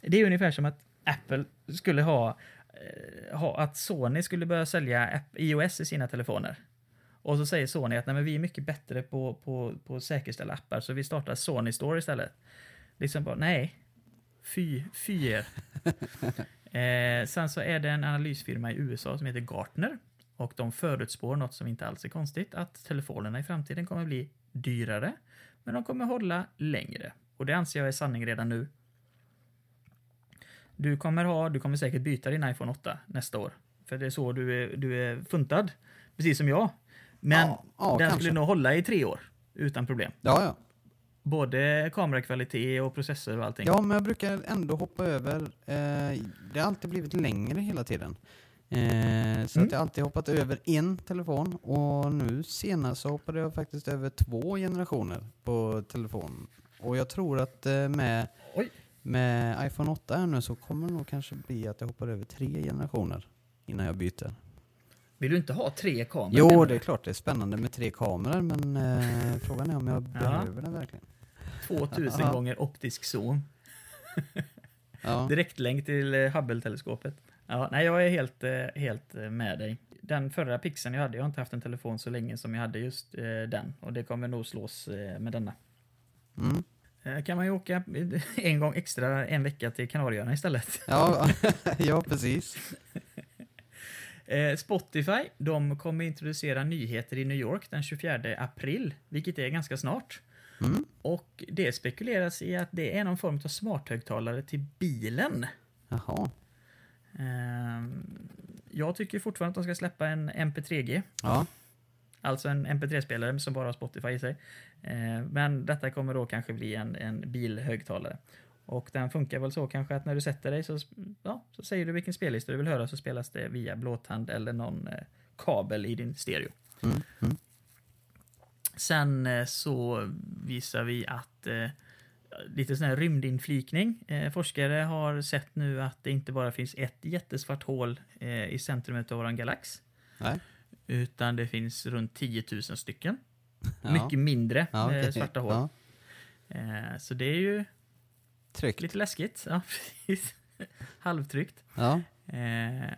[SPEAKER 2] det är ungefär som att Apple skulle ha, eh, ha att Sony skulle börja sälja iOS i sina telefoner. Och så säger Sony att Nej, men vi är mycket bättre på, på, på att säkerställa appar så vi startar Sony Store istället. Liksom bara, nej. Fy, fy er. eh, sen så är det en analysfirma i USA som heter Gartner. Och de förutspår något som inte alls är konstigt, att telefonerna i framtiden kommer bli dyrare, men de kommer hålla längre. Och det anser jag är sanning redan nu. Du kommer ha, du kommer säkert byta din iPhone 8 nästa år. För det är så du är, du är funtad. Precis som jag. Men
[SPEAKER 1] Ja, ja,
[SPEAKER 2] den
[SPEAKER 1] kanske.
[SPEAKER 2] skulle nog hålla i tre år. Utan problem.
[SPEAKER 1] Ja, ja.
[SPEAKER 2] Både kamerakvalitet och processor och allting.
[SPEAKER 1] Ja, men jag brukar ändå hoppa över. Eh, det har alltid blivit längre hela tiden. Eh, så
[SPEAKER 2] Mm.
[SPEAKER 1] att jag har alltid hoppat över en telefon och nu senast så hoppade jag faktiskt över två generationer på telefon. Och jag tror att eh, med,
[SPEAKER 2] Oj.
[SPEAKER 1] med iPhone 8 här nu så kommer det nog kanske bli att jag hoppar över tre generationer innan jag byter.
[SPEAKER 2] Vill du inte ha tre kameror?
[SPEAKER 1] Jo, det är klart det är spännande med tre kameror men eh, frågan är om jag
[SPEAKER 2] Ja.
[SPEAKER 1] behöver det verkligen.
[SPEAKER 2] 2000
[SPEAKER 1] Ja.
[SPEAKER 2] gånger optisk zoom.
[SPEAKER 1] Ja.
[SPEAKER 2] Direktlänk till eh, Hubble-teleskopet. Ja, nej, jag är helt, eh, helt eh, med dig. Den förra pixeln jag hade, jag har inte haft en telefon så länge som jag hade just eh, den. Och det kommer nog slås med denna.
[SPEAKER 1] Mm.
[SPEAKER 2] Kan man ju åka en gång extra en vecka till Kanarieöarna istället.
[SPEAKER 1] Ja, ja, precis.
[SPEAKER 2] Spotify, de kommer introducera nyheter i New York den 24 april, vilket är ganska snart.
[SPEAKER 1] Mm.
[SPEAKER 2] Och det spekuleras i att det är någon form av smarthögtalare till bilen.
[SPEAKER 1] Jaha.
[SPEAKER 2] Ehm, jag tycker fortfarande att de ska släppa en MP3G.
[SPEAKER 1] Ja.
[SPEAKER 2] Alltså en MP3-spelare som bara har Spotify i sig. Ehm, men detta kommer då kanske bli en, en bilhögtalare. Och den funkar väl så kanske att när du sätter dig så, ja, så säger du vilken spellista du vill höra så spelas det via blåtand eller någon eh, kabel i din stereo.
[SPEAKER 1] Mm. Mm.
[SPEAKER 2] Sen eh, så visar vi att eh, lite sån här rymdinflikning. Eh, forskare har sett nu att det inte bara finns ett jättesvart hål eh, i centrumet av vår galax.
[SPEAKER 1] Nej.
[SPEAKER 2] Utan det finns runt 10 000 stycken.
[SPEAKER 1] Ja.
[SPEAKER 2] Mycket mindre
[SPEAKER 1] Ja,
[SPEAKER 2] eh,
[SPEAKER 1] okej.
[SPEAKER 2] svarta hål.
[SPEAKER 1] Ja.
[SPEAKER 2] Eh, så det är ju
[SPEAKER 1] Tryggt.
[SPEAKER 2] lite läskigt. Ja, precis. Halvtryckt.
[SPEAKER 1] Ja.
[SPEAKER 2] Eh,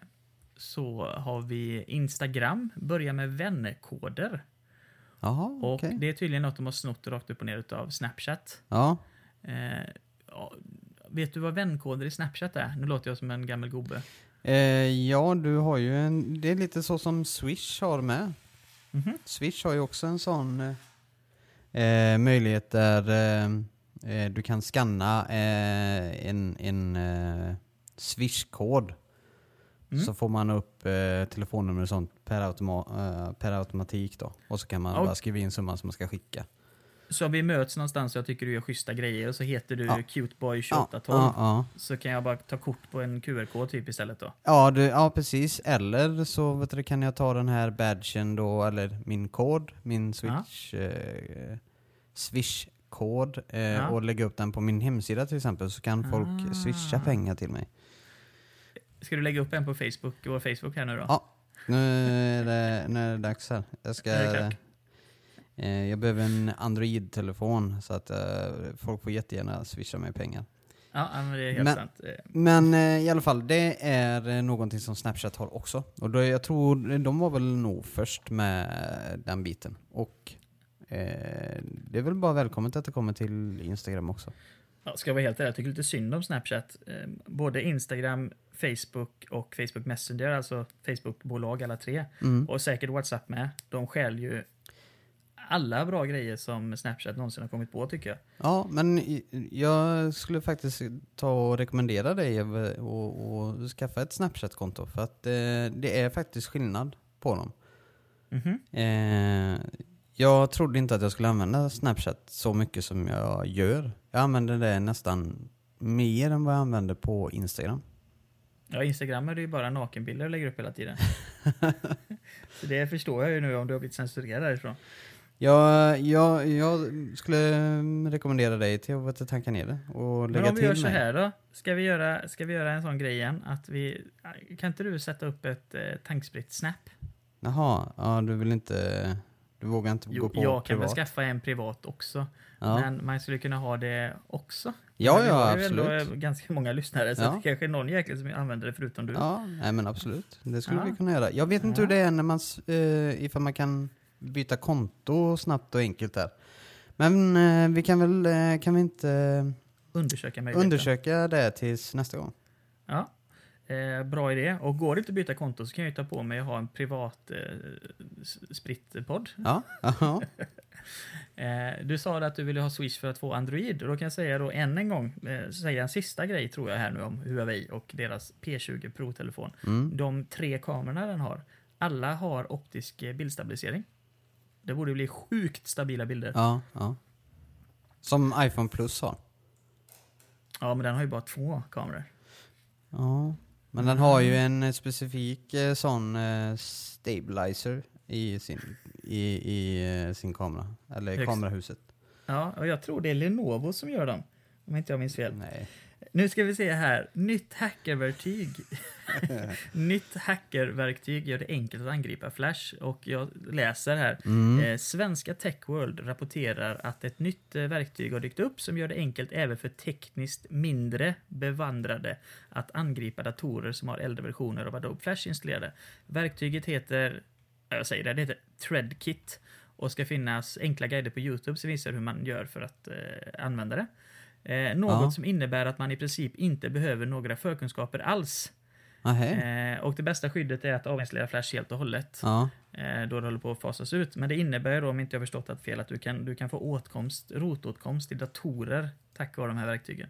[SPEAKER 2] så har vi Instagram, börjar med vänkoder.
[SPEAKER 1] Jaha,
[SPEAKER 2] Och
[SPEAKER 1] okej.
[SPEAKER 2] det är tydligen något de har snott rakt upp och ner av Snapchat.
[SPEAKER 1] Ja.
[SPEAKER 2] Eh, vet du vad vänkoder i Snapchat är? Nu låter jag som en gammal gubbe.
[SPEAKER 1] Eh, ja, du har ju en... Det är lite så som Swish har med.
[SPEAKER 2] Mhm.
[SPEAKER 1] Swish har ju också en sån eh, eh, möjlighet där eh, eh, du kan scanna en, en Swish-kod.
[SPEAKER 2] Mm.
[SPEAKER 1] Så får man upp eh, telefonnummer och sånt per, automa- eh, per automatik då. Och så kan man
[SPEAKER 2] Ja.
[SPEAKER 1] bara skriva in summan som man ska skicka.
[SPEAKER 2] Så vi möts någonstans och jag tycker du gör schyssta grejer och så heter du
[SPEAKER 1] Ja.
[SPEAKER 2] Cuteboy2812.
[SPEAKER 1] ja, ja.
[SPEAKER 2] Så kan jag bara ta kort på en QR-kod typ istället då.
[SPEAKER 1] Ja, du, ja, precis. Eller så vet du, kan jag ta den här badgen då, eller min kod, min Swish, eh, kod eh, och lägga upp den på min hemsida till exempel så kan folk
[SPEAKER 2] Ah.
[SPEAKER 1] swisha pengar till mig.
[SPEAKER 2] Ska du lägga upp en på Facebook, vår Facebook här nu då?
[SPEAKER 1] Ja. Nu är det, nu är det dags här. Jag ska...
[SPEAKER 2] Är det klart?
[SPEAKER 1] Eh, jag behöver en Android-telefon så att eh, folk får jättegärna swisha mig pengar.
[SPEAKER 2] Ja, men det är helt
[SPEAKER 1] Men-
[SPEAKER 2] sant. Eh,
[SPEAKER 1] Men eh, i alla fall, det är eh, någonting som Snapchat har också. Och då, jag tror de var väl nog först med den biten. Och eh, det är väl bara välkommet att det kommer till Instagram också.
[SPEAKER 2] Ja, ska jag vara helt ärlig, jag tycker lite synd om Snapchat. Eh, Både Instagram, Facebook och Facebook Messenger, alltså Facebook-bolag alla tre.
[SPEAKER 1] Mm.
[SPEAKER 2] Och säkert WhatsApp med. De stjäl ju alla bra grejer som Snapchat någonsin har kommit på tycker jag.
[SPEAKER 1] Ja, men jag skulle faktiskt ta och rekommendera dig att skaffa ett Snapchat-konto. För att eh, det är faktiskt skillnad på dem.
[SPEAKER 2] Mhm.
[SPEAKER 1] Eh, jag trodde inte att jag skulle använda Snapchat så mycket som jag gör. Jag använder det nästan mer än vad jag använder på Instagram.
[SPEAKER 2] Ja, Instagram är det ju bara nakenbilder och lägger upp hela tiden. Så det förstår jag ju nu om du har blivit censurerad därifrån.
[SPEAKER 1] Jag, jag, jag skulle rekommendera dig till att tanka ner det och
[SPEAKER 2] Men
[SPEAKER 1] lägga
[SPEAKER 2] om vi
[SPEAKER 1] till
[SPEAKER 2] gör så här då. Ska vi göra, ska vi göra en sån grej igen? Att vi, kan inte du sätta upp ett eh, tankspritt-snap?
[SPEAKER 1] Jaha, ja, du vill inte... Du vågar inte gå
[SPEAKER 2] Jo,
[SPEAKER 1] på
[SPEAKER 2] jag kan väl
[SPEAKER 1] privat?
[SPEAKER 2] skaffa en privat också.
[SPEAKER 1] ja.
[SPEAKER 2] Men man skulle kunna ha det också.
[SPEAKER 1] ja,
[SPEAKER 2] Men
[SPEAKER 1] ja,
[SPEAKER 2] har ju
[SPEAKER 1] absolut.
[SPEAKER 2] ändå eh, ganska många lyssnare, så
[SPEAKER 1] Ja.
[SPEAKER 2] det kanske är någon jäkel som använder det förutom du.
[SPEAKER 1] Ja, nej men absolut. Det skulle
[SPEAKER 2] Ja.
[SPEAKER 1] vi kunna göra. Jag vet inte hur det är när man, eh, ifall man kan byta konto snabbt och enkelt där. Men eh, vi kan väl, eh, kan vi inte
[SPEAKER 2] Undersöka möjligheten.
[SPEAKER 1] undersöka det tills nästa gång?
[SPEAKER 2] Ja. Eh, bra idé. Och går det inte att byta konto så kan jag ju ta på mig att ha en privat eh, s- sprittpodd.
[SPEAKER 1] Ja, ja.
[SPEAKER 2] Eh, du sa att du ville ha Swish för att få Android. Och då kan jag säga då än en gång, eh, säga en sista grej tror jag här nu om Huawei och deras P20 Pro-telefon.
[SPEAKER 1] Mm.
[SPEAKER 2] De tre kamerorna den har, alla har optisk eh, bildstabilisering. Det borde bli sjukt stabila bilder. Ja,
[SPEAKER 1] ja, ja. Som iPhone Plus har.
[SPEAKER 2] men den har ju bara två kameror.
[SPEAKER 1] Ja. Men den har ju en eh, specifik eh, sån eh, stabilizer i sin, i, i eh, sin kamera. Eller i
[SPEAKER 2] Högst.
[SPEAKER 1] kamerahuset.
[SPEAKER 2] Ja, och jag tror det är Lenovo som gör dem. Om inte jag minns fel.
[SPEAKER 1] Nej.
[SPEAKER 2] Nu ska vi se här. Nytt hackerverktyg. Nytt hackerverktyg gör det enkelt att angripa Flash. Och jag läser här.
[SPEAKER 1] Mm.
[SPEAKER 2] Eh, svenska Techworld rapporterar att ett nytt eh, verktyg har dykt upp som gör det enkelt även för tekniskt mindre bevandrade att angripa datorer som har äldre versioner av Adobe Flash installerade. Verktyget heter, ja, jag säger det, det heter ThreadKit och ska finnas enkla guider på Youtube som visar hur man gör för att eh, använda det. Eh, något
[SPEAKER 1] Ja.
[SPEAKER 2] som innebär att man i princip inte behöver några förkunskaper alls. Eh, och det bästa skyddet är att avinstallera Flash helt och hållet
[SPEAKER 1] Ja.
[SPEAKER 2] eh, då det håller på att fasas ut. Men det innebär då, om inte jag förstått det fel, att du kan, du kan få åtkomst, rotåtkomst till datorer tack vare de här verktygen.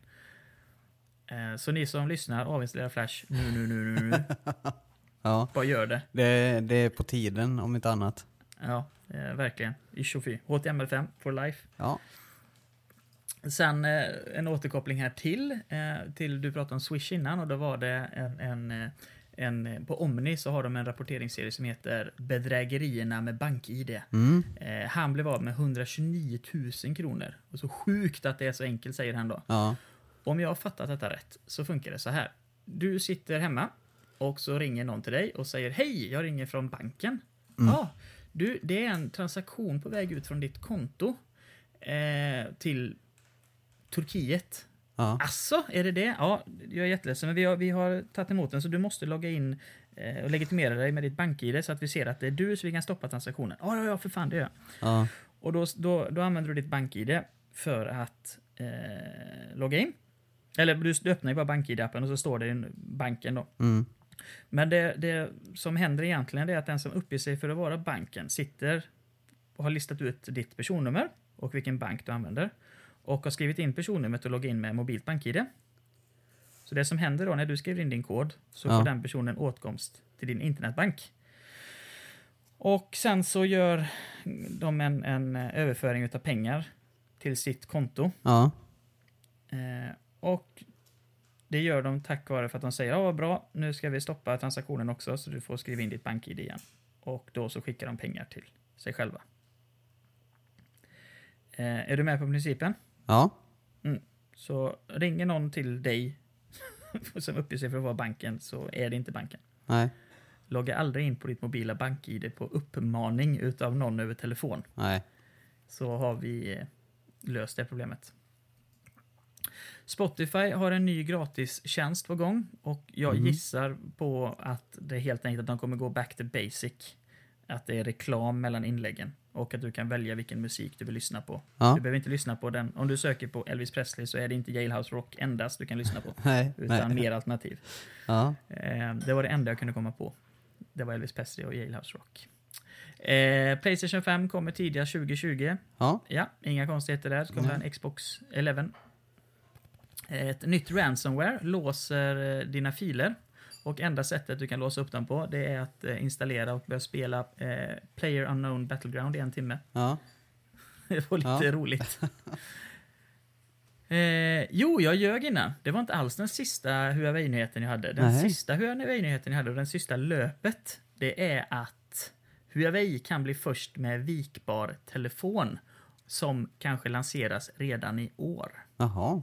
[SPEAKER 2] Eh, så ni som lyssnar, avinstallera Flash nu, nu, nu, nu, nu.
[SPEAKER 1] ja.
[SPEAKER 2] Bara gör det.
[SPEAKER 1] Det, det är på tiden om inte annat.
[SPEAKER 2] Ja, eh, verkligen. I 24. HTML5 for life.
[SPEAKER 1] Ja.
[SPEAKER 2] Sen eh, en återkoppling här till, eh, till du pratade om Swish innan och då var det en, en, eh, en, på Omni så har de en rapporteringsserie som heter Bedrägerierna med BankID.
[SPEAKER 1] Mm.
[SPEAKER 2] Han blev av med 129 000 kronor. Och så sjukt att det är så enkelt, säger han då.
[SPEAKER 1] Ja.
[SPEAKER 2] Om jag har fattat detta rätt så funkar det så här. Du sitter hemma och så ringer någon till dig och säger hej, jag ringer från banken. Ja, du, det är en transaktion på väg ut från ditt konto eh, till Turkiet.
[SPEAKER 1] Ja.
[SPEAKER 2] Asså, är det det? Ja, jag är jätteledsen, men vi har, vi har tagit emot den så du måste logga in eh, och legitimera dig med ditt bank-id så att vi ser att det är du så vi kan stoppa transaktionen. Ja, ja, ja, för fan det gör jag.
[SPEAKER 1] Ja.
[SPEAKER 2] Och då, då, då använder du ditt bank-id för att eh, logga in. Eller du, du öppnar ju bara bank-id-appen och så står det i banken då.
[SPEAKER 1] Mm.
[SPEAKER 2] Men det, det som händer egentligen är att den som uppger sig för att vara banken sitter och har listat ut ditt personnummer och vilken bank du använder. Och har skrivit in personnumret och loggat in med mobilt bank-id. Så det som händer då när du skriver in din kod så
[SPEAKER 1] Ja.
[SPEAKER 2] får den personen åtkomst till din internetbank. Och sen så gör de en, en överföring av pengar till sitt konto.
[SPEAKER 1] Ja.
[SPEAKER 2] Eh, och det gör de tack vare för att de säger ja vad bra, nu ska vi stoppa transaktionen också så du får skriva in ditt bank-id igen. Och då så skickar de pengar till sig själva. Eh, är du med på principen?
[SPEAKER 1] Ja.
[SPEAKER 2] Så ringer någon till dig som uppger sig för att vara banken så är det inte banken.
[SPEAKER 1] Nej.
[SPEAKER 2] Logga aldrig in på ditt mobila bank-id på uppmaning utav någon över telefon.
[SPEAKER 1] Nej.
[SPEAKER 2] Så har vi eh, löst det problemet. Spotify har en ny gratistjänst på gång och jag
[SPEAKER 1] Mhm.
[SPEAKER 2] gissar på att det helt enkelt att de kommer gå back to basic. Att det är reklam mellan inläggen och att du kan välja vilken musik du vill lyssna på.
[SPEAKER 1] Ja.
[SPEAKER 2] Du behöver inte lyssna på den. Om du söker på Elvis Presley så är det inte Jailhouse Rock endast du kan lyssna på.
[SPEAKER 1] Nej.
[SPEAKER 2] Utan
[SPEAKER 1] Nej.
[SPEAKER 2] mer alternativ.
[SPEAKER 1] Ja.
[SPEAKER 2] Eh, det var det enda jag kunde komma på. Det var Elvis Presley och Jailhouse Rock. Eh, Playstation 5 kommer tidigast 2020.
[SPEAKER 1] Ja.
[SPEAKER 2] Ja, inga konstigheter där. Så kommer en Xbox 11. Ett nytt ransomware låser eh, dina filer. Och enda sättet du kan låsa upp dem på det är att eh, installera och börja spela eh, Player Unknown Battleground i en timme.
[SPEAKER 1] Ja.
[SPEAKER 2] Det var lite
[SPEAKER 1] Ja.
[SPEAKER 2] roligt. Eh, jo, jag ljög innan. Det var inte alls den sista Huawei-nyheten jag hade. Den
[SPEAKER 1] Nej.
[SPEAKER 2] sista Huawei-nyheten jag hade och den sista löpet, det är att Huawei kan bli först med vikbar telefon som kanske lanseras redan i år.
[SPEAKER 1] Jaha.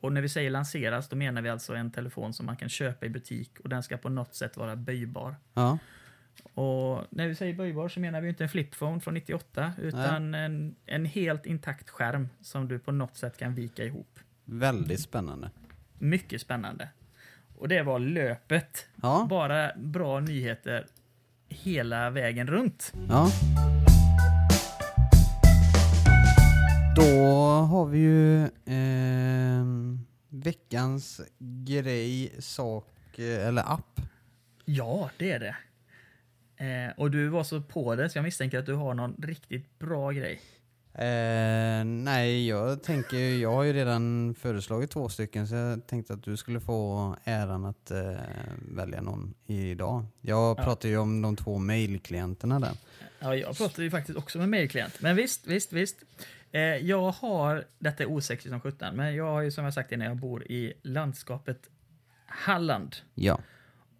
[SPEAKER 2] Och när vi säger lanseras, då menar vi alltså en telefon som man kan köpa i butik och den ska på något sätt vara böjbar.
[SPEAKER 1] Ja.
[SPEAKER 2] Och när vi säger böjbar så menar vi inte en flipphone från 98 utan en, en helt intakt skärm som du på något sätt kan vika ihop.
[SPEAKER 1] Väldigt spännande.
[SPEAKER 2] Mycket spännande. Och det var löpet.
[SPEAKER 1] Ja.
[SPEAKER 2] Bara bra nyheter hela vägen runt.
[SPEAKER 1] Ja. Då har vi ju ehm, veckans grej, sak eh, eller app.
[SPEAKER 2] Ja, det är det. Eh, och du var så på det så jag misstänker att du har någon riktigt bra grej.
[SPEAKER 1] Eh, nej, jag tänker, jag har ju redan föreslagit två stycken så jag tänkte att du skulle få äran att eh, välja någon idag. Jag
[SPEAKER 2] Ja.
[SPEAKER 1] pratar ju om de två mailklienterna där.
[SPEAKER 2] Ja, jag pratade ju faktiskt också med mejlklient. Men visst, visst, visst. Eh, jag har, detta är osexigt som sjutton, men jag har ju som jag sagt innan, jag bor i landskapet Halland.
[SPEAKER 1] Ja.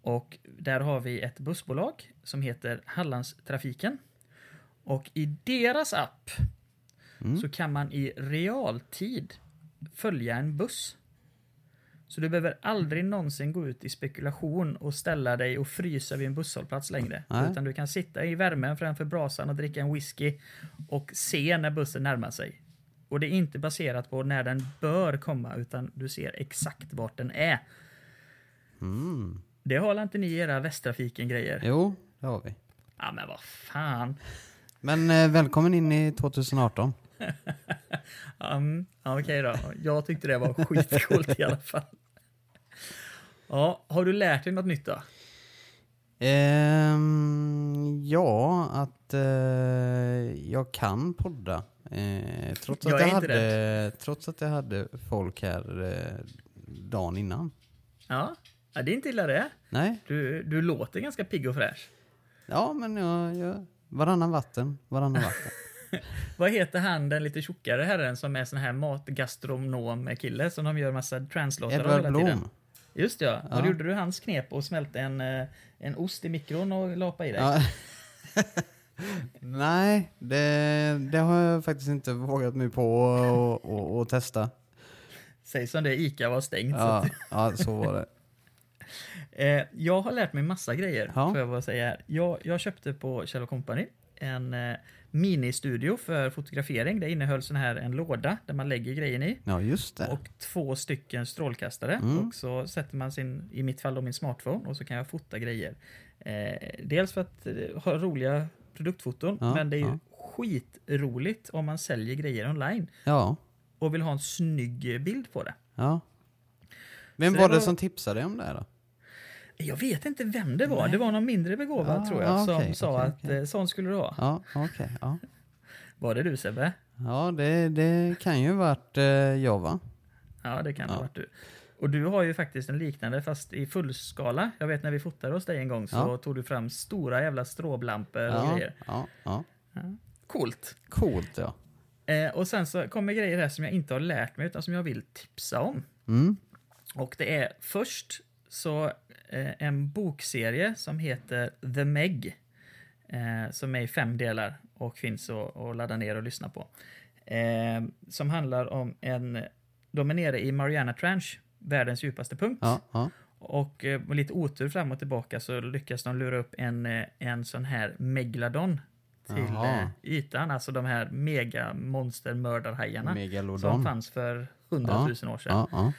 [SPEAKER 2] Och där har vi ett bussbolag som heter Hallandstrafiken. Och i deras app
[SPEAKER 1] Mm.
[SPEAKER 2] så kan man i realtid följa en buss. Så du behöver aldrig någonsin gå ut i spekulation och ställa dig och frysa vid en busshållplats längre.
[SPEAKER 1] Nej.
[SPEAKER 2] Utan du kan sitta i värmen framför brasan och dricka en whisky och se när bussen närmar sig. Och det är inte baserat på när den bör komma utan du ser exakt vart den är.
[SPEAKER 1] Mm.
[SPEAKER 2] Det har inte ni i era Västtrafiken-grejer?
[SPEAKER 1] Jo, det har vi.
[SPEAKER 2] Ja men vad fan.
[SPEAKER 1] Men eh, välkommen in i 2018.
[SPEAKER 2] Um, Okej då. Jag tyckte det var skitcoolt i alla fall. Ja, har du lärt dig något nytt då?
[SPEAKER 1] Ehm, ja, att eh, jag kan podda. Eh, trots,
[SPEAKER 2] Jag
[SPEAKER 1] att jag hade, trots att jag hade folk här eh, dagen innan.
[SPEAKER 2] Ja, ja det är inte illa det.
[SPEAKER 1] Nej,
[SPEAKER 2] Du, du låter ganska pigg och fräsch.
[SPEAKER 1] ja men jag, jag, varannan vatten, varannan vatten.
[SPEAKER 2] Vad heter han, den lite tjockare herren som är sån här matgastronom-kille som de gör massa translåtar av hela tiden?
[SPEAKER 1] Blom.
[SPEAKER 2] Just ja.
[SPEAKER 1] Ja.
[SPEAKER 2] Och gjorde du hans knep och smälte en, eh, en ost i mikron och lapa i dig?
[SPEAKER 1] Ja. Nej, det, det har jag faktiskt inte vågat mig på och, och, och testa.
[SPEAKER 2] Säg som det, Ica var stängt. så
[SPEAKER 1] Ja, ja, så var det.
[SPEAKER 2] Eh, jag har lärt mig massa grejer,
[SPEAKER 1] Ja.
[SPEAKER 2] får jag bara säga här. Jag, jag köpte på Kjell Company en eh, ministudio för fotografering. Det innehöll sån här en låda där man lägger grejen i
[SPEAKER 1] Ja, just det.
[SPEAKER 2] och två stycken strålkastare.
[SPEAKER 1] Mm.
[SPEAKER 2] Och så sätter man sin, i mitt fall då min smartphone och så kan jag fota grejer. Eh, dels för att eh, ha roliga produktfoton,
[SPEAKER 1] Ja,
[SPEAKER 2] men det är ju
[SPEAKER 1] ja.
[SPEAKER 2] skitroligt om man säljer grejer online
[SPEAKER 1] Ja,
[SPEAKER 2] och vill ha en snygg bild på det.
[SPEAKER 1] ja. Vem
[SPEAKER 2] Så
[SPEAKER 1] var
[SPEAKER 2] det
[SPEAKER 1] det
[SPEAKER 2] var-
[SPEAKER 1] som tipsade om det här då?
[SPEAKER 2] Jag vet inte vem det var.
[SPEAKER 1] Nej.
[SPEAKER 2] Det var någon mindre begåvad
[SPEAKER 1] Ja,
[SPEAKER 2] tror jag
[SPEAKER 1] ja,
[SPEAKER 2] som sa
[SPEAKER 1] okej,
[SPEAKER 2] att eh, sån skulle du ha.
[SPEAKER 1] Ja, okej. ja.
[SPEAKER 2] Var det du Sebbe?
[SPEAKER 1] Ja, det, det kan ju varit eh, jag va?
[SPEAKER 2] Ja, det kan ha
[SPEAKER 1] Ja.
[SPEAKER 2] varit du. Och du har ju faktiskt en liknande fast i fullskala. Jag vet när vi fotade hos dig en gång så
[SPEAKER 1] Ja.
[SPEAKER 2] tog du fram stora jävla stråblampor och
[SPEAKER 1] Ja,
[SPEAKER 2] grejer.
[SPEAKER 1] ja, ja.
[SPEAKER 2] Coolt.
[SPEAKER 1] Coolt ja.
[SPEAKER 2] Eh, och sen så kommer grejer här som jag inte har lärt mig utan som jag vill tipsa om.
[SPEAKER 1] Mm.
[SPEAKER 2] Och det är först så eh, en bokserie som heter The Meg. Eh, som är i fem delar och finns att, ladda ner och lyssna på. Eh, som handlar om en... De är nere i Mariana Trench, världens djupaste punkt.
[SPEAKER 1] Ja, ja.
[SPEAKER 2] Och med lite otur fram och tillbaka så lyckas de lura upp en, en sån här megalodon till
[SPEAKER 1] Jaha.
[SPEAKER 2] eh, ytan. Alltså de här mega monstermördarhajarna som fanns för hundratusen år sedan.
[SPEAKER 1] Ja, ja.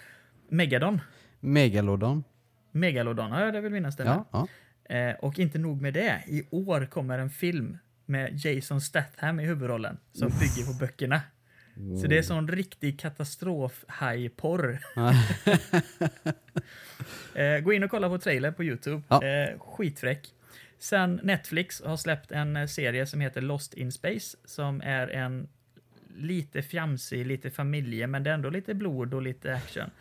[SPEAKER 2] Megadon.
[SPEAKER 1] Megalodon.
[SPEAKER 2] Megalodon, ja det vill minnas det.
[SPEAKER 1] Ja, ja.
[SPEAKER 2] Eh, och inte nog med det, i år kommer en film med Jason Statham i huvudrollen som bygger på böckerna. Så det är sån riktig katastrof-haj-porr. eh, gå in och kolla på trailer på Youtube.
[SPEAKER 1] Ja.
[SPEAKER 2] Eh, skitfräck. Sen Netflix har släppt en serie som heter Lost in Space som är en lite fjamsig, lite familje, men det är ändå lite blod och lite action.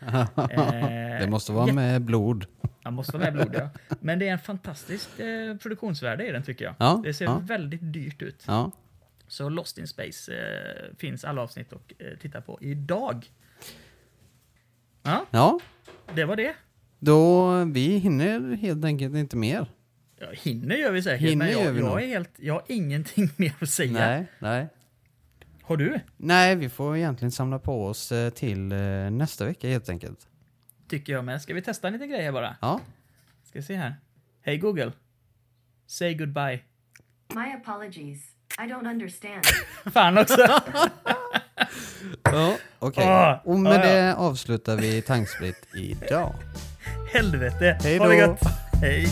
[SPEAKER 2] Eh,
[SPEAKER 1] Det måste vara med blod.
[SPEAKER 2] jag måste vara med blod, ja. Men det är en fantastisk eh, produktionsvärde i den tycker jag.
[SPEAKER 1] Ja,
[SPEAKER 2] det ser
[SPEAKER 1] ja.
[SPEAKER 2] väldigt dyrt ut.
[SPEAKER 1] Ja.
[SPEAKER 2] Så Lost in Space eh, finns alla avsnitt att eh, titta på idag. Ja,
[SPEAKER 1] ja,
[SPEAKER 2] det var det.
[SPEAKER 1] då vi hinner helt enkelt inte mer.
[SPEAKER 2] Ja, hinner gör vi säkert,
[SPEAKER 1] Hinner
[SPEAKER 2] men
[SPEAKER 1] gör
[SPEAKER 2] jag, jag, är helt, jag har ingenting mer att säga.
[SPEAKER 1] Nej, nej.
[SPEAKER 2] Har du?
[SPEAKER 1] Nej, vi får egentligen samla på oss eh, till eh, nästa vecka helt enkelt.
[SPEAKER 2] Tycker jag med. Ska vi testa en liten grej här bara?
[SPEAKER 1] Ja,
[SPEAKER 2] Ska se här. Hej Google. Say goodbye.
[SPEAKER 3] My apologies. I don't understand.
[SPEAKER 2] Fan också!
[SPEAKER 1] ja okej.
[SPEAKER 2] Ah,
[SPEAKER 1] Och med
[SPEAKER 2] ah, ja.
[SPEAKER 1] det avslutar vi Tanksplit idag.
[SPEAKER 2] Helvete.
[SPEAKER 1] Hej
[SPEAKER 2] Ha det
[SPEAKER 1] då.
[SPEAKER 2] gött. Hej.